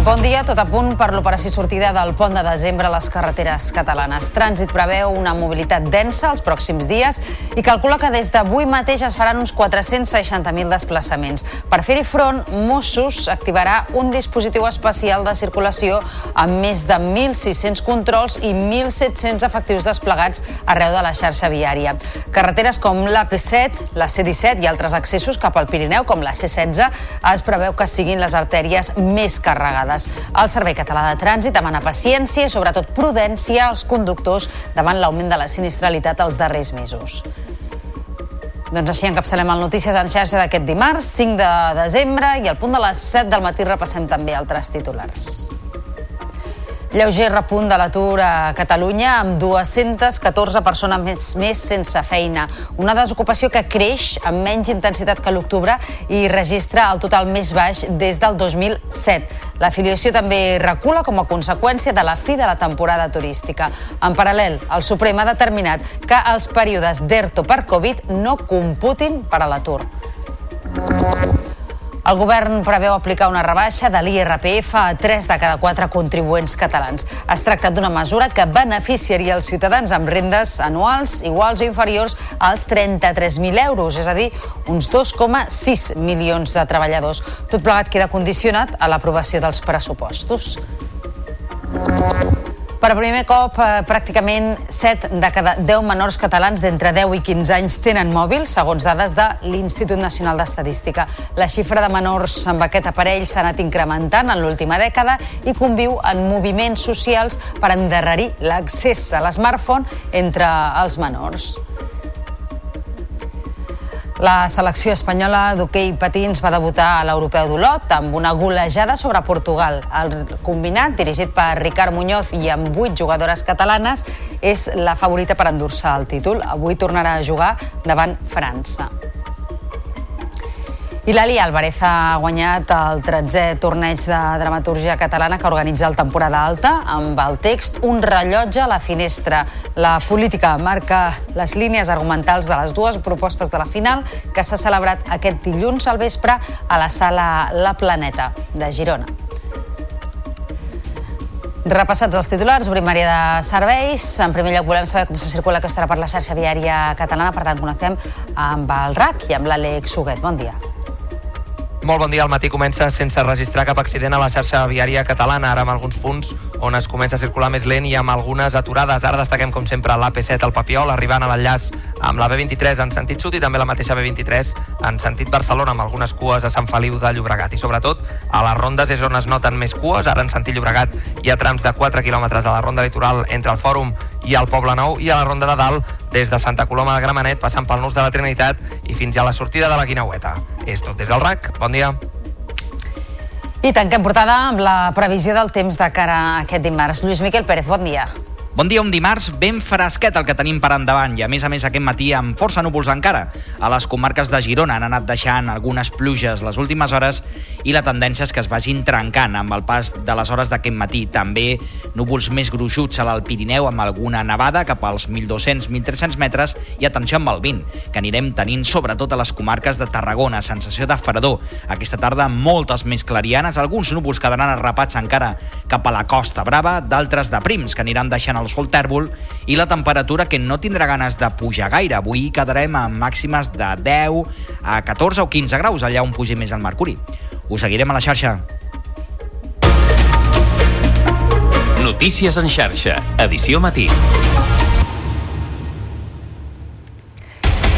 Bon dia, tot a punt per l'operació sortida del pont de desembre a les carreteres catalanes. Trànsit preveu una mobilitat densa els pròxims dies i calcula que des d'avui mateix es faran uns 460.000 desplaçaments. Per fer-hi front, Mossos activarà un dispositiu especial de circulació amb més de 1.600 controls i 1.700 efectius desplegats arreu de la xarxa viària. Carreteres com l'AP7, la C-17 i altres accessos cap al Pirineu, com la C-16, es preveu que siguin les artèries més carregades vegades. El Servei Català de Trànsit demana paciència i sobretot prudència als conductors davant l'augment de la sinistralitat els darrers mesos. Doncs així encapçalem el Notícies en xarxa d'aquest dimarts, 5 de desembre, i al punt de les 7 del matí repassem també altres titulars. Lleuger repunt de l'atur a Catalunya amb 214 persones més, més sense feina. Una desocupació que creix amb menys intensitat que l'octubre i registra el total més baix des del 2007. L'afiliació també recula com a conseqüència de la fi de la temporada turística. En paral·lel, el Suprem ha determinat que els períodes d'ERTO per Covid no computin per a l'atur. El govern preveu aplicar una rebaixa de l'IRPF a 3 de cada 4 contribuents catalans. Es tracta d'una mesura que beneficiaria els ciutadans amb rendes anuals iguals o inferiors als 33.000 euros, és a dir, uns 2,6 milions de treballadors. Tot plegat queda condicionat a l'aprovació dels pressupostos. Per primer cop, eh, pràcticament 7 de cada 10 menors catalans d'entre 10 i 15 anys tenen mòbil, segons dades de l'Institut Nacional d'Estadística. La xifra de menors amb aquest aparell s'ha anat incrementant en l'última dècada i conviu en moviments socials per endarrerir l'accés a l'smartphone entre els menors. La selecció espanyola d'hoquei patins va debutar a l'Europeu d'Olot amb una golejada sobre Portugal. El combinat, dirigit per Ricard Muñoz i amb vuit jugadores catalanes, és la favorita per endur-se el títol. Avui tornarà a jugar davant França. I l'Ali Álvarez ha guanyat el 13è torneig de dramatúrgia catalana que organitza el Temporada Alta amb el text Un rellotge a la finestra. La política marca les línies argumentals de les dues propostes de la final que s'ha celebrat aquest dilluns al vespre a la sala La Planeta de Girona. Repassats els titulars, obrim de serveis. En primer lloc volem saber com se circula aquesta hora per la xarxa viària catalana, per tant connectem amb el RAC i amb l'Àlex Huguet. Bon dia. Molt bon dia. El matí comença sense registrar cap accident a la xarxa viària catalana, ara amb alguns punts on es comença a circular més lent i amb algunes aturades. Ara destaquem, com sempre, l'AP7 al Papiol, arribant a l'enllaç amb la B23 en sentit sud i també la mateixa B23 en sentit Barcelona, amb algunes cues a Sant Feliu de Llobregat. I sobretot, a les rondes és on es noten més cues. Ara en sentit Llobregat hi ha trams de 4 quilòmetres a la ronda litoral entre el Fòrum i el Poble Nou i a la ronda de dalt des de Santa Coloma de Gramenet passant pel Nus de la Trinitat i fins a la sortida de la Guinaueta. És tot des del RAC. Bon dia. I tanquem portada amb la previsió del temps de cara a aquest dimarts. Lluís Miquel Pérez, bon dia. Bon dia, un dimarts ben fresquet el que tenim per endavant i a més a més aquest matí amb força núvols encara. A les comarques de Girona han anat deixant algunes pluges les últimes hores i la tendència és que es vagin trencant amb el pas de les hores d'aquest matí. També núvols més gruixuts a l'Alt Pirineu amb alguna nevada cap als 1.200-1.300 metres i atenció amb el vent, que anirem tenint sobretot a les comarques de Tarragona, sensació de fredor. Aquesta tarda moltes més clarianes, alguns núvols quedaran arrapats encara cap a la Costa Brava, d'altres de prims que aniran deixant el sol tèrbol i la temperatura que no tindrà ganes de pujar gaire. Avui quedarem amb màximes de 10 a 14 o 15 graus, allà on pugi més el mercuri. Us seguirem a la xarxa. Notícies en xarxa, edició matí.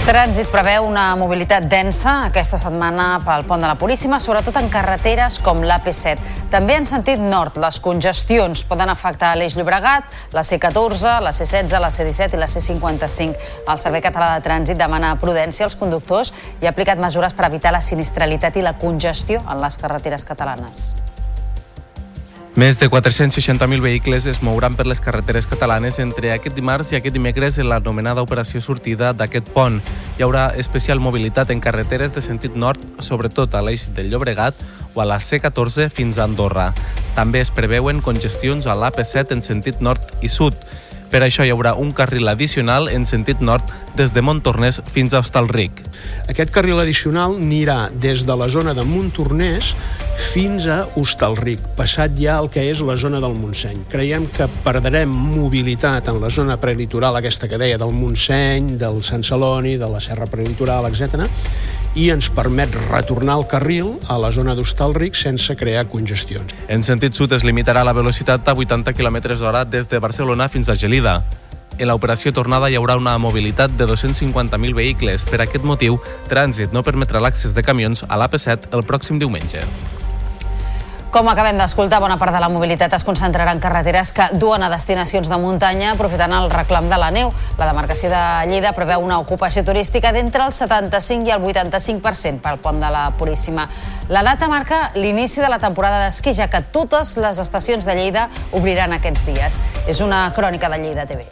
Trànsit preveu una mobilitat densa aquesta setmana pel pont de la Puríssima, sobretot en carreteres com l'AP7. També en sentit nord, les congestions poden afectar l'Eix Llobregat, la C14, la C16, la C17 i la C55. El Servei Català de Trànsit demana prudència als conductors i ha aplicat mesures per evitar la sinistralitat i la congestió en les carreteres catalanes. Més de 460.000 vehicles es mouran per les carreteres catalanes entre aquest dimarts i aquest dimecres en l'anomenada operació sortida d'aquest pont. Hi haurà especial mobilitat en carreteres de sentit nord, sobretot a l'eix del Llobregat o a la C14 fins a Andorra. També es preveuen congestions a l'AP7 en sentit nord i sud. Per això hi haurà un carril addicional en sentit nord des de Montornès fins a Hostalric. Aquest carril addicional anirà des de la zona de Montornès fins a Hostalric, passat ja el que és la zona del Montseny. Creiem que perdrem mobilitat en la zona prelitoral, aquesta que deia, del Montseny, del Sant Celoni, de la Serra Prelitoral, etc i ens permet retornar el carril a la zona d'Hostalric sense crear congestions. En sentit sud es limitarà la velocitat a 80 km hora des de Barcelona fins a Gelida. En l'operació tornada hi haurà una mobilitat de 250.000 vehicles. Per aquest motiu, Trànsit no permetrà l'accés de camions a l'AP7 el pròxim diumenge. Com acabem d'escoltar, bona part de la mobilitat es concentrarà en carreteres que duen a destinacions de muntanya aprofitant el reclam de la neu. La demarcació de Lleida preveu una ocupació turística d'entre el 75 i el 85% pel pont de la Puríssima. La data marca l'inici de la temporada d'esquí, ja que totes les estacions de Lleida obriran aquests dies. És una crònica de Lleida TV.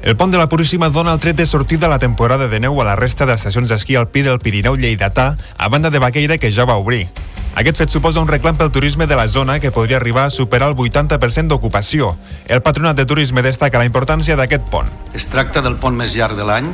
El pont de la Puríssima dona el tret de sortida a la temporada de neu a la resta d'estacions d'esquí alpí del Pirineu Lleidatà, a banda de Baqueira, que ja va obrir. Aquest fet suposa un reclam pel turisme de la zona que podria arribar a superar el 80% d'ocupació. El Patronat de Turisme destaca la importància d'aquest pont. Es tracta del pont més llarg de l'any,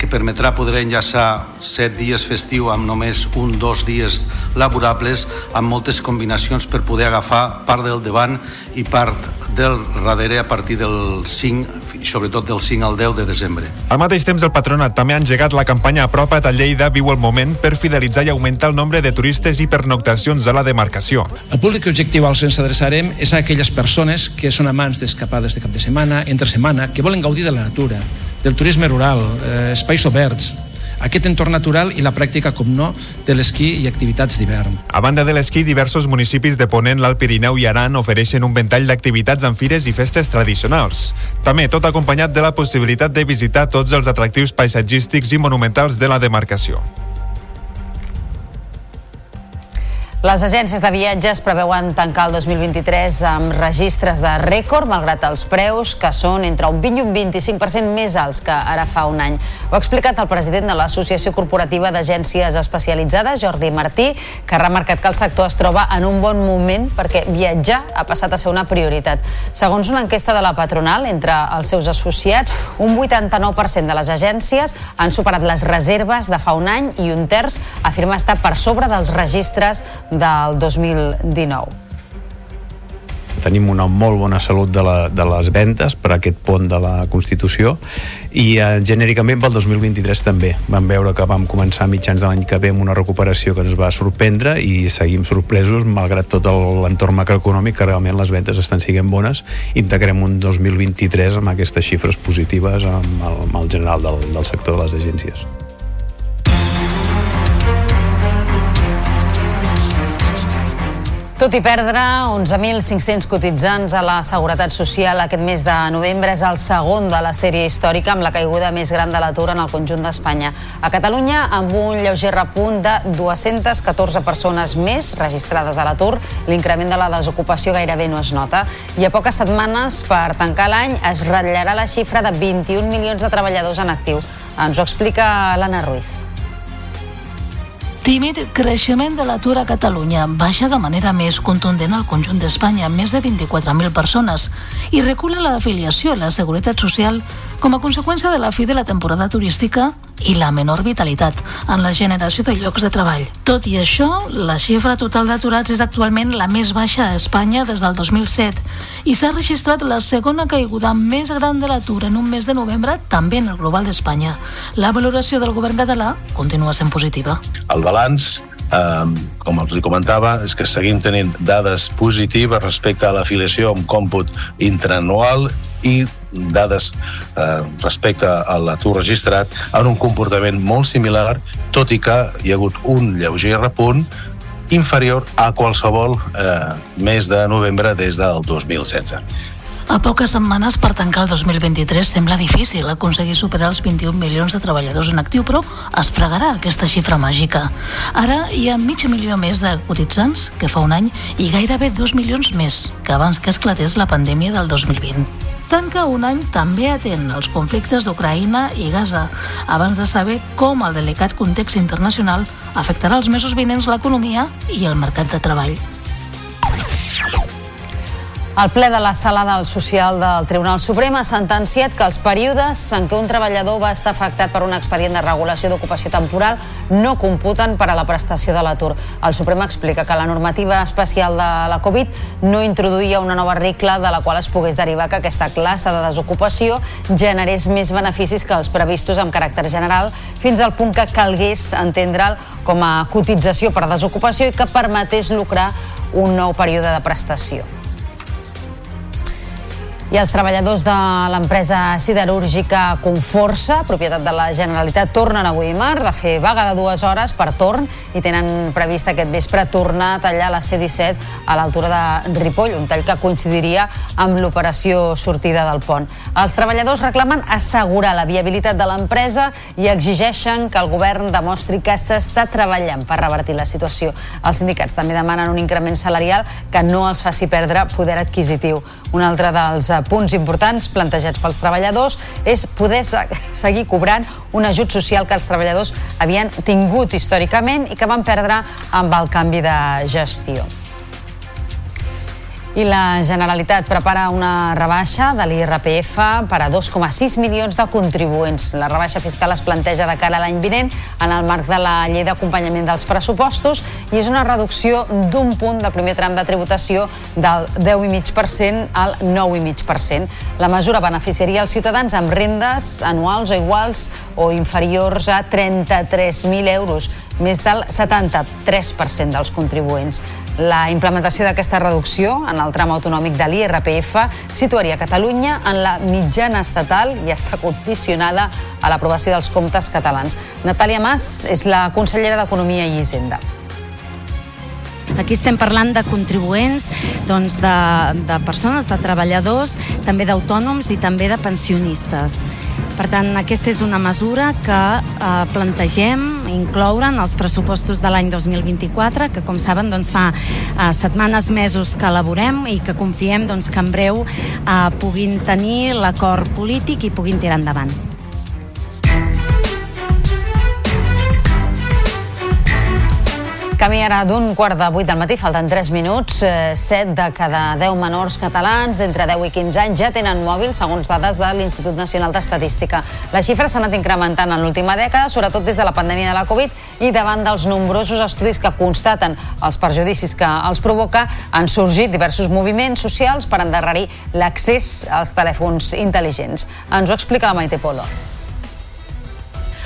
que permetrà poder enllaçar 7 dies festiu amb només un dos dies laborables, amb moltes combinacions per poder agafar part del davant i part del darrere a partir del 5 i sobretot del 5 al 10 de desembre. Al mateix temps, el Patronat també ha engegat la campanya Apropa't a Lleida Viu el Moment per fidelitzar i augmentar el nombre de turistes i pernoctacions a la demarcació. El públic objectiu al que ens adreçarem és a aquelles persones que són amants d'escapades de cap de setmana, entre setmana, que volen gaudir de la natura, del turisme rural, eh, espais oberts, aquest entorn natural i la pràctica, com no, de l'esquí i activitats d'hivern. A banda de l'esquí, diversos municipis de Ponent, l'Alt Pirineu i Aran ofereixen un ventall d'activitats en fires i festes tradicionals. També tot acompanyat de la possibilitat de visitar tots els atractius paisatgístics i monumentals de la demarcació. Les agències de viatges preveuen tancar el 2023 amb registres de rècord, malgrat els preus, que són entre un 20 i un 25% més alts que ara fa un any. Ho ha explicat el president de l'Associació Corporativa d'Agències Especialitzades, Jordi Martí, que ha remarcat que el sector es troba en un bon moment perquè viatjar ha passat a ser una prioritat. Segons una enquesta de la patronal, entre els seus associats, un 89% de les agències han superat les reserves de fa un any i un terç afirma estar per sobre dels registres del 2019 tenim una molt bona salut de, la, de les ventes per aquest pont de la Constitució i eh, genèricament pel 2023 també. Vam veure que vam començar mitjans de l'any que ve amb una recuperació que ens va sorprendre i seguim sorpresos malgrat tot l'entorn macroeconòmic que realment les ventes estan siguent bones integrem un 2023 amb aquestes xifres positives amb el, amb el general del, del sector de les agències. Tot i perdre 11.500 cotitzants a la Seguretat Social aquest mes de novembre és el segon de la sèrie històrica amb la caiguda més gran de l'atur en el conjunt d'Espanya. A Catalunya, amb un lleuger repunt de 214 persones més registrades a l'atur, l'increment de la desocupació gairebé no es nota. I a poques setmanes per tancar l'any es ratllarà la xifra de 21 milions de treballadors en actiu. Ens ho explica l'Anna Ruiz. Tímid creixement de l'atur a Catalunya. Baixa de manera més contundent al conjunt d'Espanya, més de 24.000 persones, i recula l'afiliació a la Seguretat Social com a conseqüència de la fi de la temporada turística i la menor vitalitat en la generació de llocs de treball. Tot i això, la xifra total d'aturats és actualment la més baixa a Espanya des del 2007 i s'ha registrat la segona caiguda més gran de l'atur en un mes de novembre també en el global d'Espanya. La valoració del govern català continua sent positiva. El balanç eh, com els comentava, és que seguim tenint dades positives respecte a l'afiliació amb còmput intraanual i dades eh, respecte a l'atur registrat en un comportament molt similar, tot i que hi ha hagut un lleuger repunt inferior a qualsevol eh, mes de novembre des del 2016. A poques setmanes per tancar el 2023 sembla difícil aconseguir superar els 21 milions de treballadors en actiu, però es fregarà aquesta xifra màgica. Ara hi ha mig milió més de cotitzants que fa un any i gairebé 2 milions més que abans que esclatés la pandèmia del 2020 tanca un any també atent als conflictes d'Ucraïna i Gaza, abans de saber com el delicat context internacional afectarà els mesos vinents l'economia i el mercat de treball. El ple de la Sala del Social del Tribunal Suprem ha sentenciat que els períodes en què un treballador va estar afectat per un expedient de regulació d'ocupació temporal no computen per a la prestació de l'atur. El Suprem explica que la normativa especial de la Covid no introduïa una nova regla de la qual es pogués derivar que aquesta classe de desocupació generés més beneficis que els previstos amb caràcter general fins al punt que calgués entendre'l com a cotització per desocupació i que permetés lucrar un nou període de prestació. I els treballadors de l'empresa siderúrgica Conforça, propietat de la Generalitat, tornen avui dimarts a fer vaga de dues hores per torn i tenen previst aquest vespre tornar a tallar la C-17 a l'altura de Ripoll, un tall que coincidiria amb l'operació sortida del pont. Els treballadors reclamen assegurar la viabilitat de l'empresa i exigeixen que el govern demostri que s'està treballant per revertir la situació. Els sindicats també demanen un increment salarial que no els faci perdre poder adquisitiu. Un altre dels punts importants plantejats pels treballadors és poder seguir cobrant un ajut social que els treballadors havien tingut històricament i que van perdre amb el canvi de gestió. I la Generalitat prepara una rebaixa de l'IRPF per a 2,6 milions de contribuents. La rebaixa fiscal es planteja de cara a l'any vinent en el marc de la llei d'acompanyament dels pressupostos i és una reducció d'un punt del primer tram de tributació del 10,5% al 9,5%. La mesura beneficiaria els ciutadans amb rendes anuals o iguals o inferiors a 33.000 euros, més del 73% dels contribuents. La implementació d'aquesta reducció en el tram autonòmic de l'IRPF situaria Catalunya en la mitjana estatal i està condicionada a l'aprovació dels comptes catalans. Natàlia Mas és la consellera d'Economia i Hisenda. Aquí estem parlant de contribuents, doncs de, de persones, de treballadors, també d'autònoms i també de pensionistes. Per tant, aquesta és una mesura que eh, plantegem incloure en els pressupostos de l'any 2024, que com saben doncs, fa eh, setmanes, mesos que elaborem i que confiem doncs, que en breu eh, puguin tenir l'acord polític i puguin tirar endavant. Camí ara d'un quart de vuit del matí, falten 3 minuts. Eh, 7 de cada 10 menors catalans d'entre 10 i 15 anys ja tenen mòbil, segons dades de l'Institut Nacional d'Estadística. Les xifres s'han anat incrementant en l'última dècada, sobretot des de la pandèmia de la Covid i davant dels nombrosos estudis que constaten els perjudicis que els provoca, han sorgit diversos moviments socials per endarrerir l'accés als telèfons intel·ligents. Ens ho explica la Maite Polo.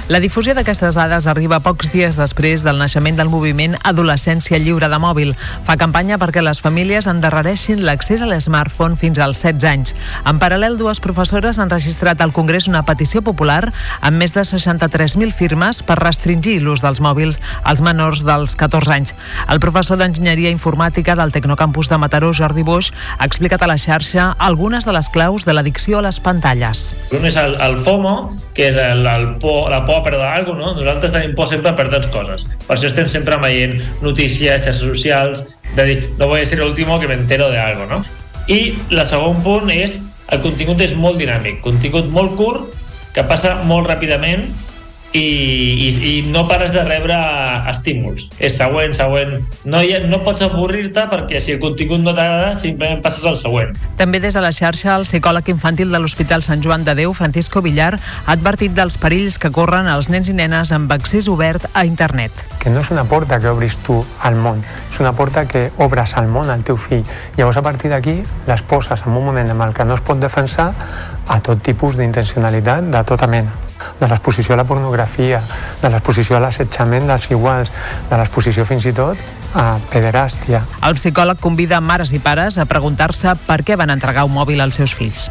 La difusió d'aquestes dades arriba pocs dies després del naixement del moviment Adolescència Lliure de Mòbil. Fa campanya perquè les famílies endarrereixin l'accés a l'smartphone fins als 16 anys. En paral·lel, dues professores han registrat al Congrés una petició popular amb més de 63.000 firmes per restringir l'ús dels mòbils als menors dels 14 anys. El professor d'Enginyeria Informàtica del Tecnocampus de Mataró, Jordi Boix, ha explicat a la xarxa algunes de les claus de l'addicció a les pantalles. Un és el, el FOMO, que és el, el por, la por a perdre alguna cosa, no? Nosaltres tenim por sempre a perdre coses. Per això estem sempre veient notícies, xarxes socials, de dir, no a ser el último que me entero de algo, no? I la segon punt és el contingut és molt dinàmic, contingut molt curt, que passa molt ràpidament i, i, i no pares de rebre estímuls. És següent, següent. No, hi ha, no pots avorrir-te perquè si el contingut no t'agrada, simplement passes al següent. També des de la xarxa, el psicòleg infantil de l'Hospital Sant Joan de Déu, Francisco Villar, ha advertit dels perills que corren els nens i nenes amb accés obert a internet. Que no és una porta que obris tu al món, és una porta que obres al món al teu fill. Llavors, a partir d'aquí, les poses en un moment en el que no es pot defensar a tot tipus d'intencionalitat de tota mena de l'exposició a la pornografia, de l'exposició a l'assetjament dels iguals, de l'exposició fins i tot a pederàstia. El psicòleg convida mares i pares a preguntar-se per què van entregar un mòbil als seus fills.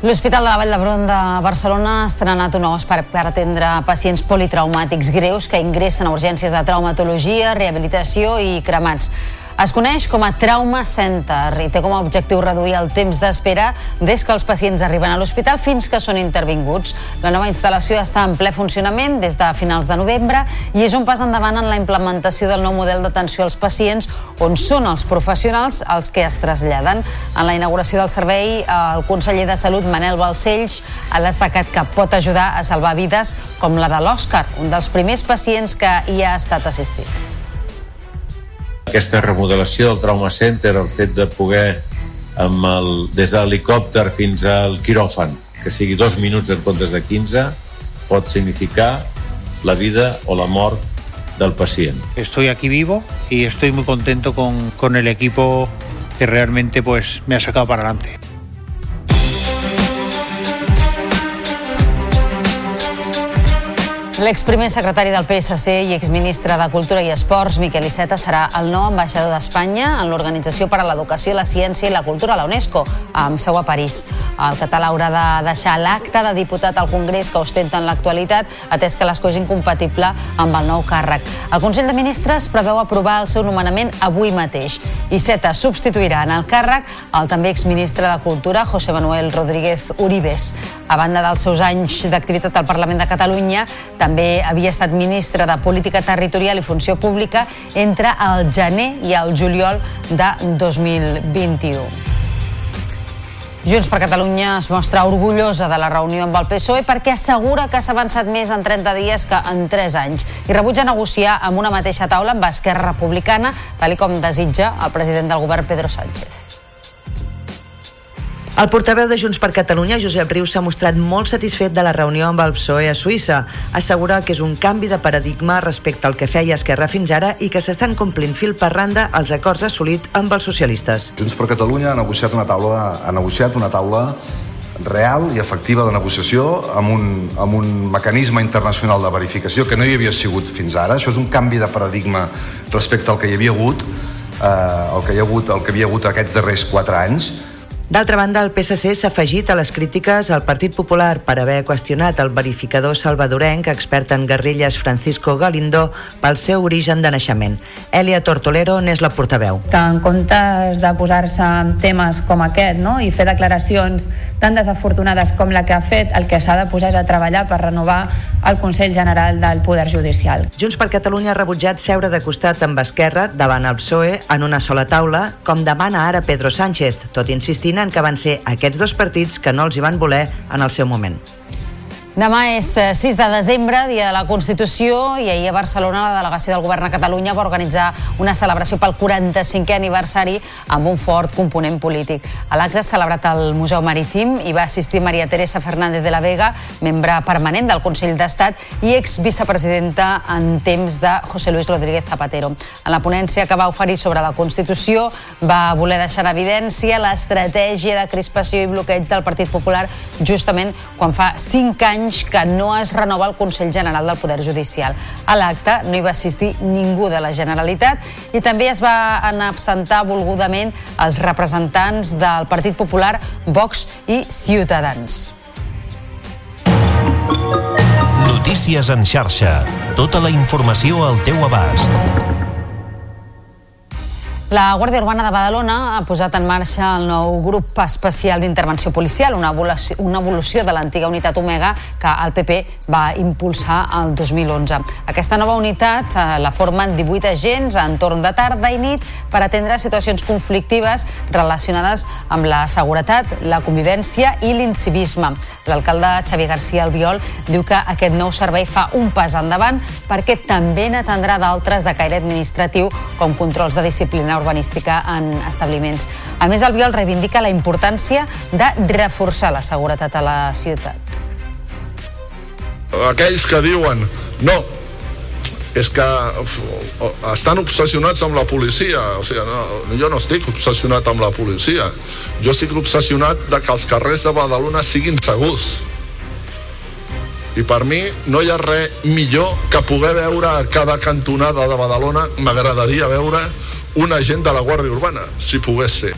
L'Hospital de la Vall d'Hebron de Barcelona ha estrenat un nou espai per atendre pacients politraumàtics greus que ingressen a urgències de traumatologia, rehabilitació i cremats. Es coneix com a Trauma Center i té com a objectiu reduir el temps d'espera des que els pacients arriben a l'hospital fins que són intervinguts. La nova instal·lació està en ple funcionament des de finals de novembre i és un pas endavant en la implementació del nou model d'atenció als pacients on són els professionals els que es traslladen. En la inauguració del servei, el conseller de Salut, Manel Balcells, ha destacat que pot ajudar a salvar vides com la de l'Òscar, un dels primers pacients que hi ha estat assistit Aquesta remodelació del Trauma Center, el fet de poder amb el, des de l'helicòpter fins al quiròfan, que sigui dos minuts en comptes de 15, pot significar la vida o la mort del pacient. Estoy aquí vivo y estoy muy contento con, con el equipo que realmente pues me ha sacado para adelante. L'exprimer secretari del PSC i exministre de Cultura i Esports, Miquel Iceta, serà el nou ambaixador d'Espanya en l'Organització per a l'Educació, la Ciència i la Cultura, la UNESCO, amb seu a París. El català haurà de deixar l'acte de diputat al Congrés que ostenta en l'actualitat, atès que l'escó és incompatible amb el nou càrrec. El Consell de Ministres preveu aprovar el seu nomenament avui mateix. Iceta substituirà en el càrrec el també exministre de Cultura, José Manuel Rodríguez Uribes. A banda dels seus anys d'activitat al Parlament de Catalunya, també també havia estat ministre de Política Territorial i Funció Pública entre el gener i el juliol de 2021. Junts per Catalunya es mostra orgullosa de la reunió amb el PSOE perquè assegura que s'ha avançat més en 30 dies que en 3 anys i rebutja negociar amb una mateixa taula amb Esquerra Republicana, tal com desitja el president del govern Pedro Sánchez. El portaveu de Junts per Catalunya, Josep Rius, s'ha mostrat molt satisfet de la reunió amb el PSOE a Suïssa. Assegura que és un canvi de paradigma respecte al que feia Esquerra fins ara i que s'estan complint fil per randa els acords assolit amb els socialistes. Junts per Catalunya ha negociat una taula, ha negociat una taula real i efectiva de negociació amb un, amb un mecanisme internacional de verificació que no hi havia sigut fins ara. Això és un canvi de paradigma respecte al que hi havia hagut, eh, el que hi ha hagut, el que havia hagut aquests darrers quatre anys D'altra banda, el PSC s'ha afegit a les crítiques al Partit Popular per haver qüestionat el verificador salvadorenc expert en guerrilles Francisco Galindo pel seu origen de naixement. Elia Tortolero n'és la portaveu. Que en comptes de posar-se en temes com aquest no? i fer declaracions tan desafortunades com la que ha fet, el que s'ha de posar és a treballar per renovar el Consell General del Poder Judicial. Junts per Catalunya ha rebutjat seure de costat amb Esquerra davant el PSOE en una sola taula, com demana ara Pedro Sánchez, tot insistint en que van ser aquests dos partits que no els hi van voler en el seu moment. Demà és 6 eh, de desembre, dia de la Constitució, i ahir a Barcelona la delegació del Govern a Catalunya va organitzar una celebració pel 45è aniversari amb un fort component polític. A l'acte celebrat al Museu Marítim hi va assistir Maria Teresa Fernández de la Vega, membre permanent del Consell d'Estat i ex-vicepresidenta en temps de José Luis Rodríguez Zapatero. En la ponència que va oferir sobre la Constitució va voler deixar en evidència l'estratègia de crispació i bloqueig del Partit Popular justament quan fa 5 anys anys que no es renova el Consell General del Poder Judicial. A l'acte no hi va assistir ningú de la Generalitat i també es va absentar volgudament els representants del Partit Popular, Vox i Ciutadans. Notícies en xarxa. Tota la informació al teu abast. La Guàrdia Urbana de Badalona ha posat en marxa el nou grup especial d'intervenció policial, una evolució, una evolució de l'antiga unitat Omega que el PP va impulsar el 2011. Aquesta nova unitat eh, la formen 18 agents en torn de tarda i nit per atendre situacions conflictives relacionades amb la seguretat, la convivència i l'incivisme. L'alcalde Xavier García Albiol diu que aquest nou servei fa un pas endavant perquè també n'atendrà d'altres de caire administratiu com controls de disciplina urbanística en establiments. A més, el Biol reivindica la importància de reforçar la seguretat a la ciutat. Aquells que diuen no, és que estan obsessionats amb la policia o sigui, no, jo no estic obsessionat amb la policia jo estic obsessionat de que els carrers de Badalona siguin segurs i per mi no hi ha res millor que poder veure cada cantonada de Badalona m'agradaria veure un agent de la Guàrdia Urbana, si pogués ser.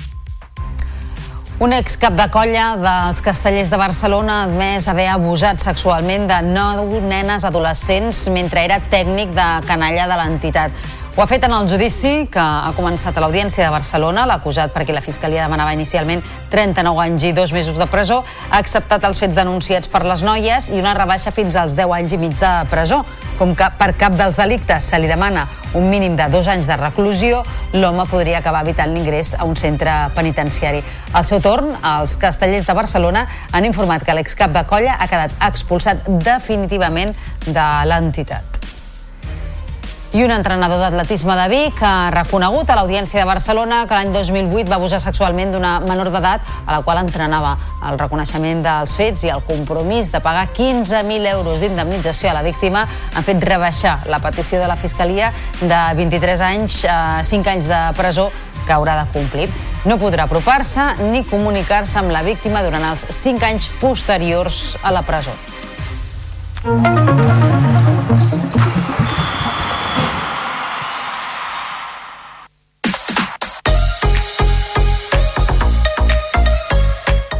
Un excap de colla dels castellers de Barcelona ha admès haver abusat sexualment de nou nenes adolescents mentre era tècnic de canalla de l'entitat. Ho ha fet en el judici que ha començat a l'Audiència de Barcelona. L'acusat, perquè la Fiscalia demanava inicialment 39 anys i dos mesos de presó, ha acceptat els fets denunciats per les noies i una rebaixa fins als 10 anys i mig de presó. Com que per cap dels delictes se li demana un mínim de dos anys de reclusió, l'home podria acabar evitant l'ingrés a un centre penitenciari. Al seu torn, els castellers de Barcelona han informat que l'excap de colla ha quedat expulsat definitivament de l'entitat. I un entrenador d'atletisme de Vic ha reconegut a l'Audiència de Barcelona que l'any 2008 va abusar sexualment d'una menor d'edat a la qual entrenava. El reconeixement dels fets i el compromís de pagar 15.000 euros d'indemnització a la víctima han fet rebaixar la petició de la Fiscalia de 23 anys a 5 anys de presó que haurà de complir. No podrà apropar-se ni comunicar-se amb la víctima durant els 5 anys posteriors a la presó.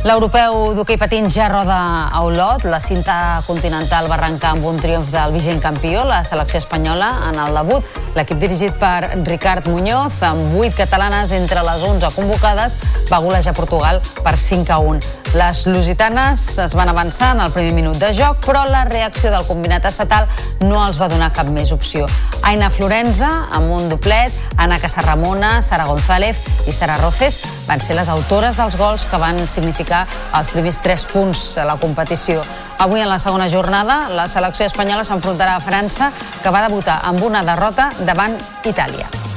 L'europeu d'hoquei patins ja roda a Olot. La cinta continental va arrencar amb un triomf del vigent campió, la selecció espanyola, en el debut. L'equip dirigit per Ricard Muñoz, amb 8 catalanes entre les 11 convocades, va golejar Portugal per 5 a 1. Les lusitanes es van avançar en el primer minut de joc, però la reacció del combinat estatal no els va donar cap més opció. Aina Florenza, amb un doblet, Ana Casarramona, Sara González i Sara Roces van ser les autores dels gols que van significar els primers tres punts a la competició. Avui, en la segona jornada, la selecció espanyola s'enfrontarà a França, que va debutar amb una derrota davant Itàlia.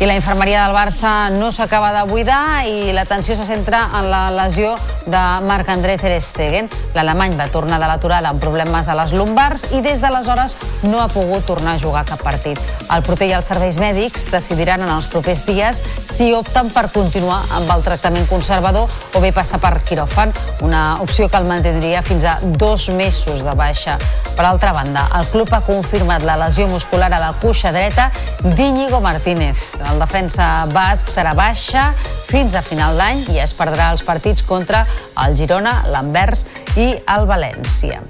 I la infermeria del Barça no s'acaba de buidar i l'atenció se centra en la lesió de Marc-André Ter Stegen. L'alemany va tornar de l'aturada amb problemes a les lumbars i des d'aleshores no ha pogut tornar a jugar cap partit. El proter i els serveis mèdics decidiran en els propers dies si opten per continuar amb el tractament conservador o bé passar per quiròfan, una opció que el mantindria fins a dos mesos de baixa. Per altra banda, el club ha confirmat la lesió muscular a la cuixa dreta d'Iñigo Martínez. El defensa basc serà baixa fins a final d'any i es perdrà els partits contra el Girona, l'Anvers i el València.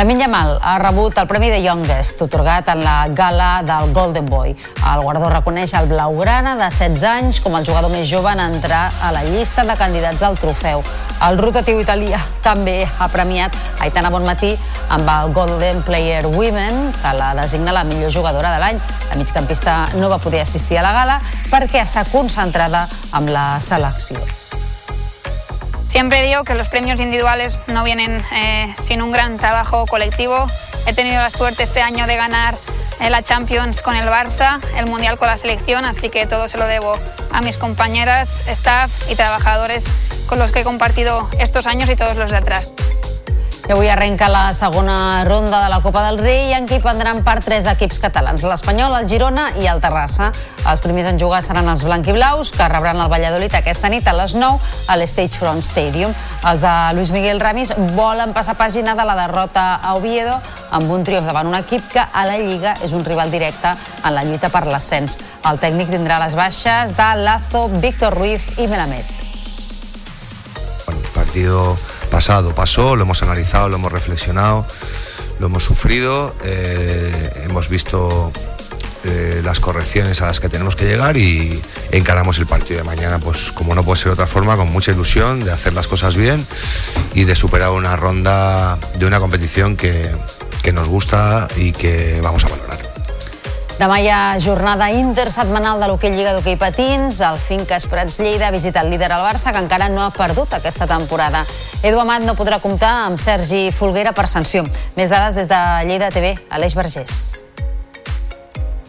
La Yamal ha rebut el Premi de Youngest, otorgat en la gala del Golden Boy. El guardó reconeix el blaugrana de 16 anys com el jugador més jove en entrar a la llista de candidats al trofeu. El rotatiu italià també ha premiat Aitana Bonmatí amb el Golden Player Women, que la designa la millor jugadora de l'any. La migcampista no va poder assistir a la gala perquè està concentrada amb la selecció. Siempre digo que los premios individuales no vienen eh, sin un gran trabajo colectivo. He tenido la suerte este año de ganar eh, la Champions con el Barça, el Mundial con la selección, así que todo se lo debo a mis compañeras, staff y trabajadores con los que he compartido estos años y todos los de atrás. I avui arrenca la segona ronda de la Copa del Rei en què hi prendran part tres equips catalans, l'Espanyol, el Girona i el Terrassa. Els primers en jugar seran els blanquiblaus, que rebran el Valladolid aquesta nit a les 9 a l'Stage Front Stadium. Els de Luis Miguel Ramis volen passar pàgina de la derrota a Oviedo amb un triomf davant un equip que a la Lliga és un rival directe en la lluita per l'ascens. El tècnic tindrà les baixes de Lazo, Víctor Ruiz i Melamed. Bueno, partido pasado pasó, lo hemos analizado, lo hemos reflexionado, lo hemos sufrido, eh, hemos visto eh, las correcciones a las que tenemos que llegar y encaramos el partido de mañana, pues como no puede ser otra forma, con mucha ilusión de hacer las cosas bien y de superar una ronda de una competición que, que nos gusta y que vamos a valorar. Demà hi ha jornada intersetmanal de l'hoquei Lliga d'Hoquei Patins. El Finques Prats Lleida visita el líder al Barça, que encara no ha perdut aquesta temporada. Edu Amat no podrà comptar amb Sergi Folguera per sanció. Més dades des de Lleida TV, Aleix Vergés.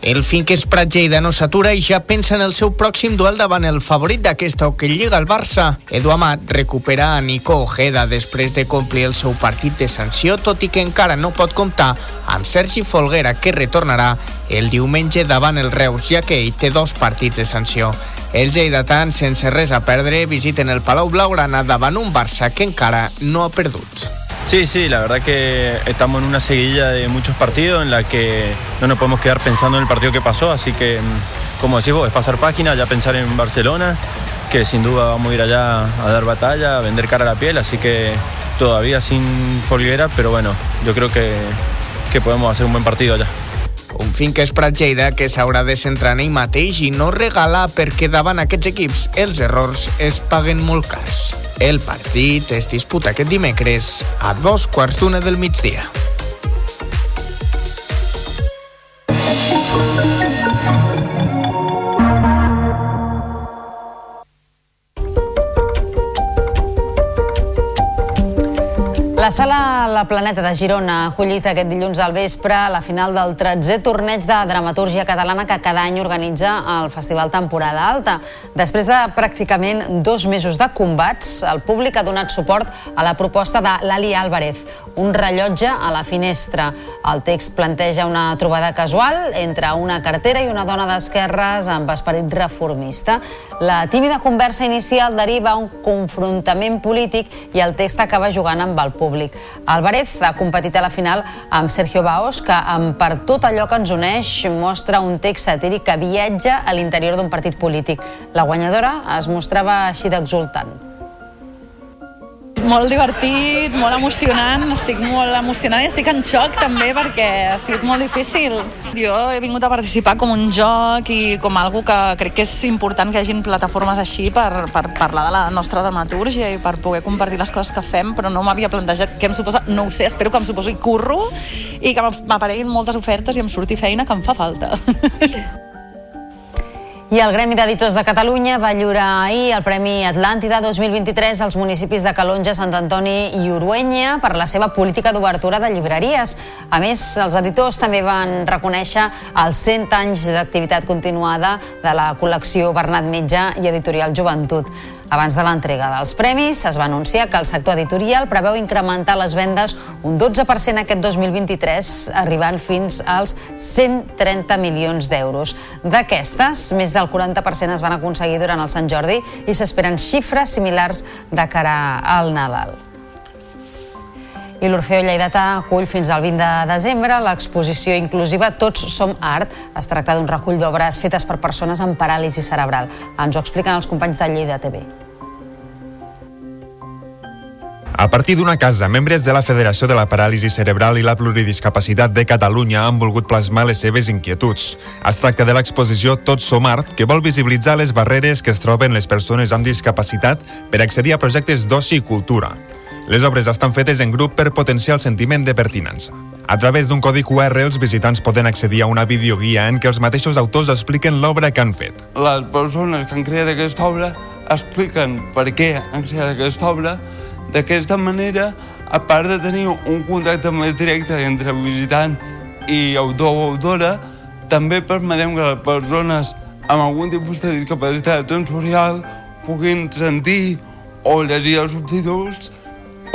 El Finques Prat Lleida no s'atura i ja pensa en el seu pròxim duel davant el favorit d'aquesta o que lliga el Barça. Edu Amat recupera a Nico Ojeda després de complir el seu partit de sanció, tot i que encara no pot comptar amb Sergi Folguera, que retornarà el diumenge davant el Reus, ja que ell té dos partits de sanció. Els lleidatans, sense res a perdre, visiten el Palau Blaugrana davant un Barça que encara no ha perdut. Sí, sí, la verdad que estamos en una seguidilla de muchos partidos en la que no nos podemos quedar pensando en el partido que pasó, así que, mm, como decís vos, es pasar página, ya pensar en Barcelona, que sin duda vamos a ir allá a dar batalla, a vender cara a la piel, así que todavía sin Folguera, pero bueno, yo creo que, que podemos hacer un buen partido allá. Un Finques Prat Lleida que s'haurà de centrar en ell mateix i no regalar perquè davant aquests equips els errors es paguen molt cars. El partit es disputa aquest dimecres a dos quarts d'una del migdia. La sala La Planeta de Girona ha acollit aquest dilluns al vespre la final del 13è torneig de dramatúrgia catalana que cada any organitza el Festival Temporada Alta. Després de pràcticament dos mesos de combats, el públic ha donat suport a la proposta de Lali Álvarez, un rellotge a la finestra. El text planteja una trobada casual entre una cartera i una dona d'esquerres amb esperit reformista. La tímida conversa inicial deriva un confrontament polític i el text acaba jugant amb el públic. Álvarez ha competit a la final amb Sergio Baos, que amb Per tot allò que ens uneix mostra un text satíric que viatja a l'interior d'un partit polític. La guanyadora es mostrava així d'exultant molt divertit, molt emocionant, estic molt emocionada i estic en xoc també perquè ha sigut molt difícil. Jo he vingut a participar com un joc i com algo que crec que és important que hagin plataformes així per, per parlar de la nostra dramatúrgia i per poder compartir les coses que fem, però no m'havia plantejat què em suposa, no ho sé, espero que em suposi curro i que m'apareguin moltes ofertes i em surti feina que em fa falta. I el Gremi d'Editors de Catalunya va lliurar ahir el Premi Atlàntida 2023 als municipis de Calonja, Sant Antoni i Uruenya per la seva política d'obertura de llibreries. A més, els editors també van reconèixer els 100 anys d'activitat continuada de la col·lecció Bernat Metge i Editorial Joventut. Abans de l'entrega dels premis, es va anunciar que el sector editorial preveu incrementar les vendes un 12% aquest 2023, arribant fins als 130 milions d'euros. D'aquestes, més del 40% es van aconseguir durant el Sant Jordi i s'esperen xifres similars de cara al Nadal. I l'Orfeo Lleidatà acull fins al 20 de desembre l'exposició inclusiva Tots som art. Es tracta d'un recull d'obres fetes per persones amb paràlisi cerebral. Ens ho expliquen els companys de Lleida TV. A partir d'una casa, membres de la Federació de la Paràlisi Cerebral i la Pluridiscapacitat de Catalunya han volgut plasmar les seves inquietuds. Es tracta de l'exposició Tots som art, que vol visibilitzar les barreres que es troben les persones amb discapacitat per accedir a projectes d'oci i cultura. Les obres estan fetes en grup per potenciar el sentiment de pertinença. A través d'un codi QR, els visitants poden accedir a una videoguia en què els mateixos autors expliquen l'obra que han fet. Les persones que han creat aquesta obra expliquen per què han creat aquesta obra D'aquesta manera, a part de tenir un contacte més directe entre visitant i autor o autora, també permetem que les persones amb algun tipus de discapacitat sensorial puguin sentir o llegir els subtítols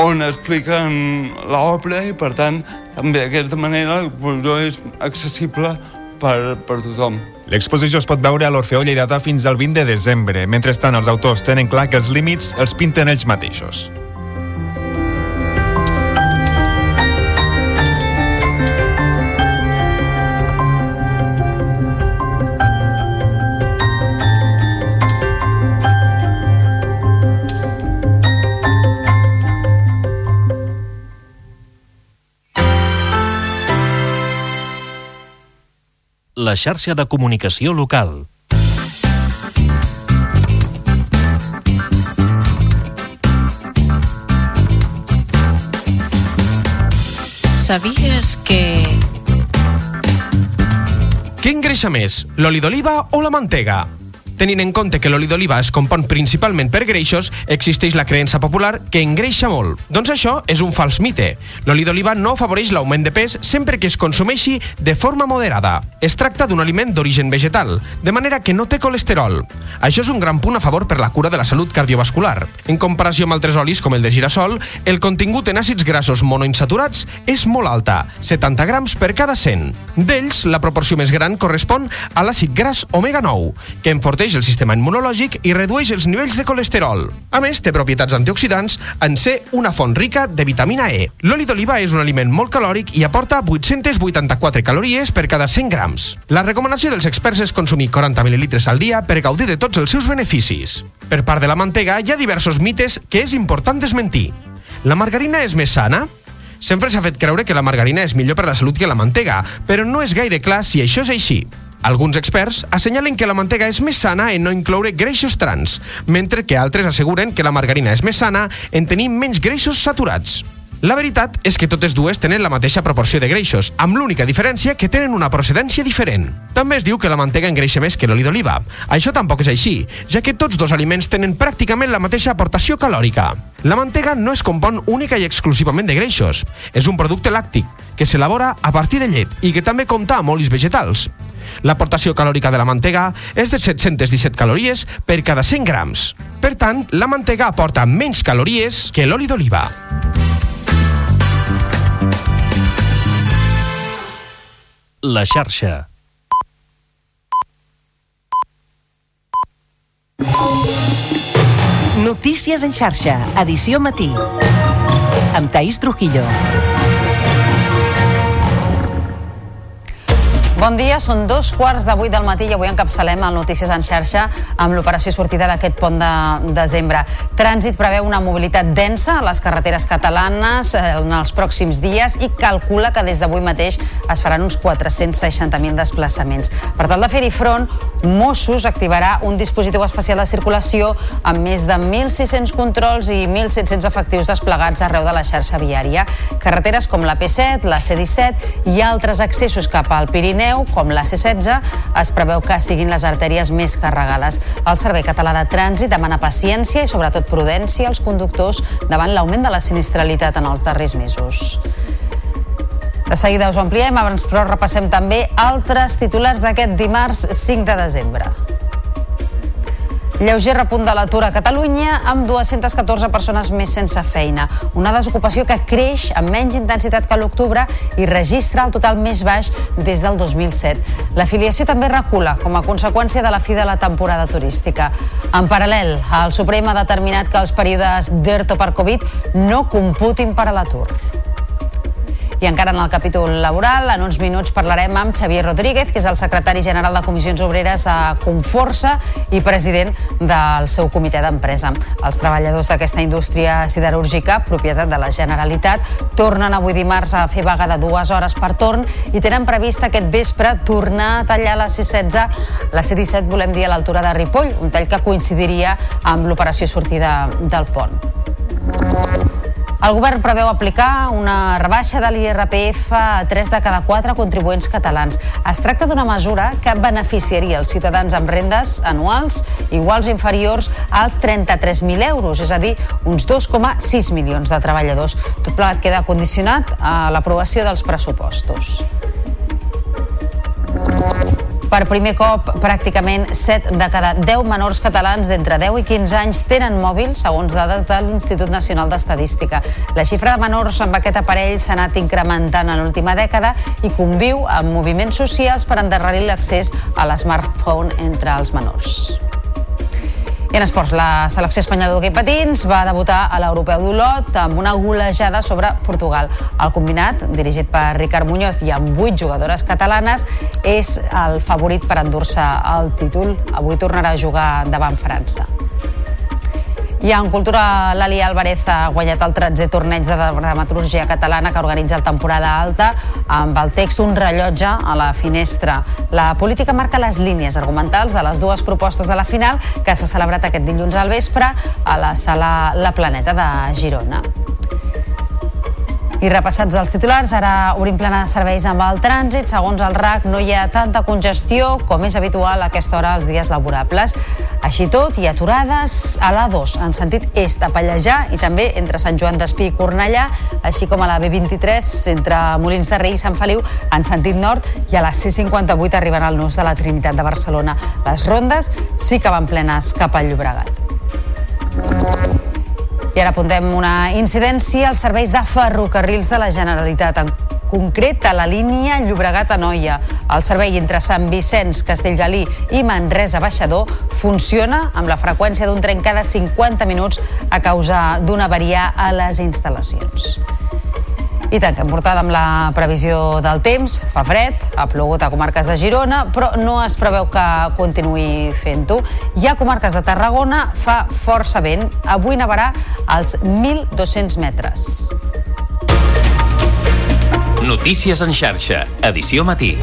on expliquen l'obra i, per tant, també d'aquesta manera l'exposició és accessible per, per tothom. L'exposició es pot veure a l'Orfeó Lleidatà fins al 20 de desembre. Mentrestant, els autors tenen clar que els límits els pinten ells mateixos. La xarxa de comunicació local. Sabies que... Què engreixa més, l'oli d'oliva o la mantega? Tenint en compte que l'oli d'oliva es compon principalment per greixos, existeix la creença popular que engreixa molt. Doncs això és un fals mite. L'oli d'oliva no afavoreix l'augment de pes sempre que es consumeixi de forma moderada. Es tracta d'un aliment d'origen vegetal, de manera que no té colesterol. Això és un gran punt a favor per la cura de la salut cardiovascular. En comparació amb altres olis com el de girassol, el contingut en àcids grassos monoinsaturats és molt alta, 70 grams per cada 100. D'ells, la proporció més gran correspon a l'àcid gras omega-9, que enforteix protegeix el sistema immunològic i redueix els nivells de colesterol. A més, té propietats antioxidants en ser una font rica de vitamina E. L'oli d'oliva és un aliment molt calòric i aporta 884 calories per cada 100 grams. La recomanació dels experts és consumir 40 mil·lilitres al dia per gaudir de tots els seus beneficis. Per part de la mantega, hi ha diversos mites que és important desmentir. La margarina és més sana? Sempre s'ha fet creure que la margarina és millor per la salut que la mantega, però no és gaire clar si això és així. Alguns experts assenyalen que la mantega és més sana en no incloure greixos trans, mentre que altres asseguren que la margarina és més sana en tenir menys greixos saturats. La veritat és que totes dues tenen la mateixa proporció de greixos, amb l'única diferència que tenen una procedència diferent. També es diu que la mantega engreixa més que l'oli d'oliva. Això tampoc és així, ja que tots dos aliments tenen pràcticament la mateixa aportació calòrica. La mantega no es compon única i exclusivament de greixos. És un producte làctic, que s'elabora a partir de llet i que també compta amb olis vegetals. L'aportació calòrica de la mantega és de 717 calories per cada 100 grams. Per tant, la mantega aporta menys calories que l'oli d'oliva. La xarxa. Notícies en xarxa, edició matí. Amb Taís Trujillo. Bon dia, són dos quarts de vuit del matí i avui encapçalem el Notícies en xarxa amb l'operació sortida d'aquest pont de desembre. Trànsit preveu una mobilitat densa a les carreteres catalanes eh, en els pròxims dies i calcula que des d'avui mateix es faran uns 460.000 desplaçaments. Per tal de fer-hi front, Mossos activarà un dispositiu especial de circulació amb més de 1.600 controls i 1.700 efectius desplegats arreu de la xarxa viària. Carreteres com la P7, la C-17 i altres accessos cap al Pirineu, com la C-16, es preveu que siguin les artèries més carregades. El Servei Català de Trànsit demana paciència i sobretot prudència als conductors davant l'augment de la sinistralitat en els darrers mesos. De seguida us ho ampliem, abans però repassem també altres titulars d'aquest dimarts 5 de desembre. Lleuger repunt de l'atur a Catalunya amb 214 persones més sense feina. Una desocupació que creix amb menys intensitat que l'octubre i registra el total més baix des del 2007. L'afiliació també recula com a conseqüència de la fi de la temporada turística. En paral·lel, el Suprem ha determinat que els períodes d'ERTO per Covid no computin per a l'atur. I encara en el capítol laboral, en uns minuts parlarem amb Xavier Rodríguez, que és el secretari general de Comissions Obreres a Conforça i president del seu comitè d'empresa. Els treballadors d'aquesta indústria siderúrgica, propietat de la Generalitat, tornen avui dimarts a fer vaga de dues hores per torn i tenen previst aquest vespre tornar a tallar la C-16, la C-17 volem dir a l'altura de Ripoll, un tall que coincidiria amb l'operació sortida del pont. El govern preveu aplicar una rebaixa de l'IRPF a 3 de cada 4 contribuents catalans. Es tracta d'una mesura que beneficiaria els ciutadans amb rendes anuals iguals o inferiors als 33.000 euros, és a dir, uns 2,6 milions de treballadors. Tot plegat queda condicionat a l'aprovació dels pressupostos. Per primer cop, pràcticament 7 de cada 10 menors catalans d'entre 10 i 15 anys tenen mòbil, segons dades de l'Institut Nacional d'Estadística. La xifra de menors amb aquest aparell s'ha anat incrementant en l'última dècada i conviu amb moviments socials per endarrerir l'accés a l'smartphone entre els menors. I en esports, la selecció espanyola d'hoquei patins va debutar a l'Europeu d'Olot amb una golejada sobre Portugal. El combinat, dirigit per Ricard Muñoz i amb vuit jugadores catalanes, és el favorit per endur-se el títol. Avui tornarà a jugar davant França. I en cultura, l'Ali Álvarez ha guanyat el 13è torneig de dramaturgia catalana que organitza el temporada alta amb el text Un rellotge a la finestra. La política marca les línies argumentals de les dues propostes de la final que s'ha celebrat aquest dilluns al vespre a la sala La Planeta de Girona. I repassats els titulars, ara obrim plena de serveis amb el trànsit. Segons el RAC, no hi ha tanta congestió com és habitual a aquesta hora als dies laborables. Així tot, hi ha aturades a l'A2, en sentit est a Pallejà i també entre Sant Joan d'Espí i Cornellà, així com a la B23 entre Molins de Rei i Sant Feliu en sentit nord i a la C58 arribant al nus de la Trinitat de Barcelona. Les rondes sí que van plenes cap al Llobregat. I ara apuntem una incidència als serveis de ferrocarrils de la Generalitat, en concret a la línia Llobregat-Anoia. El servei entre Sant Vicenç, Castellgalí i Manresa Baixador funciona amb la freqüència d'un tren cada 50 minuts a causa d'una avaria a les instal·lacions. I tanquem portada amb la previsió del temps. Fa fred, ha plogut a comarques de Girona, però no es preveu que continuï fent-ho. Hi ha comarques de Tarragona, fa força vent. Avui nevarà als 1.200 metres. Notícies en xarxa, edició matí.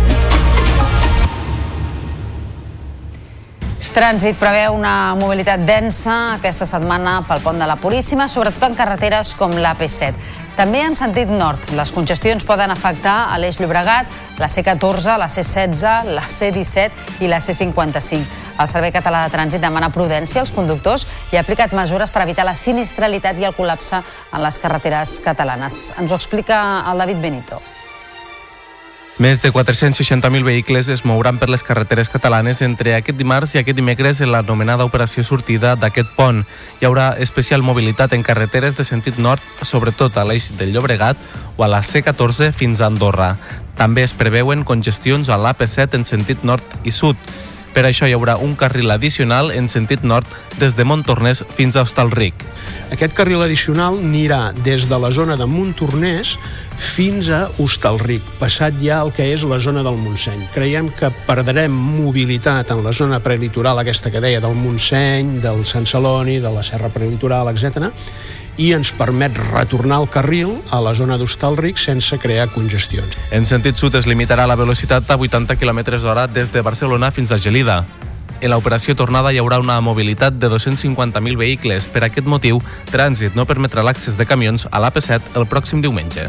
Trànsit preveu una mobilitat densa aquesta setmana pel pont de la Puríssima, sobretot en carreteres com l'AP7. També en sentit nord, les congestions poden afectar a l'Eix Llobregat, la C14, la C16, la C17 i la C55. El Servei Català de Trànsit demana prudència als conductors i ha aplicat mesures per evitar la sinistralitat i el col·lapse en les carreteres catalanes. Ens ho explica el David Benito. Més de 460.000 vehicles es mouran per les carreteres catalanes entre aquest dimarts i aquest dimecres en l'anomenada operació sortida d'aquest pont. Hi haurà especial mobilitat en carreteres de sentit nord, sobretot a l'eix del Llobregat o a la C14 fins a Andorra. També es preveuen congestions a l'AP7 en sentit nord i sud. Per això hi haurà un carril addicional en sentit nord des de Montornès fins a Hostalric. Aquest carril addicional anirà des de la zona de Montornès fins a Hostalric, passat ja el que és la zona del Montseny. Creiem que perdrem mobilitat en la zona prelitoral, aquesta que deia, del Montseny, del Sant Celoni, de la Serra Prelitoral, etc i ens permet retornar el carril a la zona d'Hostalric sense crear congestions. En sentit sud es limitarà la velocitat a 80 km hora des de Barcelona fins a Gelida. En l'operació tornada hi haurà una mobilitat de 250.000 vehicles. Per aquest motiu, Trànsit no permetrà l'accés de camions a l'AP7 el pròxim diumenge.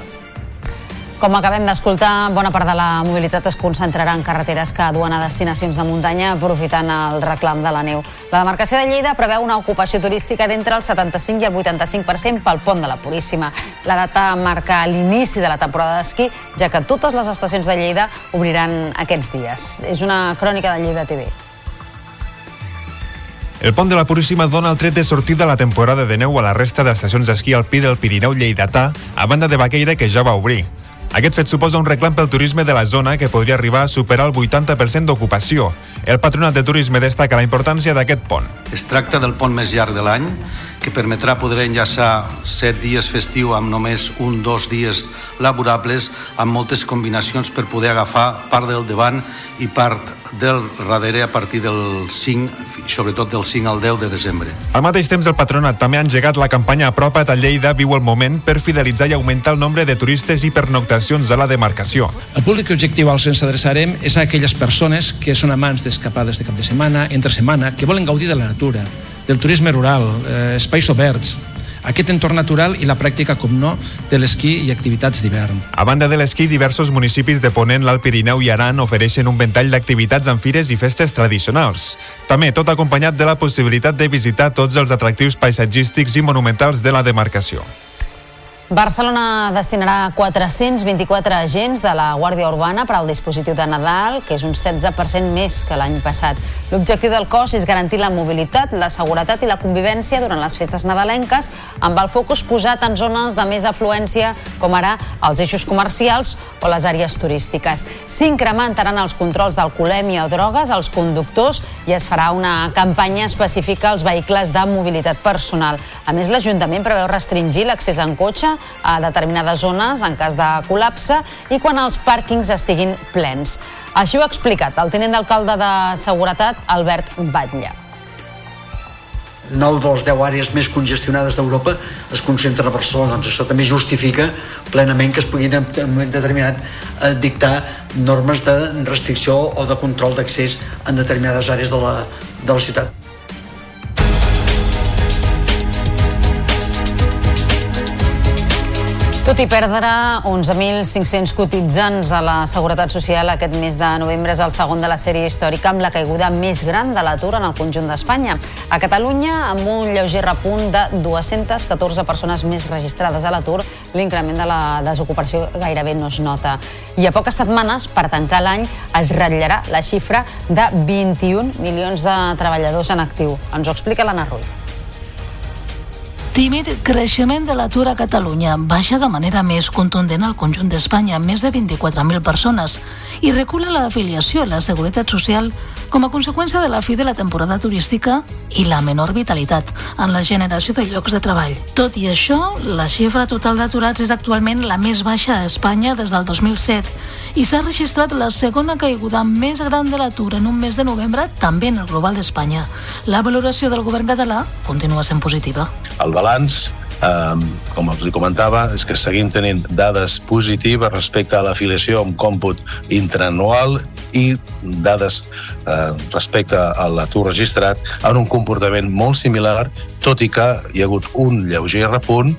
Com acabem d'escoltar, bona part de la mobilitat es concentrarà en carreteres que duen a destinacions de muntanya aprofitant el reclam de la neu. La demarcació de Lleida preveu una ocupació turística d'entre el 75 i el 85% pel pont de la Puríssima. La data marca l'inici de la temporada d'esquí, ja que totes les estacions de Lleida obriran aquests dies. És una crònica de Lleida TV. El pont de la Puríssima dona el tret de sortida a la temporada de neu a la resta d'estacions d'esquí alpí del Pirineu Lleidatà, a banda de Baqueira, que ja va obrir. Aquest fet suposa un reclam pel turisme de la zona que podria arribar a superar el 80% d'ocupació. El Patronat de Turisme destaca la importància d'aquest pont. Es tracta del pont més llarg de l'any, que permetrà poder enllaçar set dies festiu amb només un dos dies laborables, amb moltes combinacions per poder agafar part del davant i part del darrere a partir del 5, sobretot del 5 al 10 de desembre. Al mateix temps, el Patronat també ha engegat la campanya Apropa't a Lleida viu el moment per fidelitzar i augmentar el nombre de turistes i pernoctacions a la demarcació. El públic objectiu al que ens adreçarem és a aquelles persones que són amants d'escapades de cap de setmana, entre setmana, que volen gaudir de la natura, del turisme rural, eh, espais oberts, aquest entorn natural i la pràctica, com no, de l'esquí i activitats d'hivern. A banda de l'esquí, diversos municipis de Ponent, l'Alt Pirineu i Aran ofereixen un ventall d'activitats en fires i festes tradicionals. També tot acompanyat de la possibilitat de visitar tots els atractius paisatgístics i monumentals de la demarcació. Barcelona destinarà 424 agents de la Guàrdia Urbana per al dispositiu de Nadal, que és un 16% més que l'any passat. L'objectiu del cos és garantir la mobilitat, la seguretat i la convivència durant les festes nadalenques, amb el focus posat en zones de més afluència, com ara els eixos comercials o les àrees turístiques. S'incrementaran els controls d'alcoholèmia o drogues als conductors i es farà una campanya específica als vehicles de mobilitat personal. A més, l'Ajuntament preveu restringir l'accés en cotxe a determinades zones en cas de col·lapse i quan els pàrquings estiguin plens. Així ho ha explicat el tinent d'alcalde de Seguretat, Albert Batlle. 9 de les 10 àrees més congestionades d'Europa es concentren a Barcelona, doncs això també justifica plenament que es puguin en un moment determinat eh, dictar normes de restricció o de control d'accés en determinades àrees de la, de la ciutat. Tot i perdre 11.500 cotitzants a la Seguretat Social aquest mes de novembre és el segon de la sèrie històrica amb la caiguda més gran de l'atur en el conjunt d'Espanya. A Catalunya, amb un lleuger repunt de 214 persones més registrades a l'atur, l'increment de la desocupació gairebé no es nota. I a poques setmanes, per tancar l'any, es ratllarà la xifra de 21 milions de treballadors en actiu. Ens ho explica l'Anna Rull. Tímid creixement de l'atur a Catalunya baixa de manera més contundent al conjunt d'Espanya, més de 24.000 persones, i recula l'afiliació a la Seguretat Social com a conseqüència de la fi de la temporada turística i la menor vitalitat en la generació de llocs de treball. Tot i això, la xifra total d'aturats és actualment la més baixa a Espanya des del 2007 i s'ha registrat la segona caiguda més gran de l'atur en un mes de novembre, també en el global d'Espanya. La valoració del govern català continua sent positiva. El balanç Um, com els comentava, és que seguim tenint dades positives respecte a l'afiliació amb còmput intraanual i dades eh, respecte a l'atur registrat en un comportament molt similar, tot i que hi ha hagut un lleuger repunt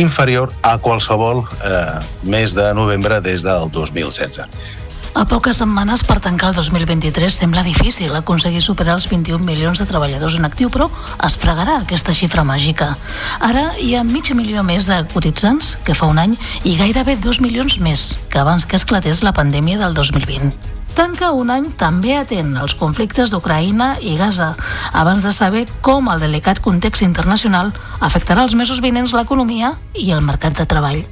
inferior a qualsevol eh, mes de novembre des del 2016. A poques setmanes per tancar el 2023 sembla difícil aconseguir superar els 21 milions de treballadors en actiu, però es fregarà aquesta xifra màgica. Ara hi ha mig milió més de cotitzants que fa un any i gairebé 2 milions més que abans que esclatés la pandèmia del 2020. Tanca un any també atent als conflictes d'Ucraïna i Gaza, abans de saber com el delicat context internacional afectarà els mesos vinents l'economia i el mercat de treball.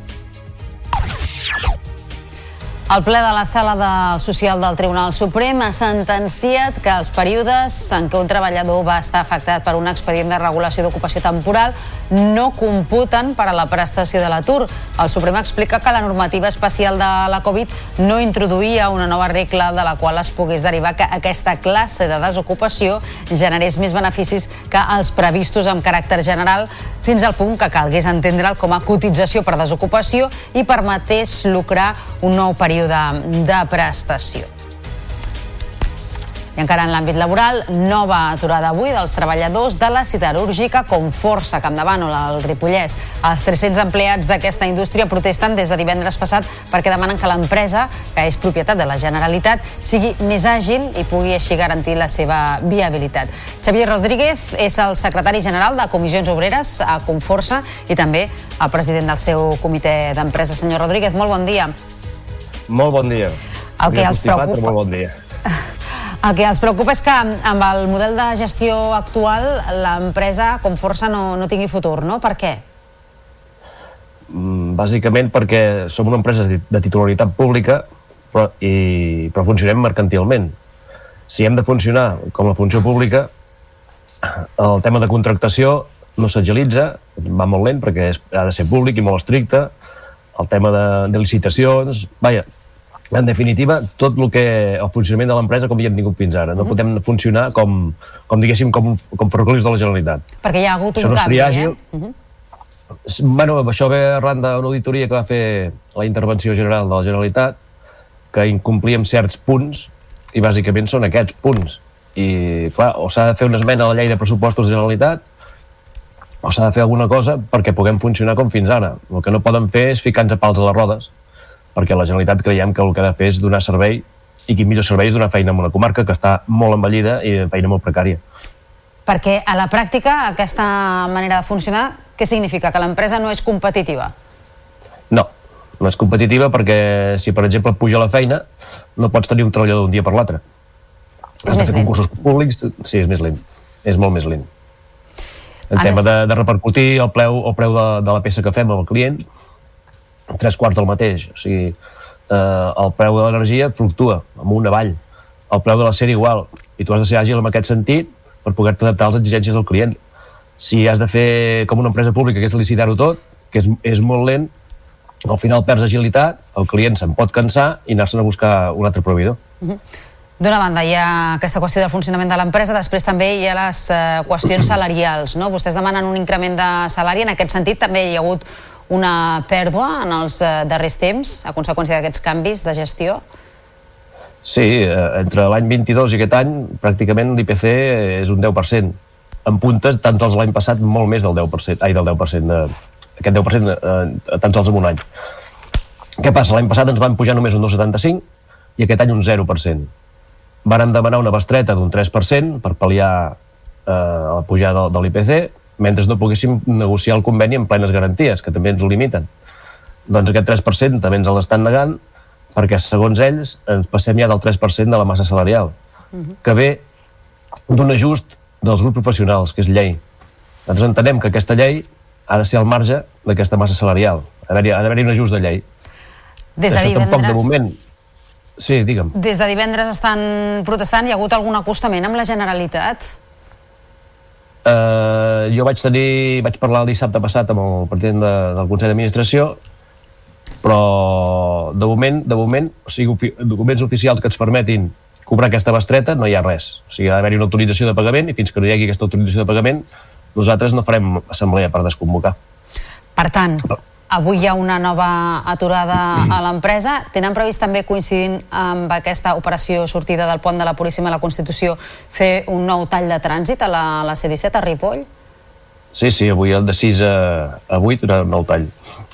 El ple de la sala del social del Tribunal Suprem ha sentenciat que els períodes en què un treballador va estar afectat per un expedient de regulació d'ocupació temporal no computen per a la prestació de l'atur. El Suprem explica que la normativa especial de la Covid no introduïa una nova regla de la qual es pogués derivar que aquesta classe de desocupació generés més beneficis que els previstos amb caràcter general fins al punt que calgués entendre'l com a cotització per desocupació i permetés lucrar un nou període període de prestació. I encara en l'àmbit laboral, nova aturada avui dels treballadors de la siderúrgica com força Campdevant o el Ripollès. Els 300 empleats d'aquesta indústria protesten des de divendres passat perquè demanen que l'empresa, que és propietat de la Generalitat, sigui més àgil i pugui així garantir la seva viabilitat. Xavier Rodríguez és el secretari general de Comissions Obreres a Conforça i també el president del seu comitè d'empresa. Senyor Rodríguez, molt bon dia. Molt bon dia. El que els preocupa... Molt bon dia. El que els preocupa és que amb el model de gestió actual l'empresa com força no, no tingui futur, no? Per què? Mm, bàsicament perquè som una empresa de titularitat pública però, i, però funcionem mercantilment. Si hem de funcionar com la funció pública, el tema de contractació no s'agilitza, va molt lent perquè és, ha de ser públic i molt estricte, el tema de, de licitacions, vaja, en definitiva, tot el que el funcionament de l'empresa com hi hem tingut fins ara. No uh -huh. podem funcionar com, com diguéssim, com, com ferrocarrils de la Generalitat. Perquè hi ha hagut un no canvi, àgil. eh? Uh -huh. Bueno, això ve arran d'una auditoria que va fer la intervenció general de la Generalitat, que incomplíem certs punts, i bàsicament són aquests punts. I, clar, o s'ha de fer una esmena a la llei de pressupostos de la Generalitat, o s'ha de fer alguna cosa perquè puguem funcionar com fins ara. El que no poden fer és ficar-nos pals a les rodes, perquè la Generalitat creiem que el que ha de fer és donar servei i quin millor servei és donar feina a una comarca que està molt envellida i feina molt precària. Perquè a la pràctica aquesta manera de funcionar, què significa? Que l'empresa no és competitiva? No, no és competitiva perquè si per exemple puja la feina no pots tenir un treballador d'un dia per l'altre. És més lent. concursos públics, sí, és més lent. És molt més lent. El tema de, de repercutir el preu, el preu de, de la peça que fem al client, tres quarts del mateix. O sigui, eh, el preu de l'energia fluctua amunt avall. El preu de la sèrie igual. I tu has de ser àgil en aquest sentit per poder-te adaptar les exigències del client. Si has de fer com una empresa pública, que és licitar-ho tot, que és, és molt lent, al final perds agilitat, el client se'n pot cansar i anar-se'n a buscar un altre proveïdor. Uh -huh. D'una banda hi ha aquesta qüestió del funcionament de l'empresa, després també hi ha les eh, qüestions salarials. No? Vostès demanen un increment de salari, en aquest sentit també hi ha hagut una pèrdua en els eh, darrers temps a conseqüència d'aquests canvis de gestió? Sí, eh, entre l'any 22 i aquest any pràcticament l'IPC és un 10%. En puntes, tant sols l'any passat, molt més del 10%, ai, del 10%, de, aquest 10% eh, tan sols en un any. Què passa? L'any passat ens van pujar només un 2,75 i aquest any un 0%. Varen demanar una bestreta d'un 3% per pal·liar eh, la pujada de, de l'IPC, mentre no poguéssim negociar el conveni amb plenes garanties, que també ens ho limiten. Doncs aquest 3% també ens l'estan negant perquè, segons ells, ens passem ja del 3% de la massa salarial, uh -huh. que ve d'un ajust dels grups professionals, que és llei. Nosaltres entenem que aquesta llei ha de ser al marge d'aquesta massa salarial. Ha d'haver-hi un ajust de llei. Des de divendres... Tampoc, de moment, Sí, digue'm. Des de divendres estan protestant. Hi ha hagut algun acostament amb la Generalitat? Uh, jo vaig tenir, vaig parlar el dissabte passat amb el president de, del Consell d'Administració, però de moment, de moment, o sigui, documents oficials que ens permetin cobrar aquesta bestreta, no hi ha res. O sigui, ha d'haver-hi una autorització de pagament i fins que no hi hagi aquesta autorització de pagament, nosaltres no farem assemblea per desconvocar. Per tant, Avui hi ha una nova aturada a l'empresa. Tenen previst també, coincidint amb aquesta operació sortida del pont de la Puríssima a la Constitució, fer un nou tall de trànsit a la, a la C-17 a Ripoll? Sí, sí, avui el de 6 a, a 8 era un nou tall.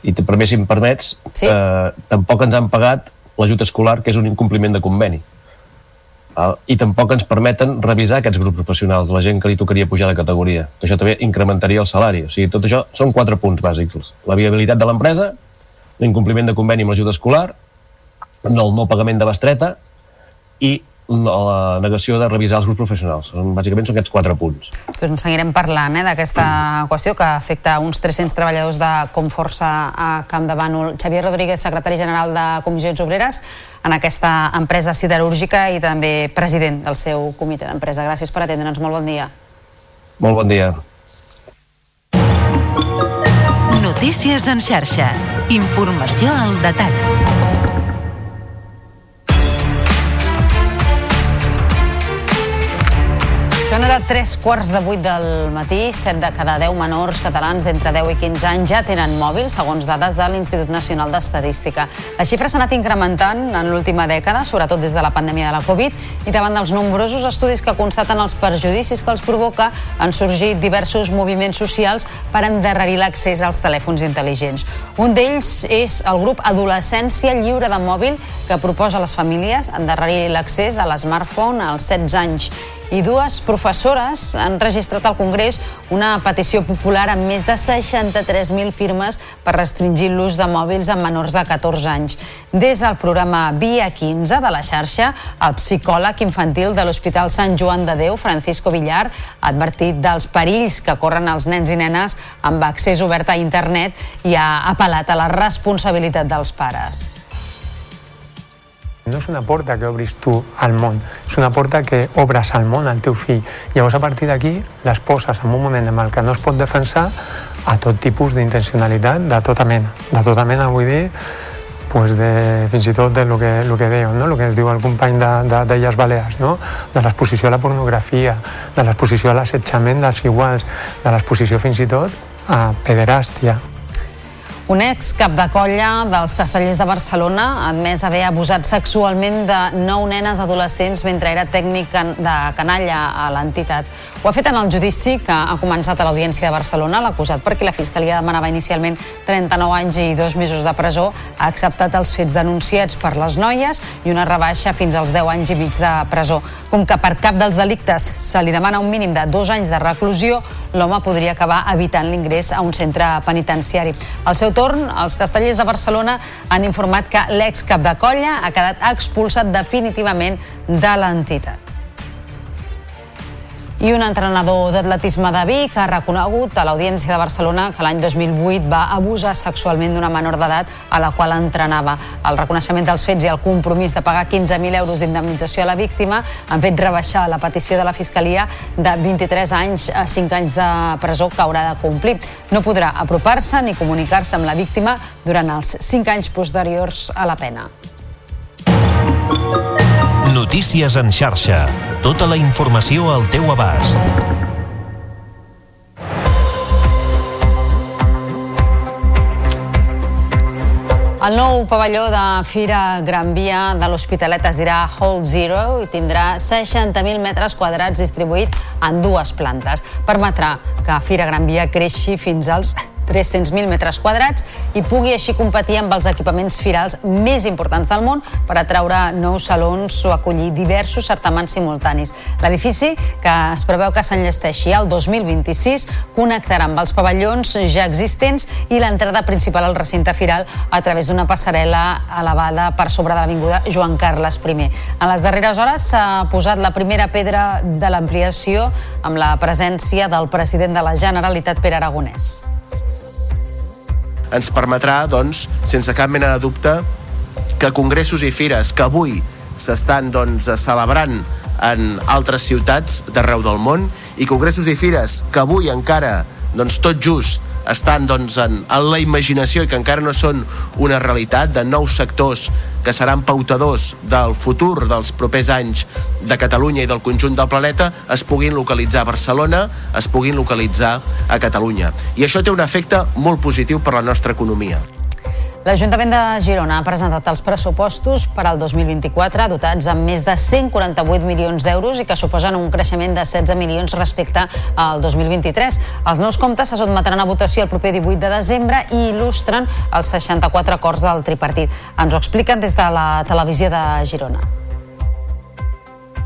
I per més, si em permets, Sí. eh, tampoc ens han pagat l'ajut escolar, que és un incompliment de conveni. Val? I tampoc ens permeten revisar aquests grups professionals, la gent que li tocaria pujar de categoria. Que això també incrementaria el salari. O sigui, tot això són quatre punts bàsics. La viabilitat de l'empresa, l'incompliment de conveni amb l'ajut escolar, el no pagament de bestreta i la negació de revisar els grups professionals. Bàsicament són aquests quatre punts. Doncs en seguirem parlant eh, d'aquesta qüestió que afecta uns 300 treballadors de Comforça a Camp de Bànol. Xavier Rodríguez, secretari general de Comissions Obreres, en aquesta empresa siderúrgica i també president del seu comitè d'empresa. Gràcies per atendre'ns. Molt bon dia. Molt bon dia. Notícies en xarxa. Informació al detall. Són ara tres quarts de vuit del matí. Set de cada deu menors catalans d'entre 10 i 15 anys ja tenen mòbil, segons dades de l'Institut Nacional d'Estadística. La xifra s'ha anat incrementant en l'última dècada, sobretot des de la pandèmia de la Covid, i davant dels nombrosos estudis que constaten els perjudicis que els provoca, han sorgit diversos moviments socials per endarrerir l'accés als telèfons intel·ligents. Un d'ells és el grup Adolescència Lliure de Mòbil, que proposa a les famílies endarrerir l'accés a l'smartphone als 16 anys i dues professores han registrat al Congrés una petició popular amb més de 63.000 firmes per restringir l'ús de mòbils amb menors de 14 anys. Des del programa Via 15 de la xarxa, el psicòleg infantil de l'Hospital Sant Joan de Déu, Francisco Villar, ha advertit dels perills que corren els nens i nenes amb accés obert a internet i ha apel·lat a la responsabilitat dels pares. No és una porta que obris tu al món, és una porta que obres al món al teu fill. Llavors, a partir d'aquí, les poses en un moment en el que no es pot defensar a tot tipus d'intencionalitat de tota mena. De tota mena, vull dir, pues de, fins i tot de lo que, lo que dèieu, no? el que ens diu el company de, de, d'Illes Balears, no? de l'exposició a la pornografia, de l'exposició a l'assetjament dels iguals, de l'exposició fins i tot a pederàstia. Un ex cap de colla dels castellers de Barcelona admès haver abusat sexualment de nou nenes adolescents mentre era tècnic de canalla a l'entitat. Ho ha fet en el judici que ha començat a l'Audiència de Barcelona. L'acusat, perquè la Fiscalia demanava inicialment 39 anys i dos mesos de presó, ha acceptat els fets denunciats per les noies i una rebaixa fins als 10 anys i mig de presó. Com que per cap dels delictes se li demana un mínim de dos anys de reclusió, l'home podria acabar evitant l'ingrés a un centre penitenciari. Al seu torn, els castellers de Barcelona han informat que l'ex cap de colla ha quedat expulsat definitivament de l'entitat. I un entrenador d'atletisme de Vic ha reconegut a l'Audiència de Barcelona que l'any 2008 va abusar sexualment d'una menor d'edat a la qual entrenava. El reconeixement dels fets i el compromís de pagar 15.000 euros d'indemnització a la víctima han fet rebaixar la petició de la Fiscalia de 23 anys a 5 anys de presó que haurà de complir. No podrà apropar-se ni comunicar-se amb la víctima durant els 5 anys posteriors a la pena. Notícies en xarxa. Tota la informació al teu abast. El nou pavelló de Fira Gran Via de l'Hospitalet es dirà Hall Zero i tindrà 60.000 metres quadrats distribuït en dues plantes. Permetrà que Fira Gran Via creixi fins als 300.000 metres quadrats i pugui així competir amb els equipaments firals més importants del món per atraure nous salons o acollir diversos certamans simultanis. L'edifici, que es preveu que s'enllesteixi al 2026, connectarà amb els pavellons ja existents i l'entrada principal al recinte firal a través d'una passarel·la elevada per sobre de l'avinguda Joan Carles I. En les darreres hores s'ha posat la primera pedra de l'ampliació amb la presència del president de la Generalitat, Pere Aragonès. Ens permetrà, doncs, sense cap mena de dubte, que congressos i fires que avui s'estan doncs, celebrant en altres ciutats d'arreu del món i congressos i fires que avui encara doncs, tot just estan doncs, en, en la imaginació i que encara no són una realitat de nous sectors que seran pautadors del futur dels propers anys de Catalunya i del conjunt del planeta, es puguin localitzar a Barcelona, es puguin localitzar a Catalunya. I això té un efecte molt positiu per a la nostra economia. L'Ajuntament de Girona ha presentat els pressupostos per al 2024 dotats amb més de 148 milions d'euros i que suposen un creixement de 16 milions respecte al 2023. Els nous comptes se sotmetran a votació el proper 18 de desembre i il·lustren els 64 acords del tripartit. Ens ho expliquen des de la televisió de Girona.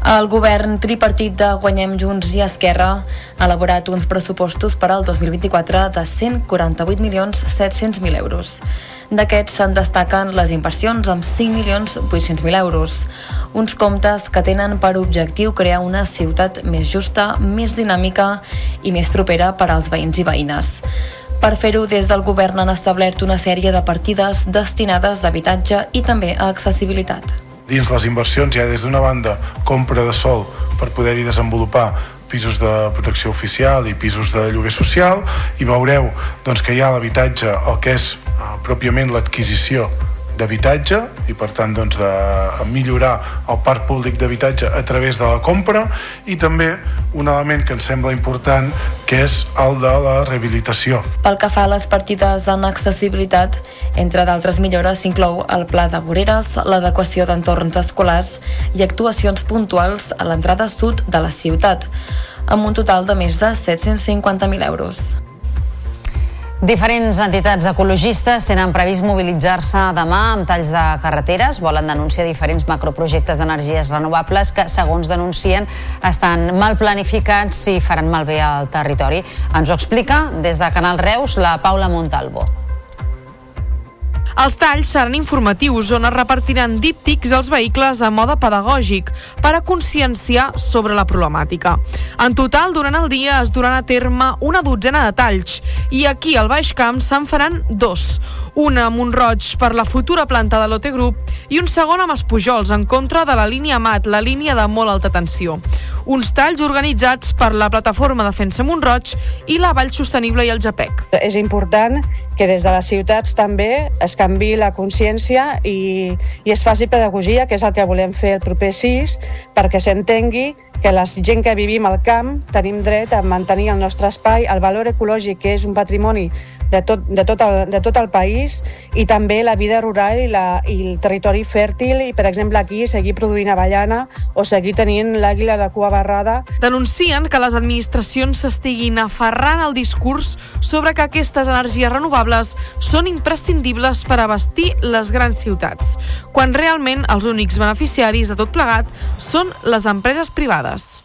El govern tripartit de Guanyem Junts i Esquerra ha elaborat uns pressupostos per al 2024 de 148 milions 700.000 euros. D'aquests se'n destaquen les inversions amb 5 milions 800.000 euros. Uns comptes que tenen per objectiu crear una ciutat més justa, més dinàmica i més propera per als veïns i veïnes. Per fer-ho, des del govern han establert una sèrie de partides destinades a habitatge i també a accessibilitat. Dins les inversions hi ha des d'una banda compra de sol per poder-hi desenvolupar pisos de protecció oficial i pisos de lloguer social i veureu doncs, que hi ha l'habitatge, el que és eh, pròpiament l'adquisició d'habitatge i per tant doncs, de millorar el parc públic d'habitatge a través de la compra i també un element que ens sembla important que és el de la rehabilitació. Pel que fa a les partides en accessibilitat, entre d'altres millores s'inclou el pla de voreres, l'adequació d'entorns escolars i actuacions puntuals a l'entrada sud de la ciutat, amb un total de més de 750.000 euros. Diferents entitats ecologistes tenen previst mobilitzar-se demà amb talls de carreteres. Volen denunciar diferents macroprojectes d'energies renovables que, segons denuncien, estan mal planificats i faran malbé al territori. Ens ho explica des de Canal Reus la Paula Montalvo. Els talls seran informatius on es repartiran díptics als vehicles a mode pedagògic per a conscienciar sobre la problemàtica. En total, durant el dia es duran a terme una dotzena de talls i aquí al Baix Camp se'n faran dos. Una a Montroig per la futura planta de l'Ote Group i un segon amb Espujols en contra de la línia MAT, la línia de molt alta tensió. Uns talls organitzats per la plataforma Defensa Montroig i la Vall Sostenible i el JAPEC. És important que des de les ciutats també es canvi la consciència i, i es faci pedagogia, que és el que volem fer el proper 6, perquè s'entengui que la gent que vivim al camp tenim dret a mantenir el nostre espai, el valor ecològic, que és un patrimoni de tot, de tot, el, de tot el país, i també la vida rural i, la, i el territori fèrtil, i per exemple aquí seguir produint avellana o seguir tenint l'àguila de cua barrada. Denuncien que les administracions s'estiguin aferrant al discurs sobre que aquestes energies renovables són imprescindibles per abastir les grans ciutats, quan realment els únics beneficiaris de tot plegat són les empreses privades.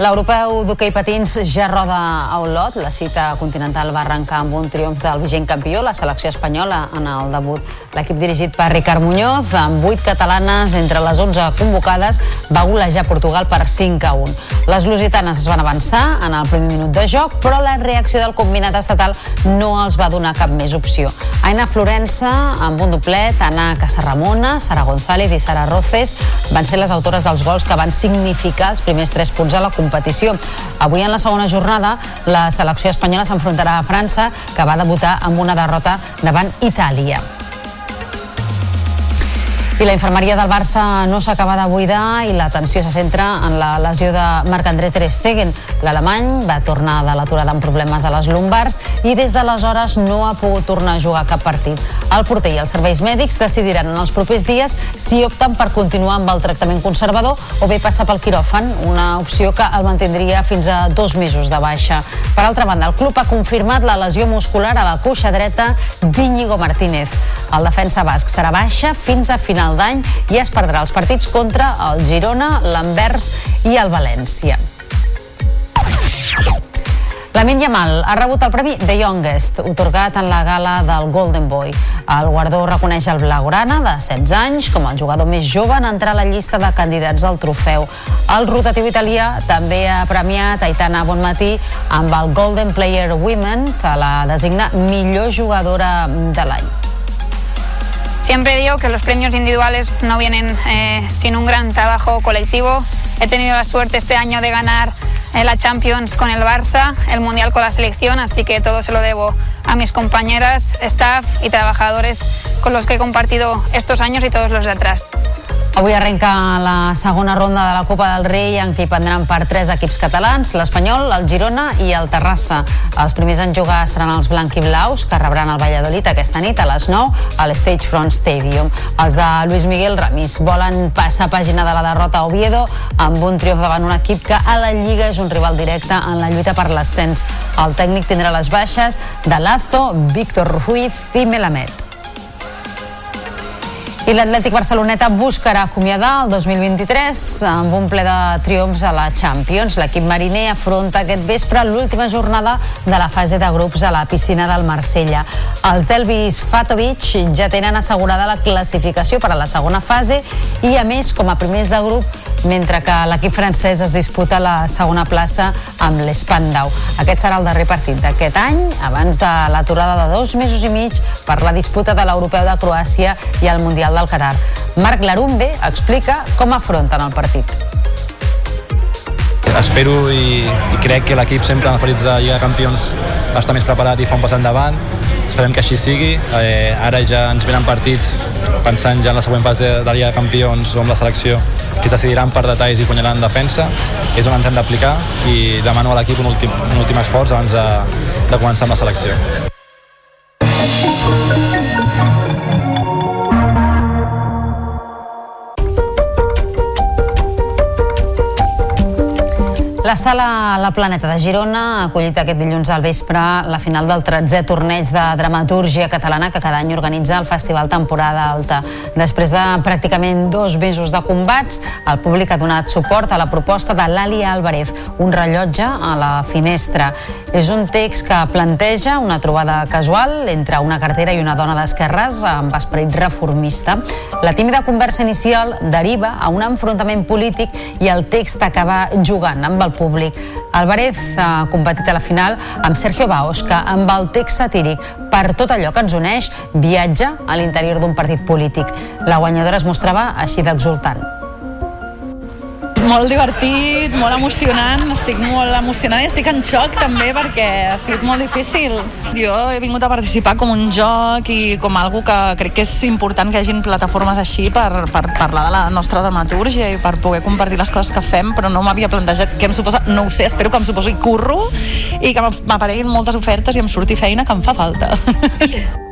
L'europeu d'hoquei patins ja roda a Olot. La cita continental va arrencar amb un triomf del vigent campió, la selecció espanyola, en el debut. L'equip dirigit per Ricard Muñoz, amb 8 catalanes entre les 11 convocades, va golejar Portugal per 5 a 1. Les lusitanes es van avançar en el primer minut de joc, però la reacció del combinat estatal no els va donar cap més opció. Aina Florença, amb un doblet, Ana Casarramona, Sara González i Sara Roces van ser les autores dels gols que van significar els primers 3 punts a la competició competició. Avui en la segona jornada la selecció espanyola s'enfrontarà a França que va debutar amb una derrota davant Itàlia. I la infermeria del Barça no s'acaba de buidar i l'atenció se centra en la lesió de Marc-André Ter Stegen. L'alemany va tornar de l'aturada amb problemes a les lumbars i des d'aleshores no ha pogut tornar a jugar cap partit. El porter i els serveis mèdics decidiran en els propers dies si opten per continuar amb el tractament conservador o bé passar pel quiròfan, una opció que el mantindria fins a dos mesos de baixa. Per altra banda, el club ha confirmat la lesió muscular a la cuixa dreta d'Iñigo Martínez. El defensa basc serà baixa fins a final d'any i es perdrà els partits contra el Girona, l'Anvers i el València. Lamin Yamal ha rebut el premi The Youngest, otorgat en la gala del Golden Boy. El guardó reconeix el Blaugrana, de 16 anys, com el jugador més jove en entrar a la llista de candidats al trofeu. El rotatiu italià també ha premiat Aitana Bonmatí amb el Golden Player Women, que la designa millor jugadora de l'any. Siempre digo que los premios individuales no vienen eh, sin un gran trabajo colectivo. He tenido la suerte este año de ganar eh, la Champions con el Barça, el Mundial con la selección, así que todo se lo debo a mis compañeras, staff y trabajadores con los que he compartido estos años y todos los de atrás. Avui arrenca la segona ronda de la Copa del Rei en què hi prendran part tres equips catalans, l'Espanyol, el Girona i el Terrassa. Els primers en jugar seran els blanc-i-blaus, que rebran el Valladolid aquesta nit a les 9 a l'Stage Front Stadium. Els de Luis Miguel Ramis volen passar pàgina de la derrota a Oviedo amb un triomf davant un equip que a la Lliga és un rival directe en la lluita per l'ascens. El tècnic tindrà les baixes de Lazo, Víctor Ruiz i Melamed. I l'Atlètic Barceloneta buscarà acomiadar el 2023 amb un ple de triomfs a la Champions. L'equip mariner afronta aquest vespre l'última jornada de la fase de grups a la piscina del Marsella. Els Delvis Fatovic ja tenen assegurada la classificació per a la segona fase i, a més, com a primers de grup, mentre que l'equip francès es disputa la segona plaça amb l'Espandau. Aquest serà el darrer partit d'aquest any, abans de l'aturada de dos mesos i mig per la disputa de l'Europeu de Croàcia i el Mundial del Qatar. Marc Larumbe explica com afronten el partit. Espero i, i crec que l'equip sempre en els partits de Lliga de Campions està més preparat i fa un pas endavant. Esperem que així sigui. Eh, ara ja ens venen partits pensant ja en la següent fase de Lliga de Campions o amb la selecció que es decidiran per detalls i guanyaran en defensa. És on ens hem d'aplicar i demano a l'equip un, últim, un últim esforç abans de, de començar amb la selecció. La sala La Planeta de Girona ha acollit aquest dilluns al vespre la final del 13è torneig de dramatúrgia catalana que cada any organitza el Festival Temporada Alta. Després de pràcticament dos mesos de combats, el públic ha donat suport a la proposta de l'Àlia Álvarez, un rellotge a la finestra. És un text que planteja una trobada casual entre una cartera i una dona d'esquerres amb esperit reformista. La tímida conversa inicial deriva a un enfrontament polític i el text acaba jugant amb el públic. Álvarez ha competit a la final amb Sergio Baos, que amb el text satíric per tot allò que ens uneix viatja a l'interior d'un partit polític. La guanyadora es mostrava així d'exultant. Molt divertit, molt emocionant, estic molt emocionada i estic en xoc també perquè ha sigut molt difícil. Jo he vingut a participar com un joc i com algo que crec que és important que hagin plataformes així per, per parlar de la nostra dramatúrgia i per poder compartir les coses que fem, però no m'havia plantejat què em suposa, no ho sé, espero que em suposi curro i que m'apareguin moltes ofertes i em surti feina que em fa falta.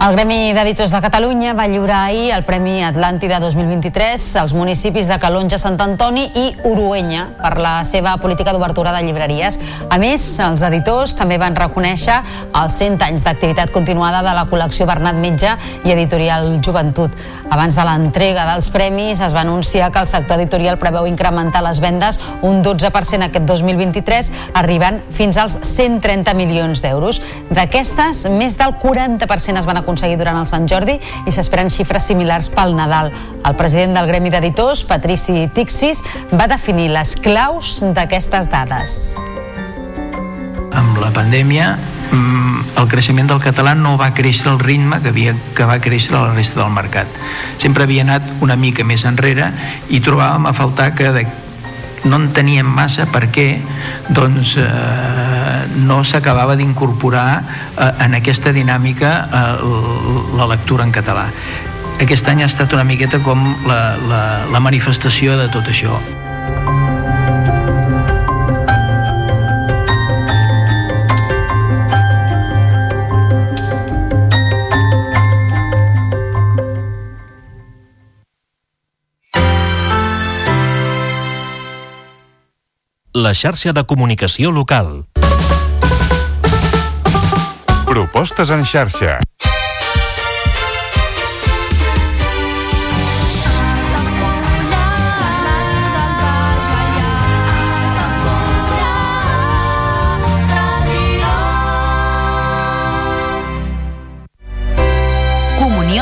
El Gremi d'Editors de Catalunya va lliurar ahir el Premi Atlàntida 2023 als municipis de Calonja, Sant Antoni i Uruenya per la seva política d'obertura de llibreries. A més, els editors també van reconèixer els 100 anys d'activitat continuada de la col·lecció Bernat Metge i Editorial Joventut. Abans de l'entrega dels premis es va anunciar que el sector editorial preveu incrementar les vendes un 12% aquest 2023, arribant fins als 130 milions d'euros. D'aquestes, més del 40% es van aconseguir durant el Sant Jordi i s'esperen xifres similars pel Nadal. El president del Gremi d'Editors, Patrici Tixis, va definir les claus d'aquestes dades. Amb la pandèmia mm, el creixement del català no va créixer al ritme que, havia, que va créixer a la resta del mercat. Sempre havia anat una mica més enrere i trobàvem a faltar que de, no en teníem massa perquè doncs, eh, no s'acabava d'incorporar eh, en aquesta dinàmica eh, la lectura en català. Aquest any ha estat una miqueta com la, la, la manifestació de tot això. La xarxa de comunicació local. Propostes en xarxa.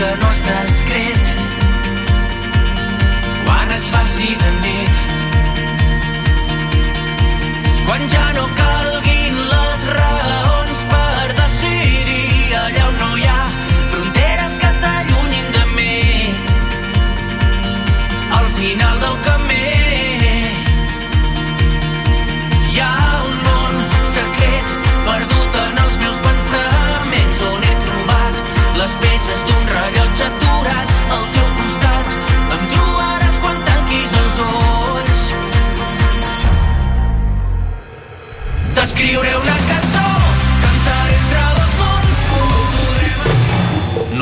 Que no està escrit.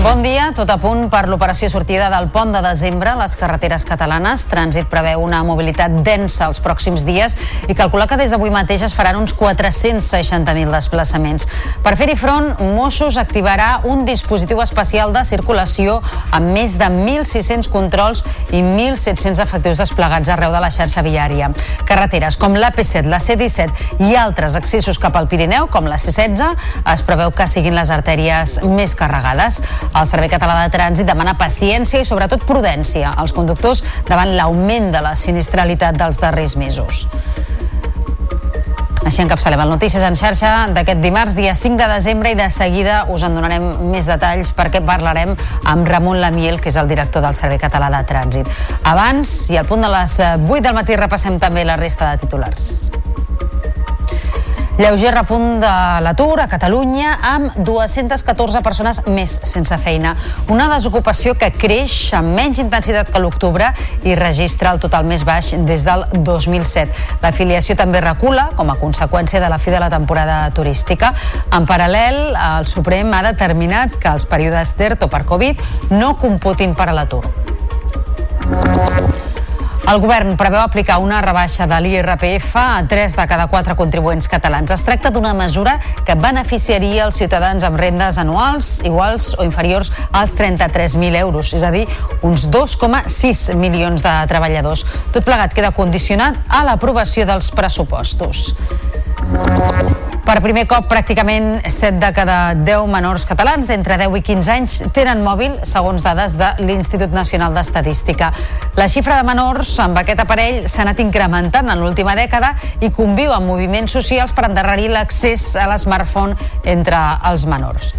Bon dia, tot a punt per l'operació sortida del pont de desembre a les carreteres catalanes. Trànsit preveu una mobilitat densa els pròxims dies i calcula que des d'avui mateix es faran uns 460.000 desplaçaments. Per fer-hi front, Mossos activarà un dispositiu especial de circulació amb més de 1.600 controls i 1.700 efectius desplegats arreu de la xarxa viària. Carreteres com l'AP7, la C-17 i altres accessos cap al Pirineu, com la C-16, es preveu que siguin les artèries més carregades. El Servei Català de Trànsit demana paciència i sobretot prudència als conductors davant l'augment de la sinistralitat dels darrers mesos. Així encapçalem el Notícies en xarxa d'aquest dimarts, dia 5 de desembre, i de seguida us en donarem més detalls perquè parlarem amb Ramon Lamiel, que és el director del Servei Català de Trànsit. Abans, i al punt de les 8 del matí, repassem també la resta de titulars. Lleuger repunt de l'atur a Catalunya amb 214 persones més sense feina. Una desocupació que creix amb menys intensitat que l'octubre i registra el total més baix des del 2007. L'afiliació també recula com a conseqüència de la fi de la temporada turística. En paral·lel, el Suprem ha determinat que els períodes d'ERTO per Covid no computin per a l'atur. El govern preveu aplicar una rebaixa de l'IRPF a 3 de cada 4 contribuents catalans. Es tracta d'una mesura que beneficiaria els ciutadans amb rendes anuals iguals o inferiors als 33.000 euros, és a dir, uns 2,6 milions de treballadors. Tot plegat queda condicionat a l'aprovació dels pressupostos. Per primer cop, pràcticament 7 de cada 10 menors catalans d'entre 10 i 15 anys tenen mòbil, segons dades de l'Institut Nacional d'Estadística. La xifra de menors amb aquest aparell s'ha anat incrementant en l'última dècada i conviu amb moviments socials per endarrerir l'accés a l'smartphone entre els menors.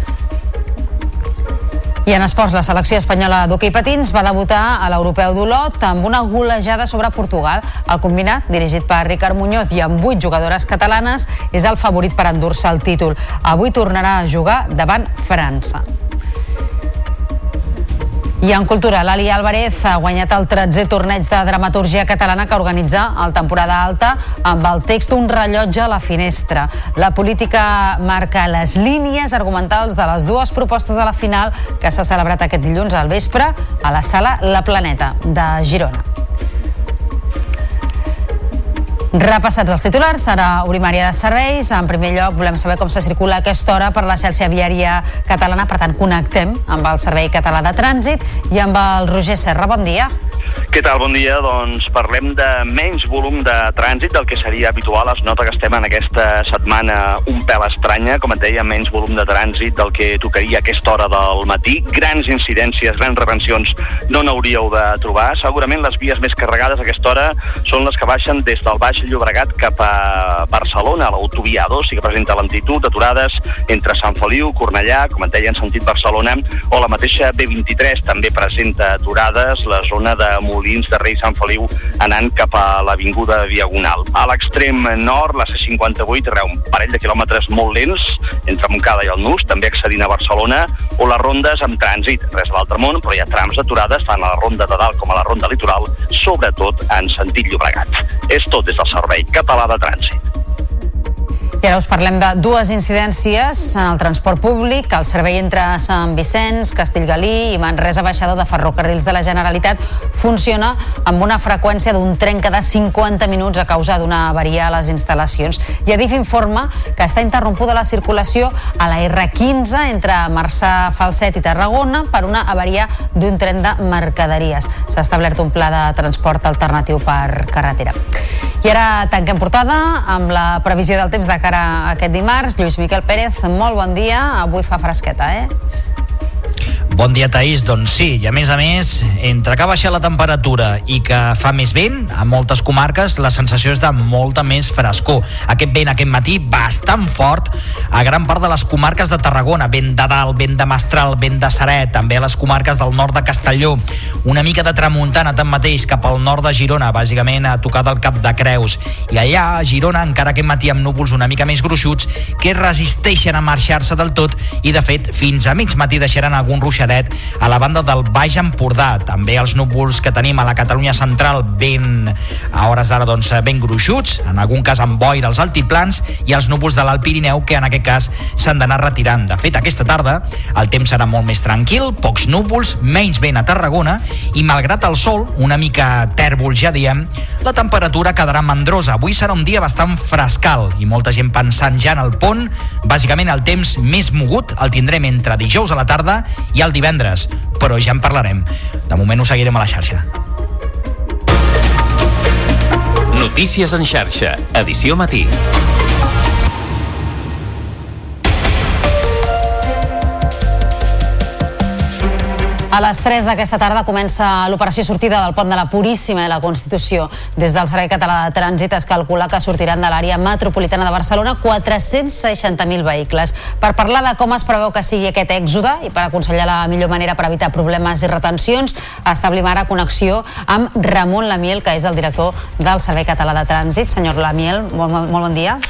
I en esports, la selecció espanyola d'hoquei patins va debutar a l'europeu d'Olot amb una golejada sobre Portugal. El combinat, dirigit per Ricard Muñoz i amb vuit jugadores catalanes, és el favorit per endur-se el títol. Avui tornarà a jugar davant França. I en cultura, l'Ali Álvarez ha guanyat el 13è torneig de dramatúrgia catalana que organitza el temporada alta amb el text Un rellotge a la finestra. La política marca les línies argumentals de les dues propostes de la final que s'ha celebrat aquest dilluns al vespre a la sala La Planeta de Girona. Repassats els titulars, ara obrim àrea de serveis. En primer lloc, volem saber com se circula a aquesta hora per la xarxa viària catalana. Per tant, connectem amb el Servei Català de Trànsit i amb el Roger Serra. Bon dia. Què tal? Bon dia. Doncs parlem de menys volum de trànsit del que seria habitual. Es nota que estem en aquesta setmana un pèl estranya, com et deia, menys volum de trànsit del que tocaria a aquesta hora del matí. Grans incidències, grans retencions no n'hauríeu de trobar. Segurament les vies més carregades a aquesta hora són les que baixen des del Baix Llobregat cap a Barcelona, a l'autovia 2, sí que presenta lentitud, aturades entre Sant Feliu, Cornellà, com et deia, en sentit Barcelona, o la mateixa B23 també presenta aturades, la zona de Molins de Rei Sant Feliu anant cap a l'avinguda Diagonal. A l'extrem nord, la C58 reu un parell de quilòmetres molt lents entre Montcada i el Nus, també accedint a Barcelona, o les rondes amb trànsit, res a l'altre món, però hi ha trams aturades tant a la ronda de dalt com a la ronda litoral, sobretot en sentit Llobregat. És tot des del Servei Català de Trànsit. I ara us parlem de dues incidències en el transport públic. El servei entre Sant Vicenç, Castellgalí i Manresa Baixador de Ferrocarrils de la Generalitat funciona amb una freqüència d'un tren cada 50 minuts a causa d'una avaria a les instal·lacions. I Adif informa que està interrompuda la circulació a la R15 entre Marçà, Falset i Tarragona per una avaria d'un tren de mercaderies. S'ha establert un pla de transport alternatiu per carretera. I ara tanquem portada amb la previsió del temps de cara a aquest dimarts. Lluís Miquel Pérez, molt bon dia. Avui fa fresqueta, eh? Bon dia, Taís. Doncs sí, i a més a més, entre que ha baixat la temperatura i que fa més vent, a moltes comarques la sensació és de molta més frescor. Aquest vent aquest matí bastant fort a gran part de les comarques de Tarragona, vent de dalt, vent de Mestral, vent de Seret, també a les comarques del nord de Castelló, una mica de tramuntana tanmateix cap al nord de Girona, bàsicament a tocar del Cap de Creus. I allà, a Girona, encara aquest matí amb núvols una mica més gruixuts, que resisteixen a marxar-se del tot i, de fet, fins a mig matí deixaran algun ruixadet a la banda del Baix Empordà. També els núvols que tenim a la Catalunya central ben, a hores d'ara, doncs, ben gruixuts, en algun cas amb boira als altiplans, i els núvols de l'Alt Pirineu, que en aquest cas s'han d'anar retirant. De fet, aquesta tarda el temps serà molt més tranquil, pocs núvols, menys vent a Tarragona, i malgrat el sol, una mica tèrbol ja diem, la temperatura quedarà mandrosa. Avui serà un dia bastant frescal i molta gent pensant ja en el pont. Bàsicament el temps més mogut el tindrem entre dijous a la tarda i el divendres, però ja en parlarem. De moment ho seguirem a la xarxa. Notícies en xarxa, edició matí. A les 3 d'aquesta tarda comença l'operació sortida del pont de la Puríssima i la Constitució. Des del Servei Català de Trànsit es calcula que sortiran de l'àrea metropolitana de Barcelona 460.000 vehicles. Per parlar de com es preveu que sigui aquest èxode i per aconsellar la millor manera per evitar problemes i retencions, establim ara connexió amb Ramon Lamiel, que és el director del Servei Català de Trànsit. Senyor Lamiel, molt, molt, bon dia.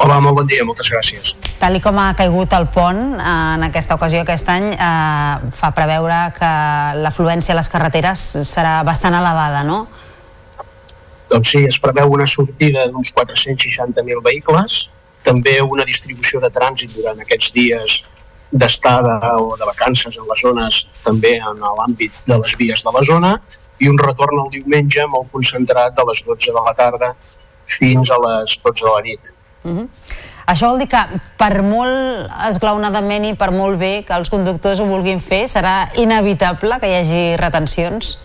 Hola, molt bon dia, moltes gràcies. Tal com ha caigut el pont eh, en aquesta ocasió aquest any, eh, fa preveure que l'afluència a les carreteres serà bastant elevada, no? Doncs sí, es preveu una sortida d'uns 460.000 vehicles, també una distribució de trànsit durant aquests dies d'estada o de vacances en les zones, també en l'àmbit de les vies de la zona, i un retorn el diumenge molt concentrat de les 12 de la tarda fins a les 12 de la nit. Uh -huh. Això vol dir que per molt esglaonadament i per molt bé que els conductors ho vulguin fer, serà inevitable que hi hagi retencions?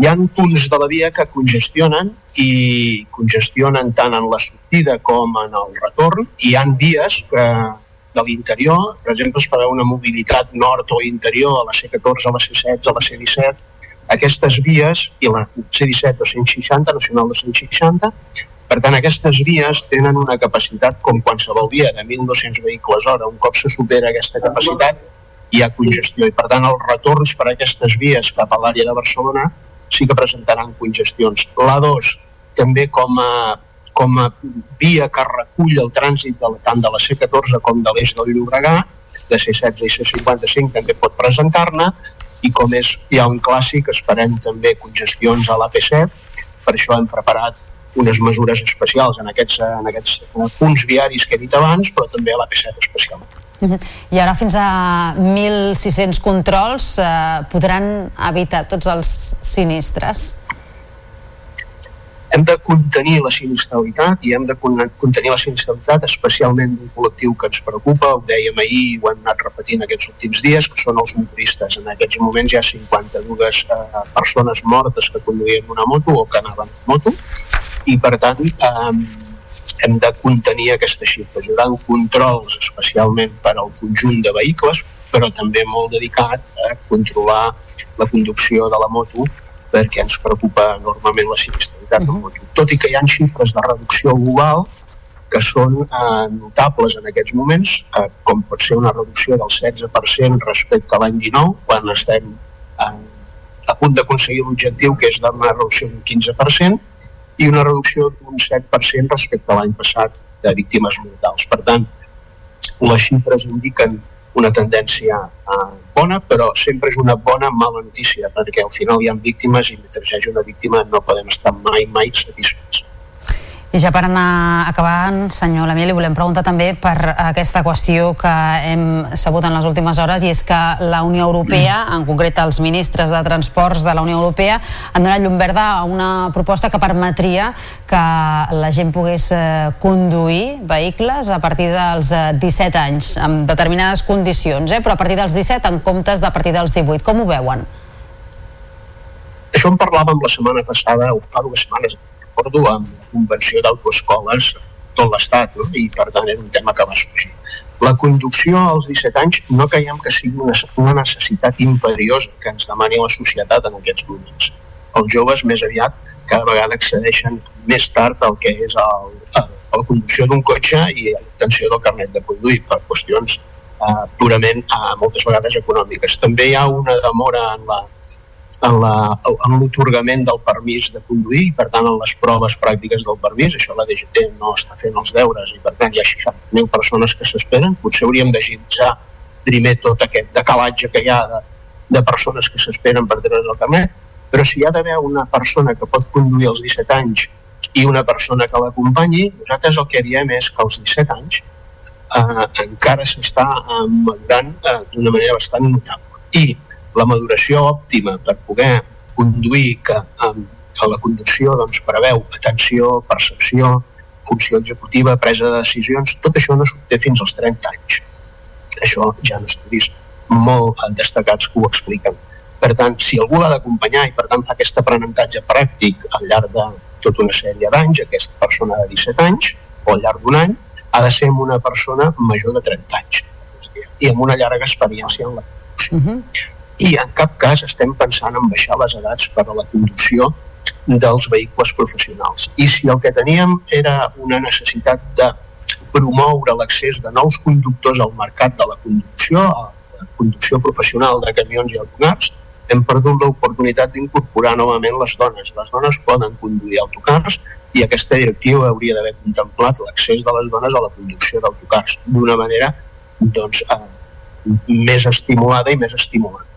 Hi ha punts de la via que congestionen i congestionen tant en la sortida com en el retorn. I hi ha dies que de l'interior, per exemple, es preveu una mobilitat nord o interior a la C14, a la C16, a la C17, aquestes vies, i la C17 o 160, nacional de 160, per tant, aquestes vies tenen una capacitat com qualsevol via de 1.200 vehicles hora. Un cop se supera aquesta capacitat, hi ha congestió i, per tant, els retorns per aquestes vies cap a l'àrea de Barcelona sí que presentaran congestions. L'A2, també com a, com a via que recull el trànsit de, tant de la C14 com de l'eix del Llobregat, de C16 i C55 també pot presentar-ne, i com és ja un clàssic, esperem també congestions a l'AP7, per això hem preparat unes mesures especials en aquests, en aquests punts viaris que he dit abans, però també a l'AP7 especialment. Uh -huh. I ara fins a 1.600 controls eh, podran evitar tots els sinistres? hem de contenir la sinistralitat i hem de con- contenir la sinistralitat especialment d'un col·lectiu que ens preocupa, ho dèiem ahir i ho hem anat repetint aquests últims dies, que són els motoristes. En aquests moments hi ha 52 eh, persones mortes que conduïen una moto o que anaven en moto i per tant eh, hem de contenir aquestes xifres. Hi haurà controls especialment per al conjunt de vehicles, però també molt dedicat a controlar la conducció de la moto perquè ens preocupa enormement la sinistralitat del moto. Tot i que hi ha xifres de reducció global que són eh, notables en aquests moments, eh, com pot ser una reducció del 16% respecte a l'any 19, quan estem eh, a punt d'aconseguir l'objectiu que és d'una reducció d'un 15%, i una reducció d'un 7% respecte a l'any passat de víctimes mortals. Per tant, les xifres indiquen una tendència eh, bona, però sempre és una bona mala notícia, perquè al final hi ha víctimes i mentre hi hagi una víctima no podem estar mai, mai satisfets. I ja per anar acabant, senyor Lamiel, li volem preguntar també per aquesta qüestió que hem sabut en les últimes hores i és que la Unió Europea, en concret els ministres de Transports de la Unió Europea, han donat llum verda a una proposta que permetria que la gent pogués eh, conduir vehicles a partir dels eh, 17 anys, amb determinades condicions, eh? però a partir dels 17 en comptes de a partir dels 18. Com ho veuen? Això en parlàvem la setmana passada, o fa dues setmanes, recordo, amb la convenció d'autoescoles tot l'estat, no? i per tant era un tema que va sorgir. La conducció als 17 anys no creiem que sigui una, una necessitat imperiosa que ens demani la societat en aquests moments. Els joves més aviat cada vegada accedeixen més tard al que és el, a la conducció d'un cotxe i l'obtenció del carnet de conduir per qüestions eh, purament eh, moltes vegades econòmiques. També hi ha una demora en la, en l'otorgament del permís de conduir i per tant en les proves pràctiques del permís, això la DGT no està fent els deures i per tant hi ha 60.000 persones que s'esperen, potser hauríem d'agilitzar primer tot aquest decalatge que hi ha de, de persones que s'esperen per treure's el carnet, però si hi ha d'haver una persona que pot conduir als 17 anys i una persona que l'acompanyi, nosaltres el que diem és que als 17 anys eh, encara s'està eh, madurant eh, d'una manera bastant notable. I la maduració òptima per poder conduir que, eh, que la conducció doncs, preveu atenció, percepció, funció executiva, presa de decisions, tot això no s'obté fins als 30 anys. Això ja no estudis molt destacats que ho expliquen. Per tant, si algú l'ha d'acompanyar i per tant fa aquest aprenentatge pràctic al llarg de tota una sèrie d'anys, aquesta persona de 17 anys o al llarg d'un any, ha de ser una persona major de 30 anys i amb una llarga experiència en la. Uh -huh. I en cap cas estem pensant en baixar les edats per a la conducció dels vehicles professionals. I si el que teníem era una necessitat de promoure l'accés de nous conductors al mercat de la conducció, a la conducció professional de camions i autocars, hem perdut l'oportunitat d'incorporar novament les dones. Les dones poden conduir autocars i aquesta directiva hauria d'haver contemplat l'accés de les dones a la conducció d'autocars d'una manera doncs, eh, més estimulada i més estimulant.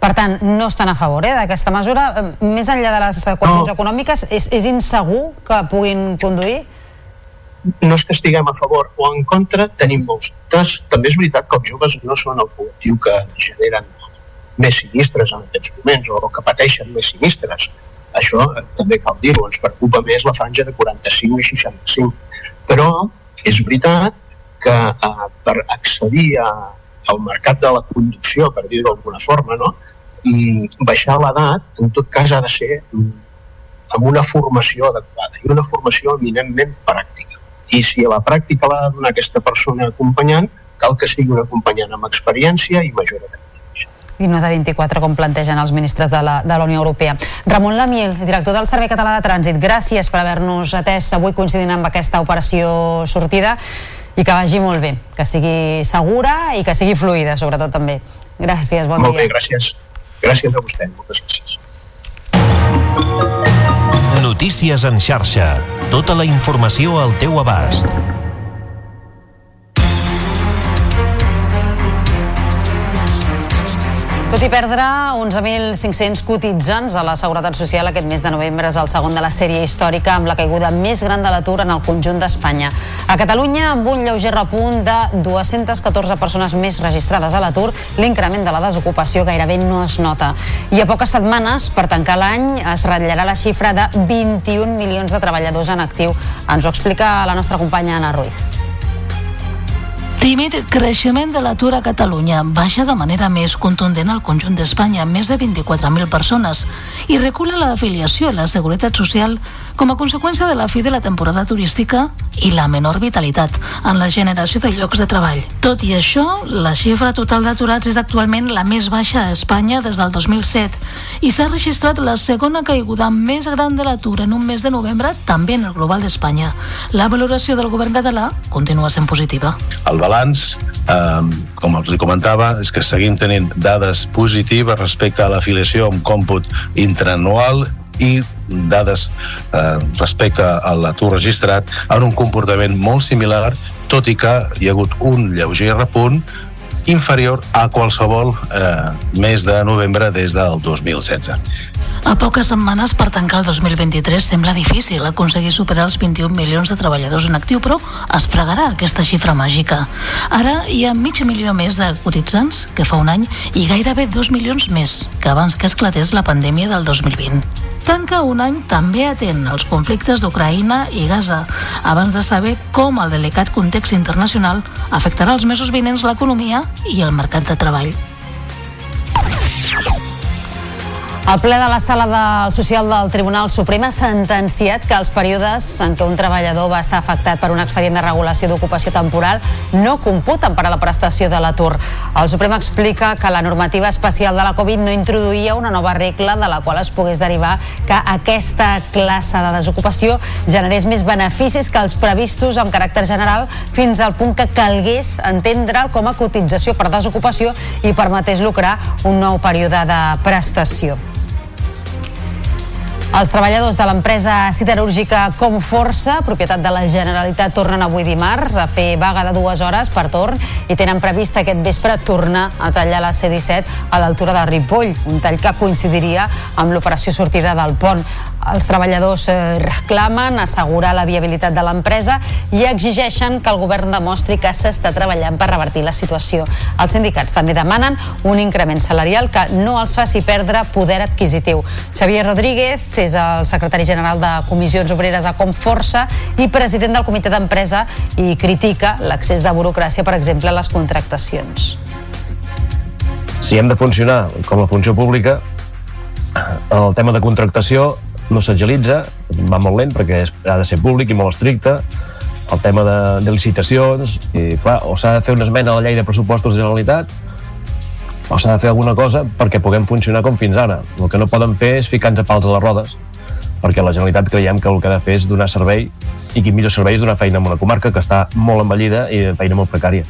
Per tant, no estan a favor eh, d'aquesta mesura. Més enllà de les eh, qüestions no. econòmiques, és, és insegur que puguin conduir? no és que estiguem a favor o en contra, tenim molts dubtes. També és veritat que els joves no són el col·lectiu que generen més sinistres en aquests moments o que pateixen més sinistres. Això eh, també cal dir-ho, ens preocupa més la franja de 45 i 65. Però és veritat que eh, per accedir a, al mercat de la conducció, per dir-ho d'alguna forma, no? Mm, baixar l'edat, en tot cas, ha de ser mm, amb una formació adequada i una formació eminentment pràctica. I si a la pràctica l'ha de donar aquesta persona acompanyant, cal que sigui un acompanyant amb experiència i major i no de 24 com plantegen els ministres de la, de la Unió Europea. Ramon Lamiel, director del Servei Català de Trànsit, gràcies per haver-nos atès avui coincidint amb aquesta operació sortida i que vagi molt bé, que sigui segura i que sigui fluida, sobretot també. Gràcies, bon Molt dia. bé, gràcies. Gràcies a vostè, moltes gràcies. Notícies en xarxa. Tota la informació al teu abast. Tot i perdre 11.500 cotitzants a la Seguretat Social aquest mes de novembre és el segon de la sèrie històrica amb la caiguda més gran de l'atur en el conjunt d'Espanya. A Catalunya, amb un lleuger repunt de 214 persones més registrades a l'atur, l'increment de la desocupació gairebé no es nota. I a poques setmanes, per tancar l'any, es ratllarà la xifra de 21 milions de treballadors en actiu. Ens ho explica la nostra companya Anna Ruiz. Tímid creixement de l'atur a Catalunya baixa de manera més contundent al conjunt d'Espanya, més de 24.000 persones, i recula l'afiliació a la Seguretat Social com a conseqüència de la fi de la temporada turística i la menor vitalitat en la generació de llocs de treball. Tot i això, la xifra total d'aturats és actualment la més baixa a Espanya des del 2007 i s'ha registrat la segona caiguda més gran de l'atur en un mes de novembre també en el global d'Espanya. La valoració del govern català continua sent positiva. El balanç, eh, com els comentava, és que seguim tenint dades positives respecte a l'afiliació amb còmput intraanual i dades eh, respecte a l'atur registrat en un comportament molt similar, tot i que hi ha hagut un lleuger repunt inferior a qualsevol eh, mes de novembre des del 2016. A poques setmanes per tancar el 2023 sembla difícil aconseguir superar els 21 milions de treballadors en actiu, però es fregarà aquesta xifra màgica. Ara hi ha mig milió més de cotitzants que fa un any i gairebé 2 milions més que abans que esclatés la pandèmia del 2020. Tanca un any també atent als conflictes d'Ucraïna i Gaza, abans de saber com el delicat context internacional afectarà els mesos vinents l'economia i el mercat de treball. El ple de la sala del social del Tribunal Suprem ha sentenciat que els períodes en què un treballador va estar afectat per un expedient de regulació d'ocupació temporal no computen per a la prestació de l'atur. El Suprem explica que la normativa especial de la Covid no introduïa una nova regla de la qual es pogués derivar que aquesta classe de desocupació generés més beneficis que els previstos amb caràcter general fins al punt que calgués entendre'l com a cotització per desocupació i permetés lucrar un nou període de prestació. Els treballadors de l'empresa siderúrgica Comforça, propietat de la Generalitat, tornen avui dimarts a fer vaga de dues hores per torn i tenen previst aquest vespre tornar a tallar la C-17 a l'altura de Ripoll, un tall que coincidiria amb l'operació sortida del pont. Els treballadors eh, reclamen assegurar la viabilitat de l'empresa i exigeixen que el govern demostri que s'està treballant per revertir la situació. Els sindicats també demanen un increment salarial que no els faci perdre poder adquisitiu. Xavier Rodríguez és el secretari general de Comissions Obreres a Comforça i president del comitè d'empresa i critica l'accés de burocràcia, per exemple, a les contractacions. Si hem de funcionar com a funció pública, el tema de contractació no s'agilitza, va molt lent perquè ha de ser públic i molt estricte, el tema de, de licitacions, i clar, o s'ha de fer una esmena a la llei de pressupostos de Generalitat, o s'ha de fer alguna cosa perquè puguem funcionar com fins ara. El que no poden fer és ficar-nos a pals a les rodes, perquè la Generalitat creiem que el que ha de fer és donar servei i qui millor servei és donar feina en una comarca que està molt envellida i feina molt precària.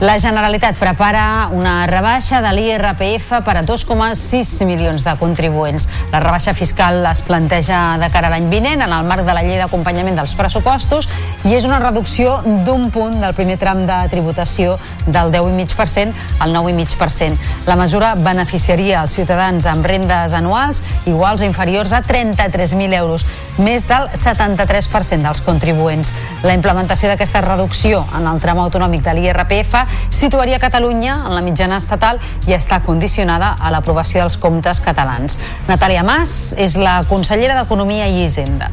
La Generalitat prepara una rebaixa de l'IRPF per a 2,6 milions de contribuents. La rebaixa fiscal es planteja de cara a l'any vinent en el marc de la llei d'acompanyament dels pressupostos i és una reducció d'un punt del primer tram de tributació del 10,5% al 9,5%. La mesura beneficiaria els ciutadans amb rendes anuals iguals o inferiors a 33.000 euros, més del 73% dels contribuents. La implementació d'aquesta reducció en el tram autonòmic de l'IRPF situaria Catalunya en la mitjana estatal i està condicionada a l'aprovació dels comptes catalans. Natàlia Mas és la consellera d'Economia i Hisenda.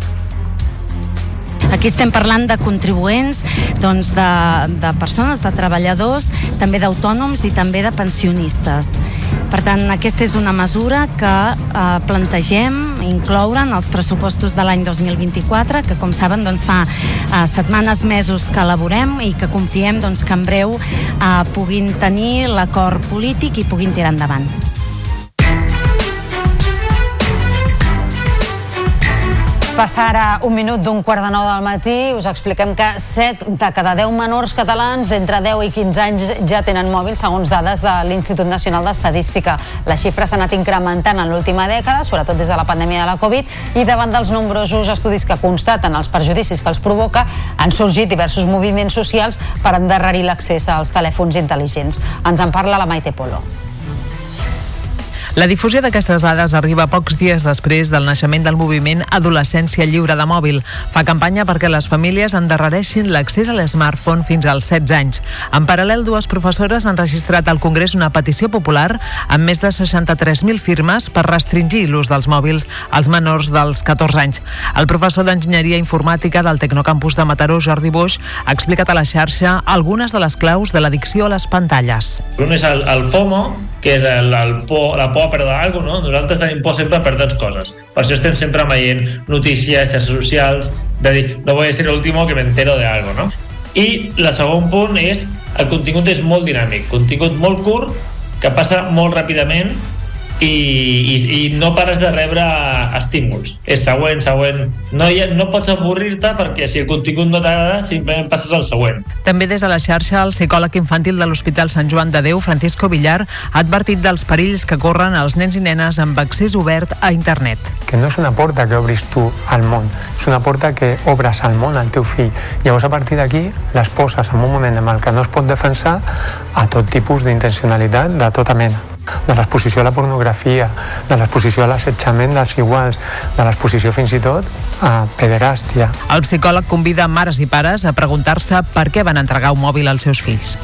Aquí estem parlant de contribuents, doncs de, de persones, de treballadors, també d'autònoms i també de pensionistes. Per tant, aquesta és una mesura que eh, plantegem incloure en els pressupostos de l'any 2024, que com saben doncs, fa eh, setmanes, mesos que elaborem i que confiem doncs, que en breu eh, puguin tenir l'acord polític i puguin tirar endavant. Passar ara un minut d'un quart de nou del matí, us expliquem que 7 de cada 10 menors catalans d'entre 10 i 15 anys ja tenen mòbil, segons dades de l'Institut Nacional d'Estadística. La xifra s'ha anat incrementant en l'última dècada, sobretot des de la pandèmia de la Covid, i davant dels nombrosos estudis que constaten els perjudicis que els provoca, han sorgit diversos moviments socials per endarrerir l'accés als telèfons intel·ligents. Ens en parla la Maite Polo. La difusió d'aquestes dades arriba pocs dies després del naixement del moviment Adolescència Lliure de Mòbil. Fa campanya perquè les famílies endarrereixin l'accés a l'smartphone fins als 16 anys. En paral·lel, dues professores han registrat al Congrés una petició popular amb més de 63.000 firmes per restringir l'ús dels mòbils als menors dels 14 anys. El professor d'Enginyeria Informàtica del Tecnocampus de Mataró, Jordi Boix, ha explicat a la xarxa algunes de les claus de l'addicció a les pantalles. Un és el, el FOMO, que és el, el por, la por a perdre alguna cosa, no? Nosaltres tenim por sempre a perdre coses. Per això estem sempre veient notícies, xarxes socials, de dir, no a ser el último que me entero de algo, no? I el segon punt és el contingut és molt dinàmic, contingut molt curt, que passa molt ràpidament i, i, i no pares de rebre estímuls. És següent, següent. No, hi ha, no pots avorrir-te perquè si el contingut no t'agrada, simplement passes al següent. També des de la xarxa, el psicòleg infantil de l'Hospital Sant Joan de Déu, Francisco Villar, ha advertit dels perills que corren els nens i nenes amb accés obert a internet. Que no és una porta que obris tu al món, és una porta que obres al món al teu fill. Llavors, a partir d'aquí, les poses en un moment en el que no es pot defensar a tot tipus d'intencionalitat de tota mena de l'exposició a la pornografia, de l'exposició a l'assetjament dels iguals, de l'exposició fins i tot a pederàstia. El psicòleg convida mares i pares a preguntar-se per què van entregar un mòbil als seus fills.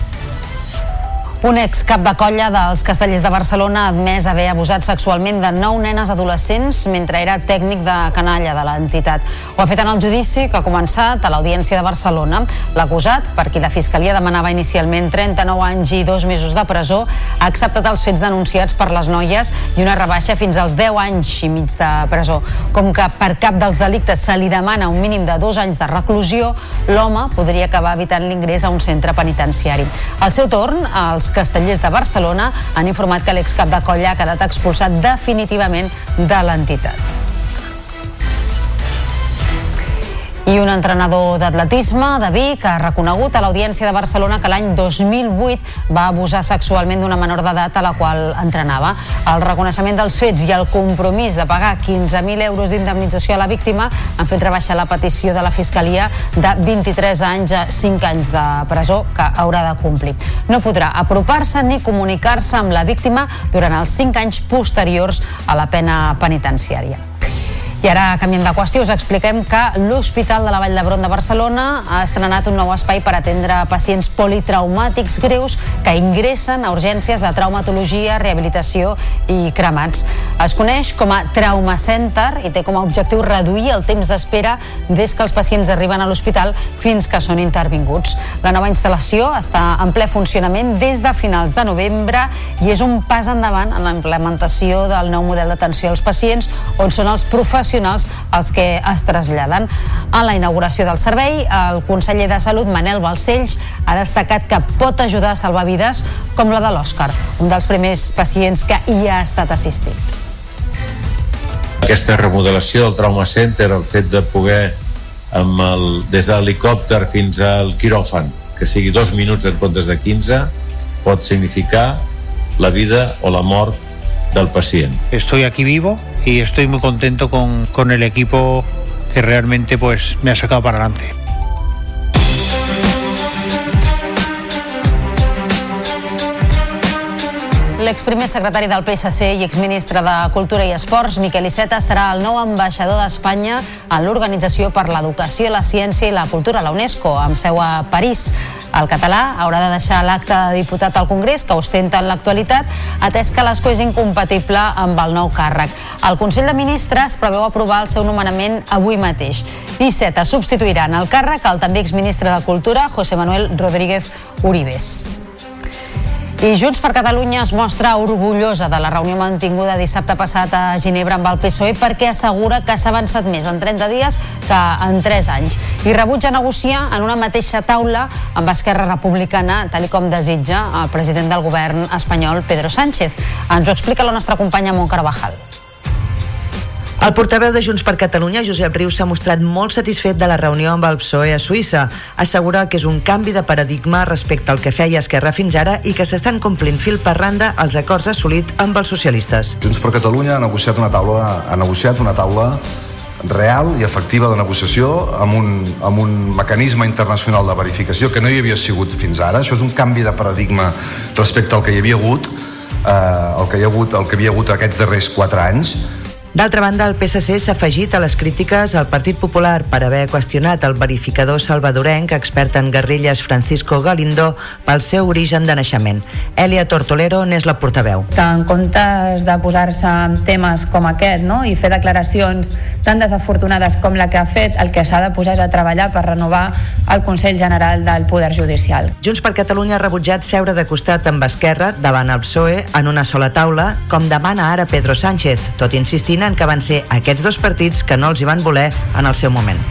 Un ex cap de colla dels castellers de Barcelona ha admès haver abusat sexualment de nou nenes adolescents mentre era tècnic de canalla de l'entitat. Ho ha fet en el judici que ha començat a l'Audiència de Barcelona. L'acusat, per qui la Fiscalia demanava inicialment 39 anys i dos mesos de presó, ha acceptat els fets denunciats per les noies i una rebaixa fins als 10 anys i mig de presó. Com que per cap dels delictes se li demana un mínim de dos anys de reclusió, l'home podria acabar evitant l'ingrés a un centre penitenciari. Al seu torn, els castellers de Barcelona han informat que l'excap de colla ha quedat expulsat definitivament de l'entitat. I un entrenador d'atletisme de Vic ha reconegut a l'Audiència de Barcelona que l'any 2008 va abusar sexualment d'una menor d'edat a la qual entrenava. El reconeixement dels fets i el compromís de pagar 15.000 euros d'indemnització a la víctima han fet rebaixar la petició de la Fiscalia de 23 anys a 5 anys de presó que haurà de complir. No podrà apropar-se ni comunicar-se amb la víctima durant els 5 anys posteriors a la pena penitenciària. I ara, canviem de qüestió, us expliquem que l'Hospital de la Vall d'Hebron de Barcelona ha estrenat un nou espai per atendre pacients politraumàtics greus que ingressen a urgències de traumatologia, rehabilitació i cremats. Es coneix com a Trauma Center i té com a objectiu reduir el temps d'espera des que els pacients arriben a l'hospital fins que són intervinguts. La nova instal·lació està en ple funcionament des de finals de novembre i és un pas endavant en la implementació del nou model d'atenció als pacients on són els professionals professionals els que es traslladen. En la inauguració del servei, el conseller de Salut, Manel Balcells, ha destacat que pot ajudar a salvar vides com la de l'Òscar, un dels primers pacients que hi ha estat assistit. Aquesta remodelació del Trauma Center, el fet de poder amb el, des de l'helicòpter fins al quiròfan, que sigui dos minuts en comptes de 15, pot significar la vida o la mort del pacient. Estoy aquí vivo y estoy muy contento con, con el equipo que realmente pues me ha sacado para adelante. L'exprimer secretari del PSC i exministre de Cultura i Esports, Miquel Iceta, serà el nou ambaixador d'Espanya en l'Organització per l'Educació, la Ciència i la Cultura, la UNESCO, amb seu a París. El català haurà de deixar l'acte de diputat al Congrés, que ostenta en l'actualitat, atès que l'escó és incompatible amb el nou càrrec. El Consell de Ministres preveu aprovar el seu nomenament avui mateix. Iceta substituirà en el càrrec el també exministre de Cultura, José Manuel Rodríguez Uribes. I Junts per Catalunya es mostra orgullosa de la reunió mantinguda dissabte passat a Ginebra amb el PSOE perquè assegura que s'ha avançat més en 30 dies que en 3 anys i rebutja negociar en una mateixa taula amb Esquerra Republicana, tal com desitja el president del govern espanyol, Pedro Sánchez. Ens ho explica la nostra companya Montcar Carvajal. El portaveu de Junts per Catalunya, Josep Rius, s'ha mostrat molt satisfet de la reunió amb el PSOE a Suïssa. Assegura que és un canvi de paradigma respecte al que feia Esquerra fins ara i que s'estan complint fil per randa els acords assolit amb els socialistes. Junts per Catalunya ha negociat una taula, ha negociat una taula real i efectiva de negociació amb un, amb un mecanisme internacional de verificació que no hi havia sigut fins ara. Això és un canvi de paradigma respecte al que hi havia hagut eh, el, que hi ha hagut, el que havia hagut aquests darrers 4 anys D'altra banda, el PSC s'ha afegit a les crítiques al Partit Popular per haver qüestionat el verificador salvadorenc expert en guerrilles Francisco Galindo pel seu origen de naixement. Elia Tortolero n'és la portaveu. Que en comptes de posar-se en temes com aquest no? i fer declaracions tan desafortunades com la que ha fet, el que s'ha de posar és a treballar per renovar el Consell General del Poder Judicial. Junts per Catalunya ha rebutjat seure de costat amb Esquerra davant el PSOE en una sola taula, com demana ara Pedro Sánchez, tot insistint en que van ser aquests dos partits que no els hi van voler en el seu moment.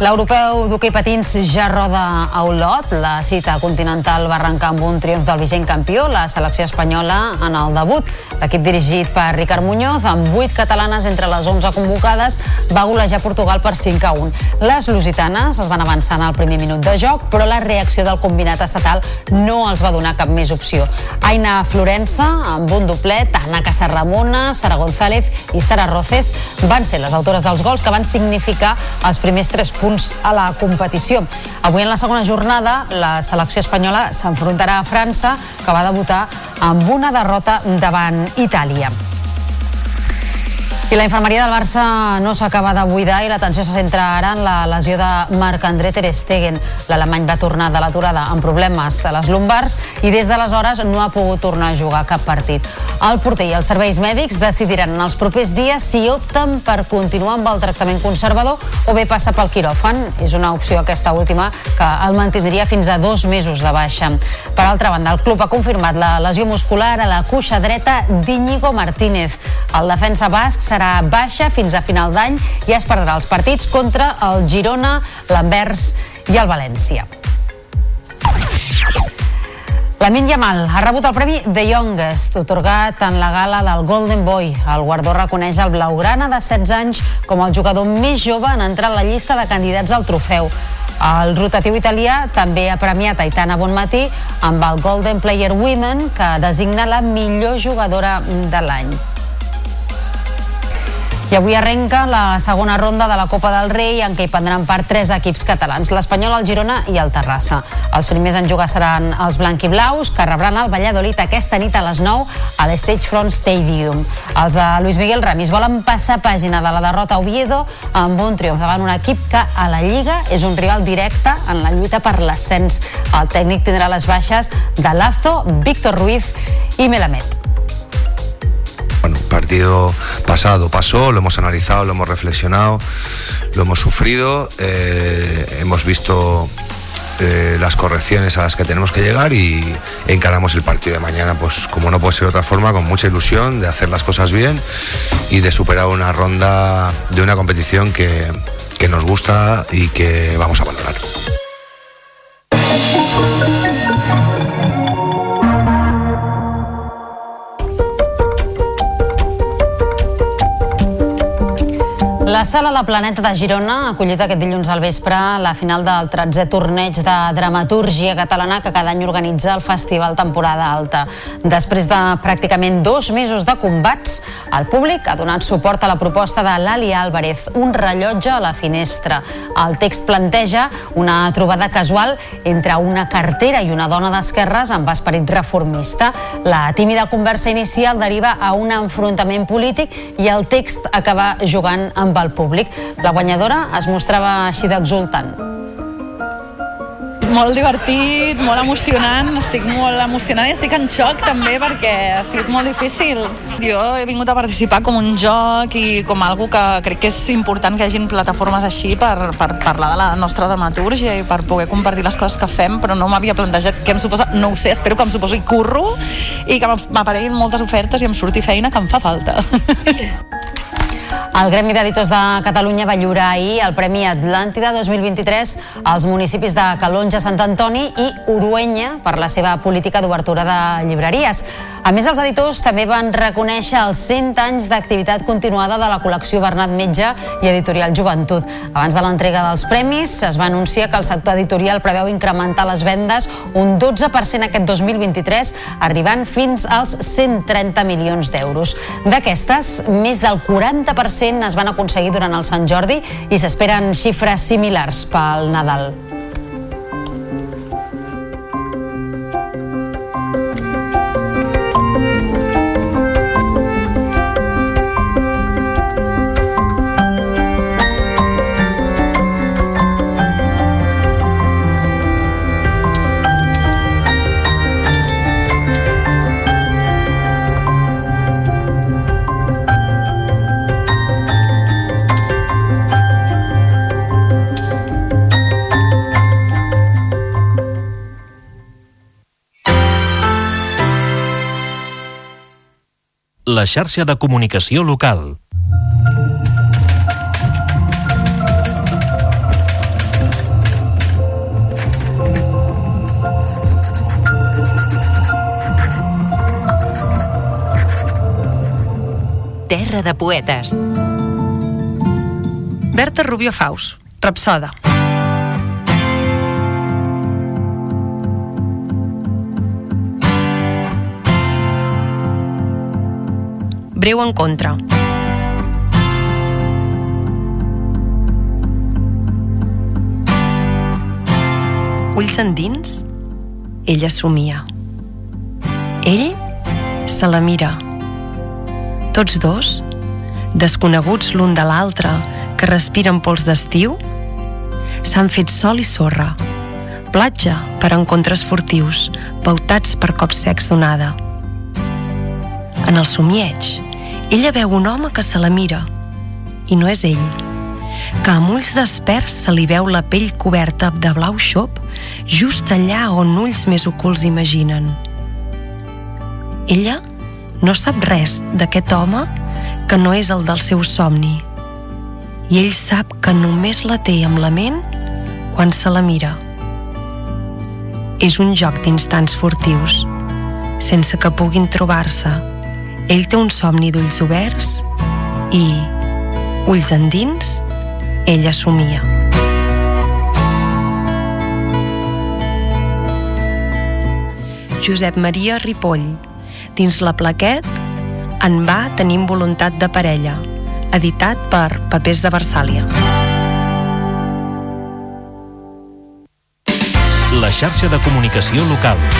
L'europeu d'hoquei patins ja roda a Olot. La cita continental va arrencar amb un triomf del vigent campió, la selecció espanyola, en el debut. L'equip dirigit per Ricard Muñoz, amb 8 catalanes entre les 11 convocades, va golejar Portugal per 5 a 1. Les lusitanes es van avançar en el primer minut de joc, però la reacció del combinat estatal no els va donar cap més opció. Aina Florença, amb un doblet, Ana Casarramona, Sara González i Sara Roces van ser les autores dels gols que van significar els primers 3 punts a la competició. Avui en la segona jornada la selecció espanyola s'enfrontarà a França que va debutar amb una derrota davant Itàlia. I la infermeria del Barça no s'acaba de buidar i l'atenció se centra ara en la lesió de Marc-André Ter Stegen. L'alemany va tornar de l'aturada amb problemes a les lumbars i des d'aleshores no ha pogut tornar a jugar cap partit. El porter i els serveis mèdics decidiran en els propers dies si opten per continuar amb el tractament conservador o bé passar pel quiròfan. És una opció aquesta última que el mantindria fins a dos mesos de baixa. Per altra banda, el club ha confirmat la lesió muscular a la cuixa dreta d'Iñigo Martínez. El defensa basc serà serà baixa fins a final d'any i es perdrà els partits contra el Girona, l'Anvers i el València. Lamin Yamal ha rebut el premi The Youngest, otorgat en la gala del Golden Boy. El guardó reconeix el blaugrana de 16 anys com el jugador més jove en entrar a la llista de candidats al trofeu. El rotatiu italià també ha premiat Aitana Bonmatí amb el Golden Player Women, que designa la millor jugadora de l'any. I avui arrenca la segona ronda de la Copa del Rei en què hi prendran part tres equips catalans, l'Espanyol, el Girona i el Terrassa. Els primers en jugar seran els blanquiblaus, que rebran el Valladolid aquesta nit a les 9 a l'Stage Front Stadium. Els de Luis Miguel Ramis volen passar pàgina de la derrota a Oviedo amb un triomf davant un equip que a la Lliga és un rival directe en la lluita per l'ascens. El tècnic tindrà les baixes de Lazo, Víctor Ruiz i Melamed. Bueno, partido pasado pasó, lo hemos analizado, lo hemos reflexionado, lo hemos sufrido, eh, hemos visto eh, las correcciones a las que tenemos que llegar y encaramos el partido de mañana, pues como no puede ser de otra forma, con mucha ilusión de hacer las cosas bien y de superar una ronda de una competición que, que nos gusta y que vamos a valorar. La sala La Planeta de Girona ha acollit aquest dilluns al vespre la final del 13è torneig de dramatúrgia catalana que cada any organitza el Festival Temporada Alta. Després de pràcticament dos mesos de combats, el públic ha donat suport a la proposta de Lali Álvarez, un rellotge a la finestra. El text planteja una trobada casual entre una cartera i una dona d'esquerres amb esperit reformista. La tímida conversa inicial deriva a un enfrontament polític i el text acaba jugant amb el públic. La guanyadora es mostrava així d'exultant. molt divertit, molt emocionant, estic molt emocionada i estic en xoc també perquè ha sigut molt difícil. Jo he vingut a participar com un joc i com algo que crec que és important que hi hagin plataformes així per, per parlar de la nostra dramatúrgia i per poder compartir les coses que fem, però no m'havia plantejat què em suposa, no ho sé, espero que em suposi curro i que m'apareguin moltes ofertes i em surti feina que em fa falta. El Gremi d'Editors de Catalunya va lliurar ahir el Premi Atlàntida 2023 als municipis de Calonja, Sant Antoni i Uruenya per la seva política d'obertura de llibreries. A més, els editors també van reconèixer els 100 anys d'activitat continuada de la col·lecció Bernat Metge i Editorial Joventut. Abans de l'entrega dels premis, es va anunciar que el sector editorial preveu incrementar les vendes un 12% aquest 2023, arribant fins als 130 milions d'euros. D'aquestes, més del 40% es van aconseguir durant el Sant Jordi i s'esperen xifres similars pel Nadal. La xarxa de comunicació local. Terra de poetes. Berta Rubio Faus, Rapsoda. Breu en contra. Ulls endins, ella somia. Ell se la mira. Tots dos, desconeguts l'un de l'altre, que respiren pols d'estiu, s'han fet sol i sorra, platja per encontres furtius, pautats per cops secs d'onada. En el somieig, ella veu un home que se la mira, i no és ell, que amb ulls desperts se li veu la pell coberta de blau xop just allà on ulls més ocults imaginen. Ella no sap res d'aquest home que no és el del seu somni, i ell sap que només la té amb la ment quan se la mira. És un joc d'instants furtius, sense que puguin trobar-se, ell té un somni d'ulls oberts i, ulls endins, ella somia. Josep Maria Ripoll, dins la plaquet En va tenim voluntat de parella, editat per Papers de Versàlia. La xarxa de comunicació local.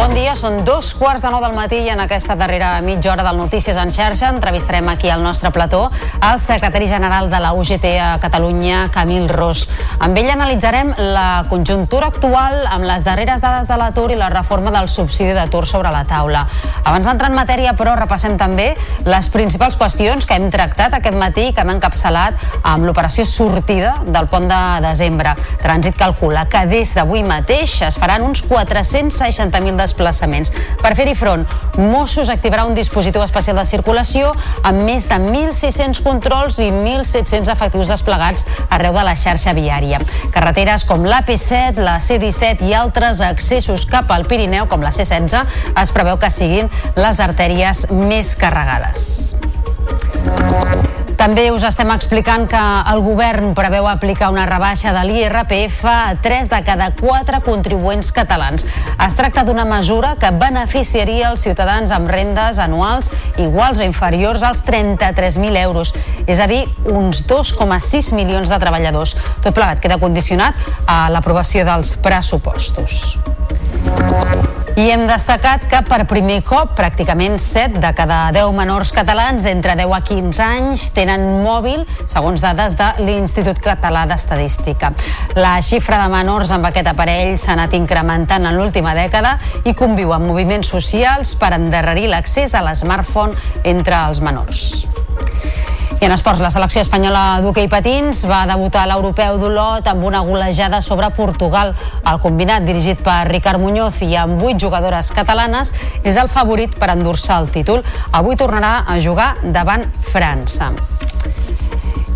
Bon dia, són dos quarts de nou del matí i en aquesta darrera mitja hora del Notícies en xarxa entrevistarem aquí al nostre plató el secretari general de la UGT a Catalunya, Camil Ros. Amb ell analitzarem la conjuntura actual amb les darreres dades de l'atur i la reforma del subsidi d'atur sobre la taula. Abans d'entrar en matèria, però, repassem també les principals qüestions que hem tractat aquest matí i que hem encapçalat amb l'operació sortida del pont de desembre. Trànsit calcula que des d'avui mateix es faran uns 460.000 desplaçaments. Per fer-hi front, Mossos activarà un dispositiu especial de circulació amb més de 1.600 controls i 1.700 efectius desplegats arreu de la xarxa viària. Carreteres com l'AP7, la C-17 i altres accessos cap al Pirineu, com la C-16, es preveu que siguin les artèries més carregades. També us estem explicant que el govern preveu aplicar una rebaixa de l'IRPF a 3 de cada 4 contribuents catalans. Es tracta d'una mesura que beneficiaria els ciutadans amb rendes anuals iguals o inferiors als 33.000 euros, és a dir, uns 2,6 milions de treballadors. Tot plegat queda condicionat a l'aprovació dels pressupostos. I hem destacat que per primer cop pràcticament 7 de cada 10 menors catalans d'entre 10 a 15 anys tenen mòbil, segons dades de l'Institut Català d'Estadística. La xifra de menors amb aquest aparell s'ha anat incrementant en l'última dècada i conviu amb moviments socials per endarrerir l'accés a l'smartphone entre els menors. I en esports, la selecció espanyola d'hoquei patins va debutar a l'europeu d'Olot amb una golejada sobre Portugal. El combinat, dirigit per Ricard Muñoz i amb vuit jugadores catalanes, és el favorit per endur-se el títol. Avui tornarà a jugar davant França.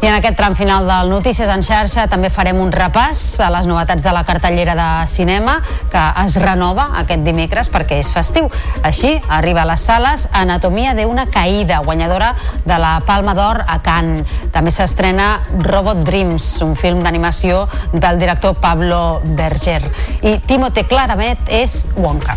I en aquest tram final del Notícies en xarxa també farem un repàs a les novetats de la cartellera de cinema que es renova aquest dimecres perquè és festiu. Així arriba a les sales Anatomia de una caïda, guanyadora de la Palma d'Or a Cannes. També s'estrena Robot Dreams, un film d'animació del director Pablo Berger. I Timote Claramet és Wonka.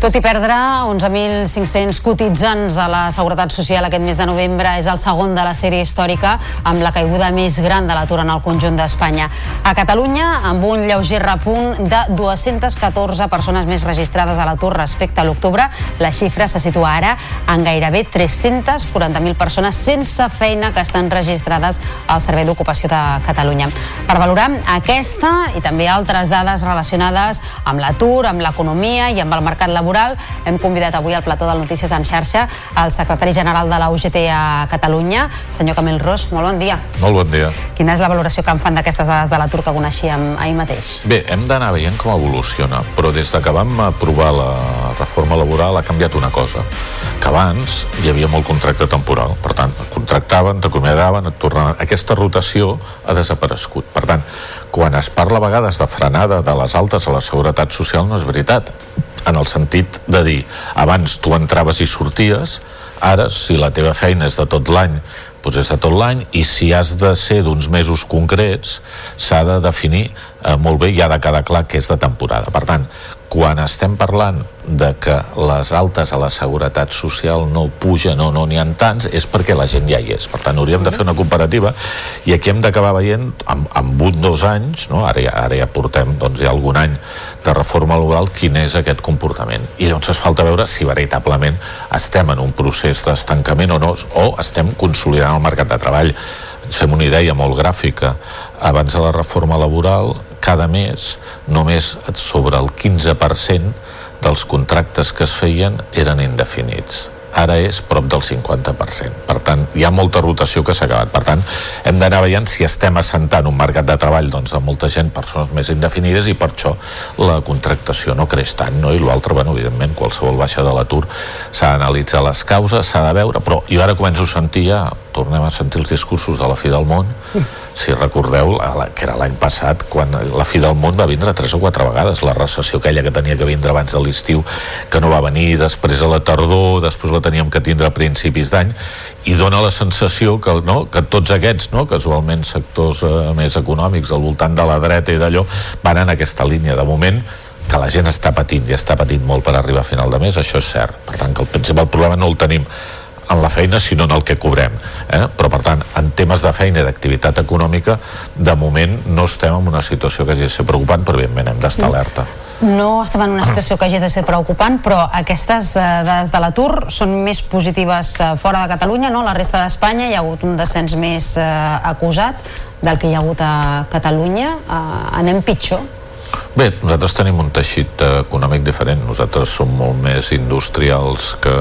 Tot i perdre 11.500 cotitzants a la Seguretat Social aquest mes de novembre, és el segon de la sèrie històrica amb la caiguda més gran de l'atur en el conjunt d'Espanya. A Catalunya, amb un lleuger repunt de 214 persones més registrades a l'atur respecte a l'octubre, la xifra se situa ara en gairebé 340.000 persones sense feina que estan registrades al Servei d'Ocupació de Catalunya. Per valorar aquesta i també altres dades relacionades amb l'atur, amb l'economia i amb el mercat laboral, hem convidat avui al plató del Notícies en xarxa el secretari general de la UGT a Catalunya, senyor Camil Ros. Molt bon dia. Molt bon dia. Quina és la valoració que en fan d'aquestes dades de l'atur que coneixíem ahir mateix? Bé, hem d'anar veient com evoluciona, però des de que vam aprovar la reforma laboral ha canviat una cosa, que abans hi havia molt contracte temporal, per tant, et contractaven, t'acomiadaven, et tornaven... Aquesta rotació ha desaparegut. Per tant, quan es parla a vegades de frenada de les altes a la seguretat social no és veritat en el sentit de dir abans tu entraves i sorties ara si la teva feina és de tot l'any doncs és de tot l'any i si has de ser d'uns mesos concrets s'ha de definir eh, molt bé i ha de quedar clar que és de temporada. Per tant, quan estem parlant de que les altes a la seguretat social no pugen o no n'hi ha tants és perquè la gent ja hi és. Per tant hauríem de fer una comparativa. I aquí hem d'acabar veient amb, amb un dos anys no? ara, ja, ara ja portem doncs, ja algun any de reforma laboral quin és aquest comportament. I llavors es falta veure si veritablement estem en un procés d'estancament o no o estem consolidant el mercat de treball. Ens fem una idea molt gràfica abans de la reforma laboral cada mes només sobre el 15% dels contractes que es feien eren indefinits ara és prop del 50%. Per tant, hi ha molta rotació que s'ha acabat. Per tant, hem d'anar veient si estem assentant un mercat de treball doncs, de molta gent, persones més indefinides, i per això la contractació no creix tant, no? I l'altre, bueno, evidentment, qualsevol baixa de l'atur s'ha d'analitzar les causes, s'ha de veure, però jo ara començo a sentir ja, tornem a sentir els discursos de la fi del món, si recordeu, que era l'any passat, quan la fi del món va vindre tres o quatre vegades, la recessió aquella que tenia que vindre abans de l'estiu, que no va venir, després a la tardor, després la teníem que tindre a principis d'any, i dona la sensació que, no, que tots aquests, no, casualment sectors eh, més econòmics al voltant de la dreta i d'allò, van en aquesta línia. De moment, que la gent està patint i està patint molt per arribar a final de mes, això és cert. Per tant, que el principal problema no el tenim en la feina, sinó en el que cobrem. Eh? Però, per tant, en temes de feina i d'activitat econòmica, de moment no estem en una situació que hagi de ser preocupant, però evidentment hem d'estar alerta. No estem en una situació que hagi de ser preocupant, però aquestes eh, dades de l'atur són més positives eh, fora de Catalunya, no? La resta d'Espanya hi ha hagut un descens més eh, acusat del que hi ha hagut a Catalunya. Eh, anem pitjor? Bé, nosaltres tenim un teixit econòmic diferent. Nosaltres som molt més industrials que,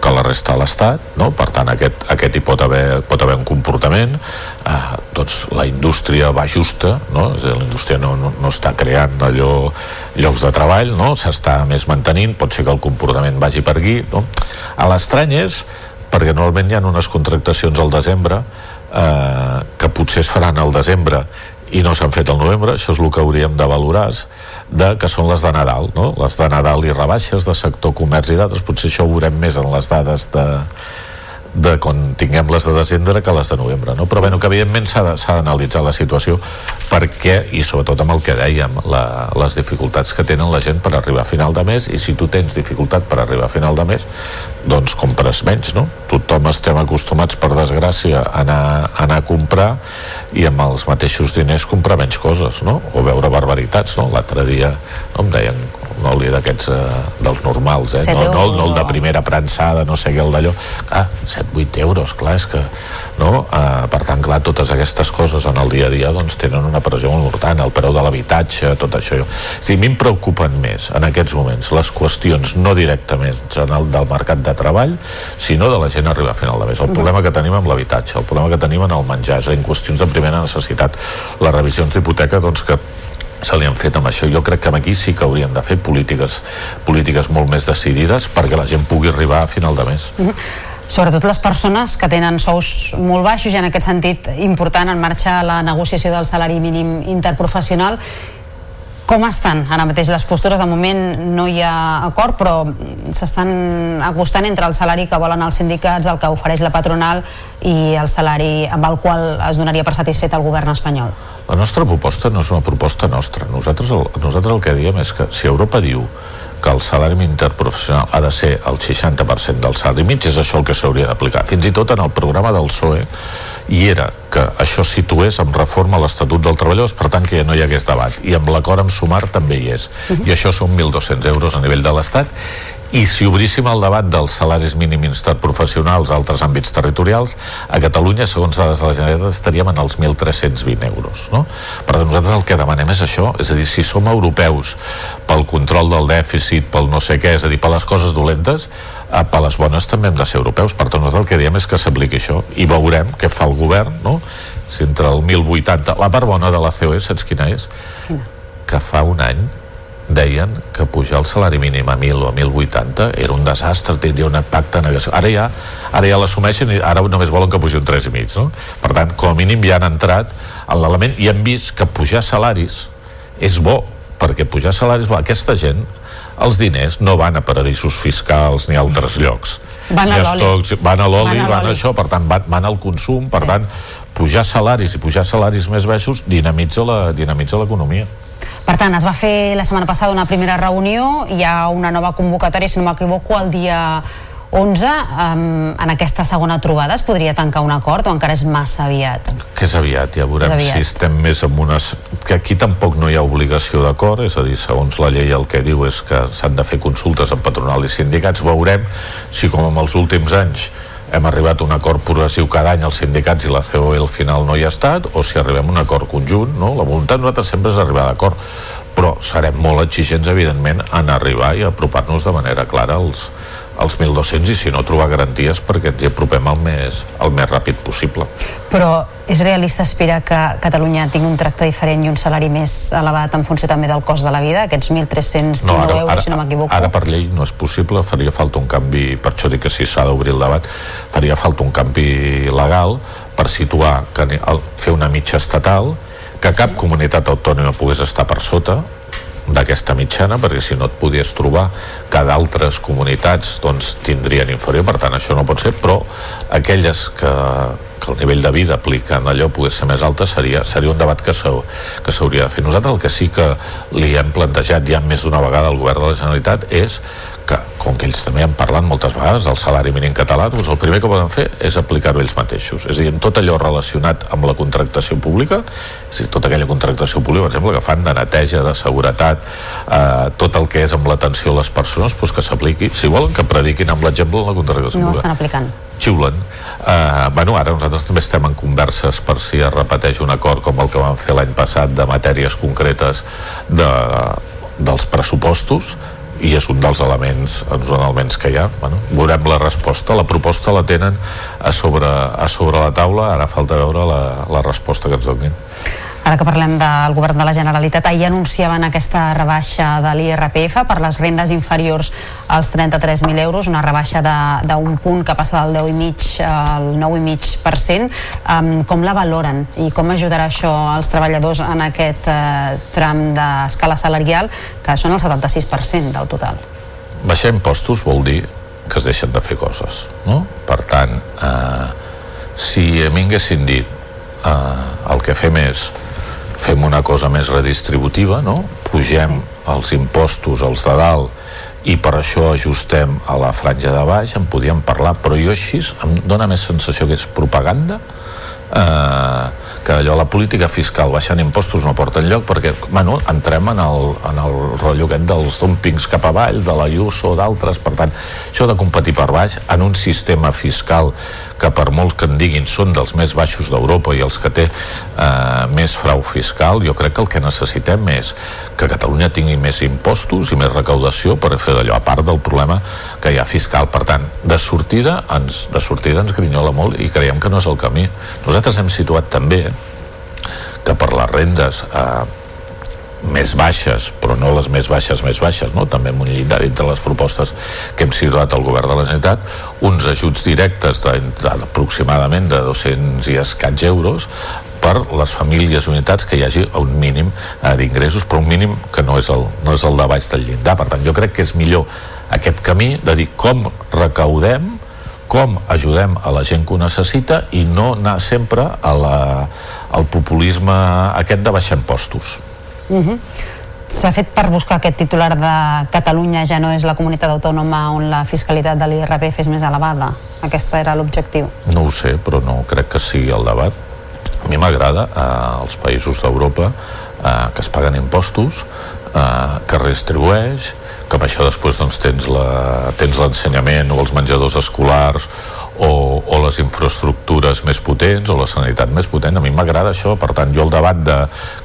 que la resta de l'Estat, no? per tant aquest, aquest hi pot haver, pot haver un comportament. Eh, doncs la indústria va justa, no? És dir, la indústria no, no, no està creant allò llocs de treball, no? s'està més mantenint, pot ser que el comportament vagi per aquí. No? A l'estrany és perquè normalment hi ha unes contractacions al desembre eh, que potser es faran al desembre i no s'han fet al novembre, això és el que hauríem de valorar de, que són les de Nadal no? les de Nadal i rebaixes de sector comerç i d'altres, potser això ho veurem més en les dades de, de quan tinguem les de desembre que les de novembre, no? Però bueno, que evidentment s'ha d'analitzar la situació perquè, i sobretot amb el que dèiem, la, les dificultats que tenen la gent per arribar a final de mes i si tu tens dificultat per arribar a final de mes doncs compres menys, no? Tothom estem acostumats, per desgràcia, a anar, a anar a comprar i amb els mateixos diners comprar menys coses, no? O veure barbaritats, no? L'altre dia no, em deien un oli d'aquests eh, dels normals, eh? No, no, no el de primera prensada, no sé què, el d'allò. Clar, 7-8 euros, clar, és que... No? Eh, per tant, clar, totes aquestes coses en el dia a dia doncs, tenen una pressió molt important, el preu de l'habitatge, tot això. O sigui, a mi em preocupen més en aquests moments les qüestions no directament en el del mercat de treball, sinó de la gent arribar a final de mes. El problema que tenim amb l'habitatge, el problema que tenim en el menjar, és en qüestions de primera necessitat. Les revisions d'hipoteca, doncs, que se li han fet amb això. Jo crec que aquí sí que hauríem de fer polítiques, polítiques molt més decidides perquè la gent pugui arribar a final de mes. Mm -hmm. Sobretot les persones que tenen sous molt baixos i en aquest sentit important en marxa la negociació del salari mínim interprofessional com estan ara mateix les postures? De moment no hi ha acord, però s'estan acostant entre el salari que volen els sindicats, el que ofereix la patronal i el salari amb el qual es donaria per satisfet el govern espanyol. La nostra proposta no és una proposta nostra. Nosaltres el, nosaltres el que diem és que si Europa diu que el salari interprofessional ha de ser el 60% del salari mig, és això el que s'hauria d'aplicar. Fins i tot en el programa del PSOE hi era que això situés amb reforma l'Estatut del Treballadors, per tant que ja no hi hagués debat. I amb l'acord amb Sumar també hi és. Uh -huh. I això són 1.200 euros a nivell de l'Estat i si obríssim el debat dels salaris mínims interprofessionals a altres àmbits territorials, a Catalunya, segons dades de la Generalitat, estaríem en els 1.320 euros. No? Per tant, nosaltres el que demanem és això, és a dir, si som europeus pel control del dèficit, pel no sé què, és a dir, per les coses dolentes, eh, per les bones també hem de ser europeus. Per tant, nosaltres el que diem és que s'apliqui això i veurem què fa el govern, no? si entre el 1.080... La part bona de la COE, saps quina és? Quina? Que fa un any deien que pujar el salari mínim a 1.000 o a 1.080 era un desastre, tindria un impacte negatiu. Ara ja, ara ja l'assumeixen i ara només volen que pugi un 3,5, no? Per tant, com a mínim ja han entrat en l'element i han vist que pujar salaris és bo, perquè pujar salaris, aquesta gent els diners no van a paradisos fiscals ni a altres llocs. Van a l'oli. Van a l'oli, van, van a això, per tant, van, van al consum, per sí. tant, pujar salaris i pujar salaris més baixos dinamitza l'economia. Per tant, es va fer la setmana passada una primera reunió, hi ha una nova convocatòria, si no m'equivoco, el dia 11, um, en aquesta segona trobada es podria tancar un acord o encara és massa aviat? Que és aviat, ja veurem aviat. si estem més en unes... que aquí tampoc no hi ha obligació d'acord, és a dir, segons la llei el que diu és que s'han de fer consultes amb patronal i sindicats, veurem si com en els últims anys hem arribat a un acord progressiu cada any els sindicats i la COE al final no hi ha estat o si arribem a un acord conjunt no? la voluntat nosaltres sempre és arribar d'acord però serem molt exigents evidentment en arribar i apropar-nos de manera clara als, als 1.200 i si no trobar garanties perquè ens hi apropem el més, el més ràpid possible. Però és realista aspirar que Catalunya tingui un tracte diferent i un salari més elevat en funció també del cost de la vida, aquests 1.319 no, ara, euros, ara, si no m'equivoco? Ara per llei no és possible, faria falta un canvi, per això dic que si s'ha d'obrir el debat, faria falta un canvi legal per situar, que, fer una mitja estatal, que cap sí. comunitat autònoma pogués estar per sota, d'aquesta mitjana perquè si no et podies trobar que d'altres comunitats doncs, tindrien inferior, per tant això no pot ser però aquelles que, que el nivell de vida aplicant allò pogués ser més alta seria, seria un debat que s'hauria de fer. Nosaltres el que sí que li hem plantejat ja més d'una vegada al govern de la Generalitat és que, com que ells també han parlat moltes vegades del salari mínim català, doncs el primer que poden fer és aplicar-ho ells mateixos. És a dir, en tot allò relacionat amb la contractació pública, és a dir, tota aquella contractació pública, per exemple, que fan de neteja, de seguretat, eh, tot el que és amb l'atenció a les persones, doncs que s'apliqui. Si volen que prediquin amb l'exemple la contractació no pública. No estan aplicant xiulen. Uh, bueno, ara nosaltres també estem en converses per si es repeteix un acord com el que vam fer l'any passat de matèries concretes de, dels pressupostos i és un dels elements, uns elements que hi ha. Bueno, veurem la resposta, la proposta la tenen a sobre, a sobre la taula. Ara falta veure la, la resposta que ens donin Ara que parlem del govern de la Generalitat, ahir anunciaven aquesta rebaixa de l'IRPF per les rendes inferiors als 33.000 euros, una rebaixa d'un punt que passa del 10,5 al 9,5%. Um, com la valoren i com ajudarà això als treballadors en aquest uh, tram d'escala salarial, que són el 76% del total? Baixar impostos vol dir que es deixen de fer coses no? per tant eh, si a mi haguessin dit eh, el que fem és fem una cosa més redistributiva no? pugem sí. els impostos els de dalt i per això ajustem a la franja de baix en podíem parlar, però jo així em dóna més sensació que és propaganda eh, que allò la política fiscal baixant impostos no porta enlloc perquè bueno, entrem en el, en el rotllo aquest dels dumpings cap avall de la IUSO o d'altres, per tant això de competir per baix en un sistema fiscal que per molt que en diguin són dels més baixos d'Europa i els que té eh, més frau fiscal, jo crec que el que necessitem és que Catalunya tingui més impostos i més recaudació per fer d'allò, a part del problema que hi ha fiscal. Per tant, de sortida ens, de sortida ens grinyola molt i creiem que no és el camí. Nosaltres hem situat també que per les rendes eh, més baixes, però no les més baixes, més baixes, no? també amb un llindar entre les propostes que hem situat al govern de la Generalitat, uns ajuts directes d'aproximadament de 200 i escaig euros per les famílies unitats que hi hagi un mínim eh, d'ingressos, però un mínim que no és, el, no és el de baix del llindar. Per tant, jo crec que és millor aquest camí de dir com recaudem com ajudem a la gent que ho necessita i no anar sempre a la, al populisme aquest de baixar impostos. Uh -huh. S'ha fet per buscar aquest titular de Catalunya ja no és la comunitat autònoma on la fiscalitat de l'IRPF és més elevada? Aquest era l'objectiu? No ho sé, però no crec que sigui el debat. A mi m'agrada eh, als països d'Europa eh, que es paguen impostos, eh, que redistribueix, que amb això després doncs, tens l'ensenyament o els menjadors escolars o, o les infraestructures més potents o la sanitat més potent, a mi m'agrada això per tant jo el debat de,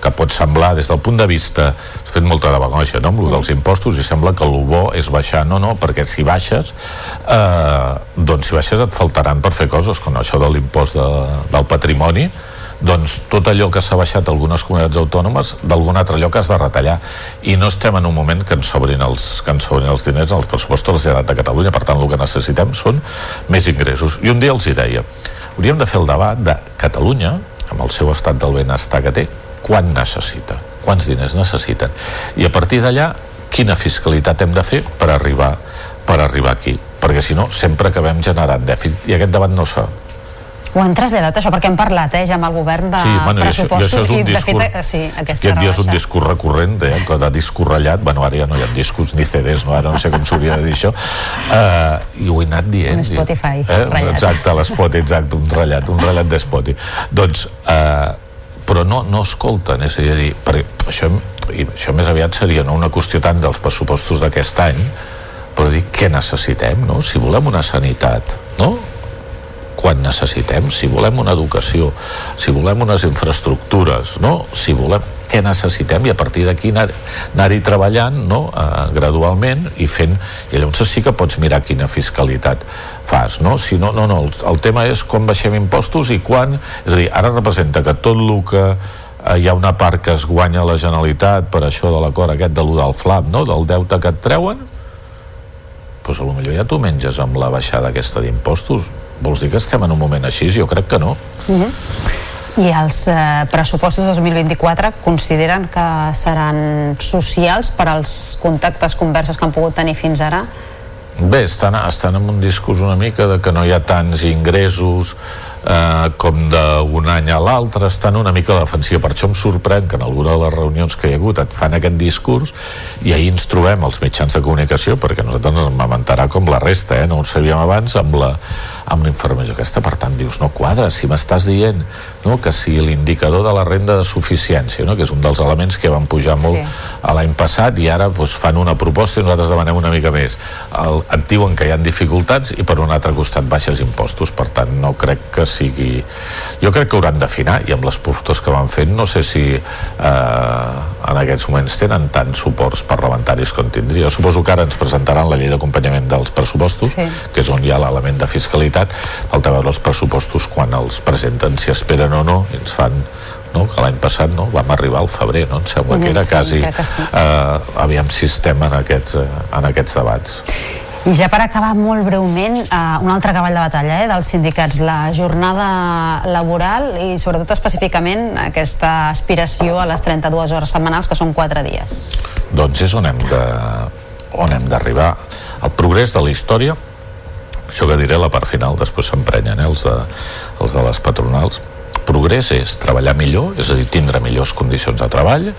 que pot semblar des del punt de vista, has fet molta demagogia no? amb el dels impostos i sembla que el bo és baixar, no, no, perquè si baixes eh, doncs si baixes et faltaran per fer coses, com això de l'impost de, del patrimoni doncs tot allò que s'ha baixat algunes comunitats autònomes d'algun altre lloc has de retallar. I no estem en un moment que ens sobrin els, que ens sobrin els diners als pressupostos de la Generalitat de Catalunya. Per tant el que necessitem són més ingressos. I un dia els hi deia hauríem de fer el debat de Catalunya amb el seu estat del benestar que té quan necessita, quants diners necessiten. I a partir d'allà quina fiscalitat hem de fer per arribar per arribar aquí, perquè si no sempre acabem generant dèficit. I aquest debat no es fa ho han traslladat això perquè hem parlat eh, ja amb el govern de sí, bueno, pressupostos i, això, i, això i de discurs, fet, eh, sí, aquesta aquest dia és un discurs recurrent eh, que de discorrellat, bueno ara ja no hi ha discos ni CDs, no? ara no sé com s'hauria de dir això uh, i ho he anat dient un Spotify eh? ratllat exacte, l'Spot, exacte, un ratllat un ratllat de Spotify doncs uh, però no, no escolten és a dir, perquè això, i això més aviat seria no una qüestió tant dels pressupostos d'aquest any però dir què necessitem no? si volem una sanitat no? Quan necessitem, si volem una educació, si volem unes infraestructures, no? si volem què necessitem i a partir d'aquí anar-hi anar treballant no? uh, gradualment i fent i llavors sí que pots mirar quina fiscalitat fas, no? Si no, no, no, el, el tema és quan baixem impostos i quan, és a dir, ara representa que tot el que eh, hi ha una part que es guanya la Generalitat per això de l'acord aquest de l'1 del FLAP, no? del deute que et treuen doncs potser ja t'ho menges amb la baixada aquesta d'impostos vols dir que estem en un moment així? Jo crec que no. Uh -huh. I els eh, pressupostos 2024 consideren que seran socials per als contactes, converses que han pogut tenir fins ara? Bé, estan, estan en un discurs una mica de que no hi ha tants ingressos eh, com d'un any a l'altre estan una mica a la defensiva per això em sorprèn que en alguna de les reunions que hi ha hagut et fan aquest discurs i ahir ens trobem els mitjans de comunicació perquè nosaltres ens lamentarà com la resta eh? no ho sabíem abans amb la, amb la informació aquesta, per tant dius, no quadra si m'estàs dient no, que si l'indicador de la renda de suficiència no, que és un dels elements que van pujar molt sí. a l'any passat i ara doncs, fan una proposta i nosaltres demanem una mica més El, et diuen que hi ha dificultats i per un altre costat baixes impostos per tant no crec que sigui jo crec que hauran d'afinar i amb les propostes que van fent no sé si eh, en aquests moments tenen tants suports parlamentaris com tindria. Suposo que ara ens presentaran la llei d'acompanyament dels pressupostos, sí. que és on hi ha l'element de fiscalitat falta veure els pressupostos quan els presenten si esperen o no ens fan no? que l'any passat no? vam arribar al febrer no? em sembla que era quasi que sí. eh, aviam sistema en aquests, eh, en aquests debats i ja per acabar molt breument, eh, un altre cavall de batalla eh, dels sindicats, la jornada laboral i sobretot específicament aquesta aspiració a les 32 hores setmanals que són 4 dies. Doncs és on hem de on hem d'arribar. El progrés de la història això que diré la part final, després s'emprenyen eh, els, de, els de les patronals. Progrés és treballar millor, és a dir, tindre millors condicions de treball,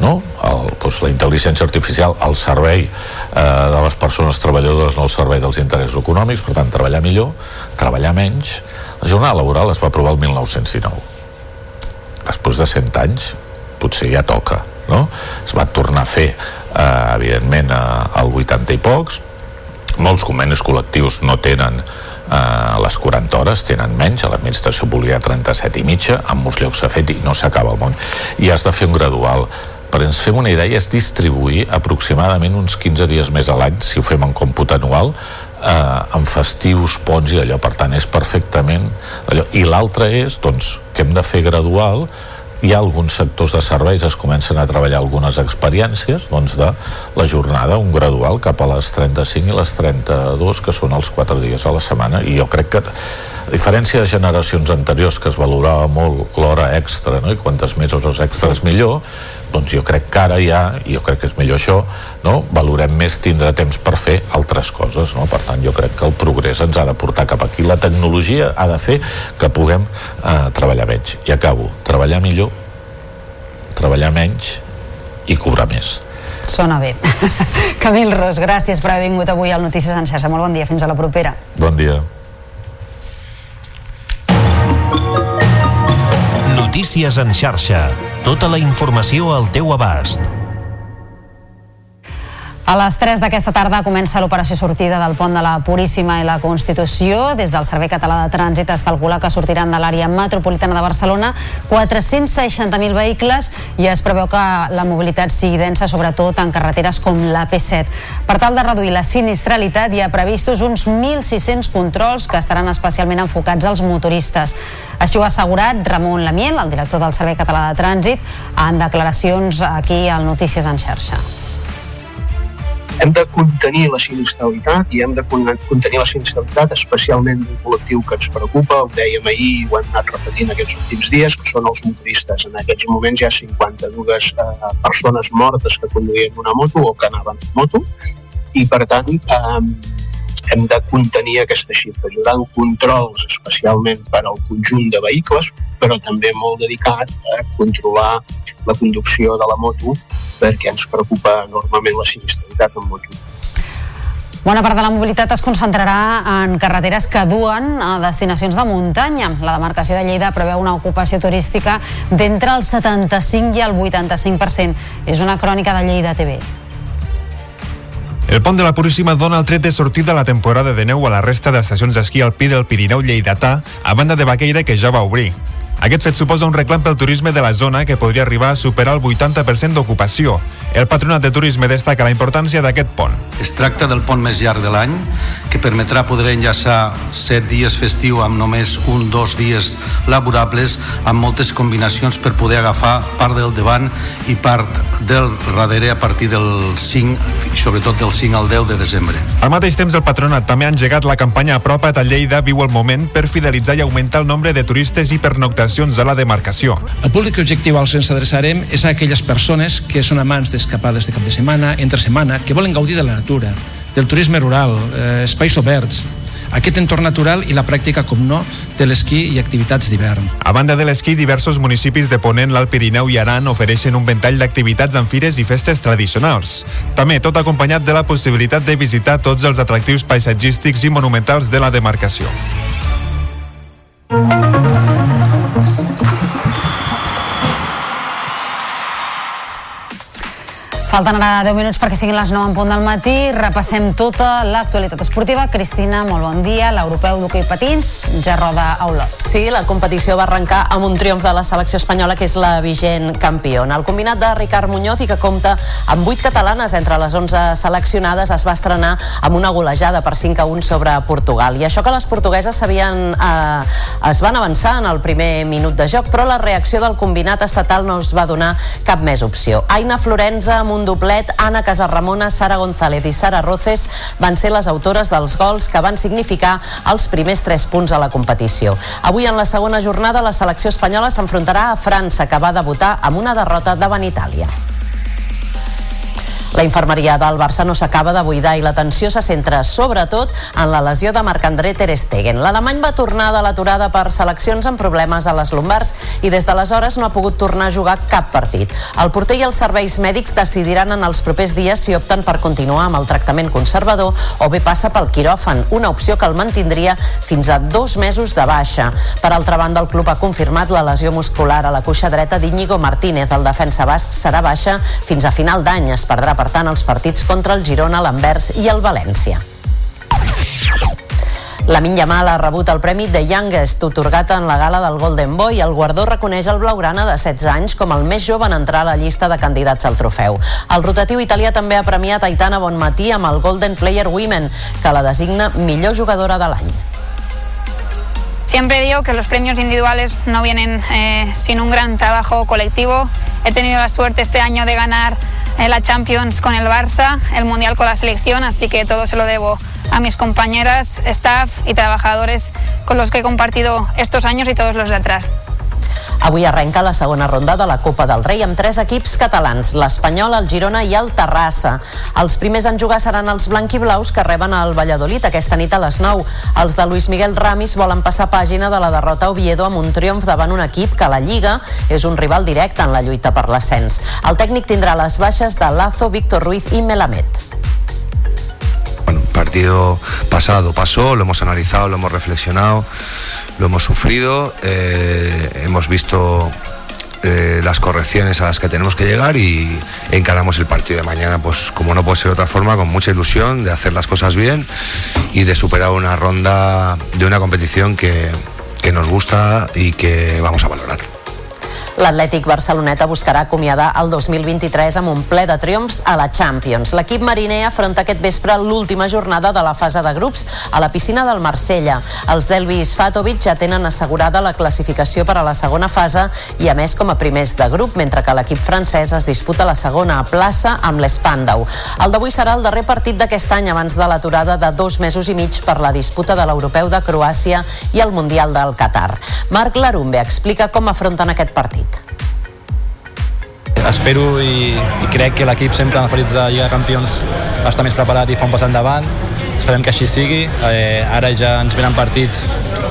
no? El, doncs, la intel·ligència artificial al servei eh, de les persones treballadores, no al servei dels interessos econòmics, per tant, treballar millor, treballar menys. La jornada laboral es va aprovar el 1919. Després de 100 anys, potser ja toca, no? Es va tornar a fer, eh, evidentment, al 80 i pocs, molts convenis col·lectius no tenen eh, les 40 hores, tenen menys, a l'administració volia 37 i mitja, en molts llocs s'ha fet i no s'acaba el món. I has de fer un gradual. Per ens fem una idea és distribuir aproximadament uns 15 dies més a l'any, si ho fem en còmput anual, eh, en festius, ponts i allò, per tant és perfectament allò. I l'altre és, doncs, que hem de fer gradual hi ha alguns sectors de serveis es comencen a treballar algunes experiències doncs de la jornada, un gradual cap a les 35 i les 32 que són els 4 dies a la setmana i jo crec que a diferència de generacions anteriors que es valorava molt l'hora extra no? i quantes més hores extres millor doncs jo crec que ara ja, i jo crec que és millor això, no? valorem més tindre temps per fer altres coses, no? per tant jo crec que el progrés ens ha de portar cap aquí, la tecnologia ha de fer que puguem eh, treballar menys, i acabo, treballar millor treballar menys i cobrar més Sona bé. Camil Ros, gràcies per haver vingut avui al Notícies en xarxa. Molt bon dia, fins a la propera. Bon dia. Notícies en xarxa. Tota la informació al teu abast. A les 3 d'aquesta tarda comença l'operació sortida del pont de la Puríssima i la Constitució. Des del Servei Català de Trànsit es calcula que sortiran de l'àrea metropolitana de Barcelona 460.000 vehicles i es preveu que la mobilitat sigui densa, sobretot en carreteres com la P7. Per tal de reduir la sinistralitat hi ha previstos uns 1.600 controls que estaran especialment enfocats als motoristes. Així ho ha assegurat Ramon Lamiel, el director del Servei Català de Trànsit, en declaracions aquí al Notícies en xarxa hem de contenir la sinistralitat i hem de contenir la sinistralitat especialment d'un col·lectiu que ens preocupa, ho dèiem ahir i ho hem anat repetint aquests últims dies, que són els motoristes. En aquests moments hi ha 52 eh, persones mortes que conduïen una moto o que anaven en moto i per tant eh, hem de contenir aquesta xifra. Haurà controls especialment per al conjunt de vehicles, però també molt dedicat a controlar la conducció de la moto perquè ens preocupa enormement la sinistralitat en moto. Bona part de la mobilitat es concentrarà en carreteres que duen a destinacions de muntanya. La demarcació de Lleida preveu una ocupació turística d'entre el 75 i el 85%. És una crònica de Lleida TV. El pont de la Puríssima dona el tret de sortida a la temporada de neu a la resta d'estacions d'esquí alpí del Pirineu Lleidatà, a banda de Baqueira, que ja va obrir. Aquest fet suposa un reclam pel turisme de la zona que podria arribar a superar el 80% d'ocupació. El Patronat de Turisme destaca la importància d'aquest pont. Es tracta del pont més llarg de l'any, que permetrà poder enllaçar 7 dies festiu amb només un dos dies laborables, amb moltes combinacions per poder agafar part del davant i part del darrere a partir del 5, sobretot del 5 al 10 de desembre. Al mateix temps, el Patronat també ha engegat la campanya Apropa't a Lleida viu el moment per fidelitzar i augmentar el nombre de turistes i pernoctacions a la demarcació. El públic objectiu al que ens adreçarem és a aquelles persones que són amants d'escapades de cap de setmana, entre setmana, que volen gaudir de la natura, del turisme rural, eh, espais oberts, aquest entorn natural i la pràctica, com no, de l'esquí i activitats d'hivern. A banda de l'esquí, diversos municipis de Ponent, l'Alt Pirineu i Aran ofereixen un ventall d'activitats en fires i festes tradicionals. També tot acompanyat de la possibilitat de visitar tots els atractius paisatgístics i monumentals de la demarcació. Falten ara 10 minuts perquè siguin les 9 en punt del matí. Repassem tota l'actualitat esportiva. Cristina, molt bon dia. L'europeu d'hoquei patins ja roda a Olot. Sí, la competició va arrencar amb un triomf de la selecció espanyola, que és la vigent campiona. El combinat de Ricard Muñoz i que compta amb 8 catalanes entre les 11 seleccionades es va estrenar amb una golejada per 5 a 1 sobre Portugal. I això que les portugueses sabien, eh, es van avançar en el primer minut de joc, però la reacció del combinat estatal no es va donar cap més opció. Aina Florenza amb un doblet, Anna Casarramona, Sara González i Sara Roces van ser les autores dels gols que van significar els primers tres punts a la competició. Avui, en la segona jornada, la selecció espanyola s'enfrontarà a França, que va debutar amb una derrota davant Itàlia. La infermeria del Barça no s'acaba de buidar i l'atenció se centra sobretot en la lesió de Marc-André Ter Stegen. L'alemany va tornar de l'aturada per seleccions amb problemes a les lumbars i des d'aleshores no ha pogut tornar a jugar cap partit. El porter i els serveis mèdics decidiran en els propers dies si opten per continuar amb el tractament conservador o bé passa pel quiròfan, una opció que el mantindria fins a dos mesos de baixa. Per altra banda, el club ha confirmat la lesió muscular a la cuixa dreta d'Iñigo Martínez. El defensa basc serà baixa fins a final d'any. Es perdrà, per tant, els partits contra el Girona, l'Anvers i el València. La Yamal ha rebut el premi de Youngest, otorgat en la gala del Golden Boy. El guardó reconeix el blaugrana de 16 anys com el més jove en entrar a la llista de candidats al trofeu. El rotatiu italià també ha premiat Aitana Bonmatí amb el Golden Player Women, que la designa millor jugadora de l'any. Siempre digo que los premios individuales no vienen eh, sin un gran trabajo colectivo. He tenido la suerte este año de ganar la Champions con el Barça, el Mundial con la selección, así que todo se lo debo a mis compañeras, staff y trabajadores con los que he compartido estos años y todos los de atrás. Avui arrenca la segona ronda de la Copa del Rei amb tres equips catalans, l'Espanyol, el Girona i el Terrassa. Els primers en jugar seran els blanquiblaus que reben el Valladolid aquesta nit a les 9. Els de Luis Miguel Ramis volen passar pàgina de la derrota a Oviedo amb un triomf davant un equip que a la Lliga és un rival directe en la lluita per l'ascens. El tècnic tindrà les baixes de Lazo, Víctor Ruiz i Melamed. Partido pasado pasó, lo hemos analizado, lo hemos reflexionado, lo hemos sufrido, eh, hemos visto eh, las correcciones a las que tenemos que llegar y encaramos el partido de mañana, pues como no puede ser otra forma, con mucha ilusión de hacer las cosas bien y de superar una ronda de una competición que, que nos gusta y que vamos a valorar. L'Atlètic Barceloneta buscarà acomiadar el 2023 amb un ple de triomfs a la Champions. L'equip mariner afronta aquest vespre l'última jornada de la fase de grups a la piscina del Marsella. Els Delvis Fatovic ja tenen assegurada la classificació per a la segona fase i a més com a primers de grup, mentre que l'equip francès es disputa la segona plaça amb l'Espandau. El d'avui serà el darrer partit d'aquest any abans de l'aturada de dos mesos i mig per la disputa de l'Europeu de Croàcia i el Mundial del Qatar. Marc Larumbe explica com afronten aquest partit. Espero i, i crec que l'equip sempre en els partits de Lliga de Campions està més preparat i fa un pas endavant. Esperem que així sigui. Eh, ara ja ens venen partits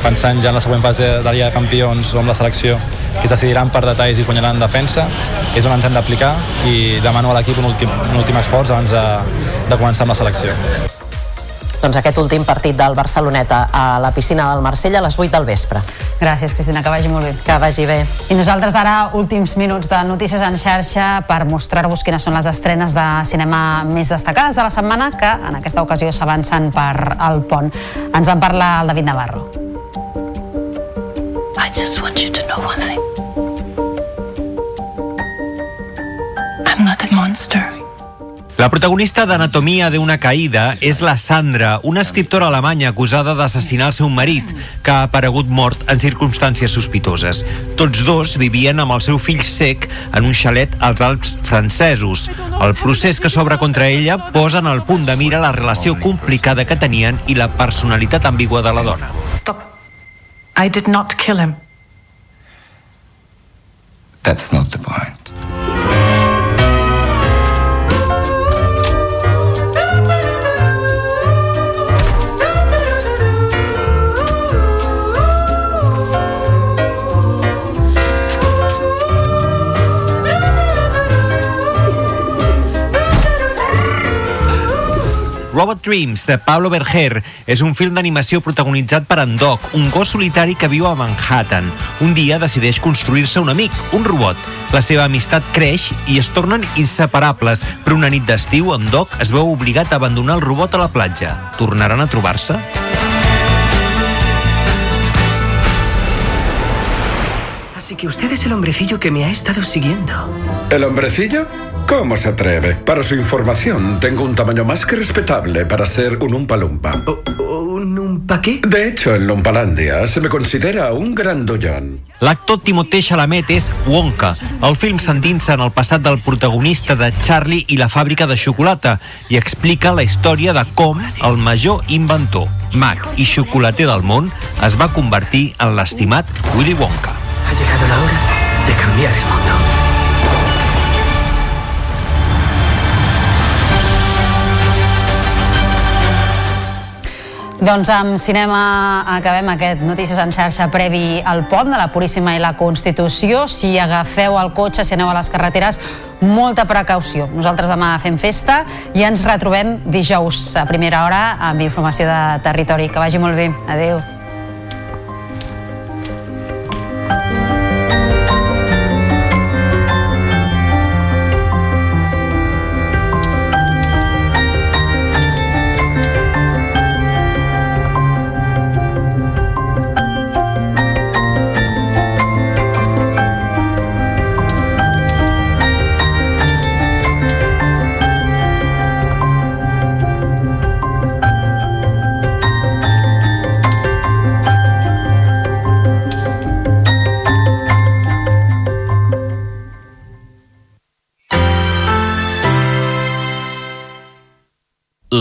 pensant ja en la següent fase de la Lliga de Campions o amb la selecció que es decidiran per detalls i es guanyaran en defensa. És on ens hem d'aplicar i demano a l'equip un, últim, un últim esforç abans de, de començar amb la selecció. Doncs aquest últim partit del Barceloneta a la piscina del Marsella a les 8 del vespre. Gràcies, Cristina, que vagi molt bé. Que vagi bé. I nosaltres ara, últims minuts de Notícies en xarxa per mostrar-vos quines són les estrenes de cinema més destacades de la setmana que en aquesta ocasió s'avancen per el pont. Ens en parla el David Navarro. I just want you to know one thing. I'm not a monster. La protagonista d'Anatomia de una caïda és la Sandra, una escriptora alemanya acusada d'assassinar el seu marit, que ha aparegut mort en circumstàncies sospitoses. Tots dos vivien amb el seu fill sec en un xalet als Alps francesos. El procés que s'obre contra ella posa en el punt de mira la relació complicada que tenien i la personalitat ambigua de la dona. I did not kill him. That's not the point. Robot Dreams, de Pablo Berger, és un film d'animació protagonitzat per en Doc, un gos solitari que viu a Manhattan. Un dia decideix construir-se un amic, un robot. La seva amistat creix i es tornen inseparables, però una nit d'estiu en Doc es veu obligat a abandonar el robot a la platja. Tornaran a trobar-se? Así que usted es el hombrecillo que me ha estado siguiendo. ¿El hombrecillo? ¿Cómo se atreve? Para su información, tengo un tamaño más que respetable para ser un umpalumpa. ¿Un umpa qué? De hecho, en Lumpalandia se me considera un grandullón. L'actor Timothée Chalamet és Wonka. El film s'endinsa en el passat del protagonista de Charlie i la fàbrica de xocolata i explica la història de com el major inventor, mag i xocolater del món es va convertir en l'estimat Willy Wonka. Ha llegado la hora de cambiar el mundo. Doncs amb cinema acabem aquest Notícies en xarxa previ al pont de la Puríssima i la Constitució. Si agafeu el cotxe, si aneu a les carreteres, molta precaució. Nosaltres demà fem festa i ens retrobem dijous a primera hora amb informació de territori. Que vagi molt bé. Adéu.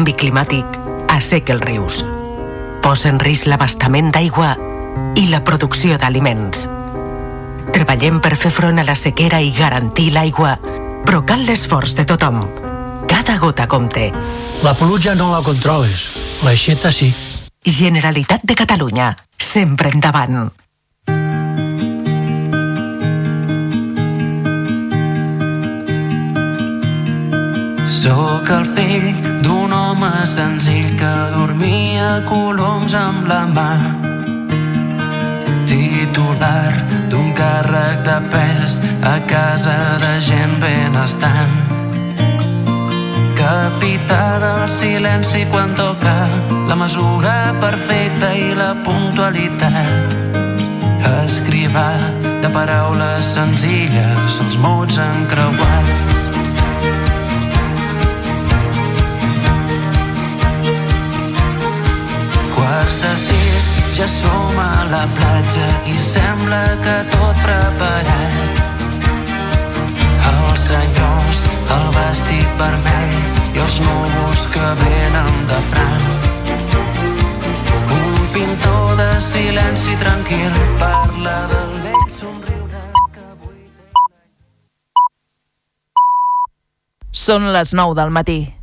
Canvi climàtic asseca els rius, posa en risc l'abastament d'aigua i la producció d'aliments. Treballem per fer front a la sequera i garantir l'aigua, però cal l'esforç de tothom. Cada gota compte. La pluja no la controles, l'aixeta sí. Generalitat de Catalunya, sempre endavant. Sóc el fill d'un home senzill que dormia coloms amb la mà. Titular d'un càrrec de pes a casa de gent benestant. Capità del silenci quan toca la mesura perfecta i la puntualitat. Escrivà de paraules senzilles els mots encreuats. De sis ja som a la platja i sembla que tot preparat. Els senyors, el vestit vermell i els núvols que venen de franc. Un pintor de silenci tranquil parla del vell somriure que avui... Són les 9 del matí.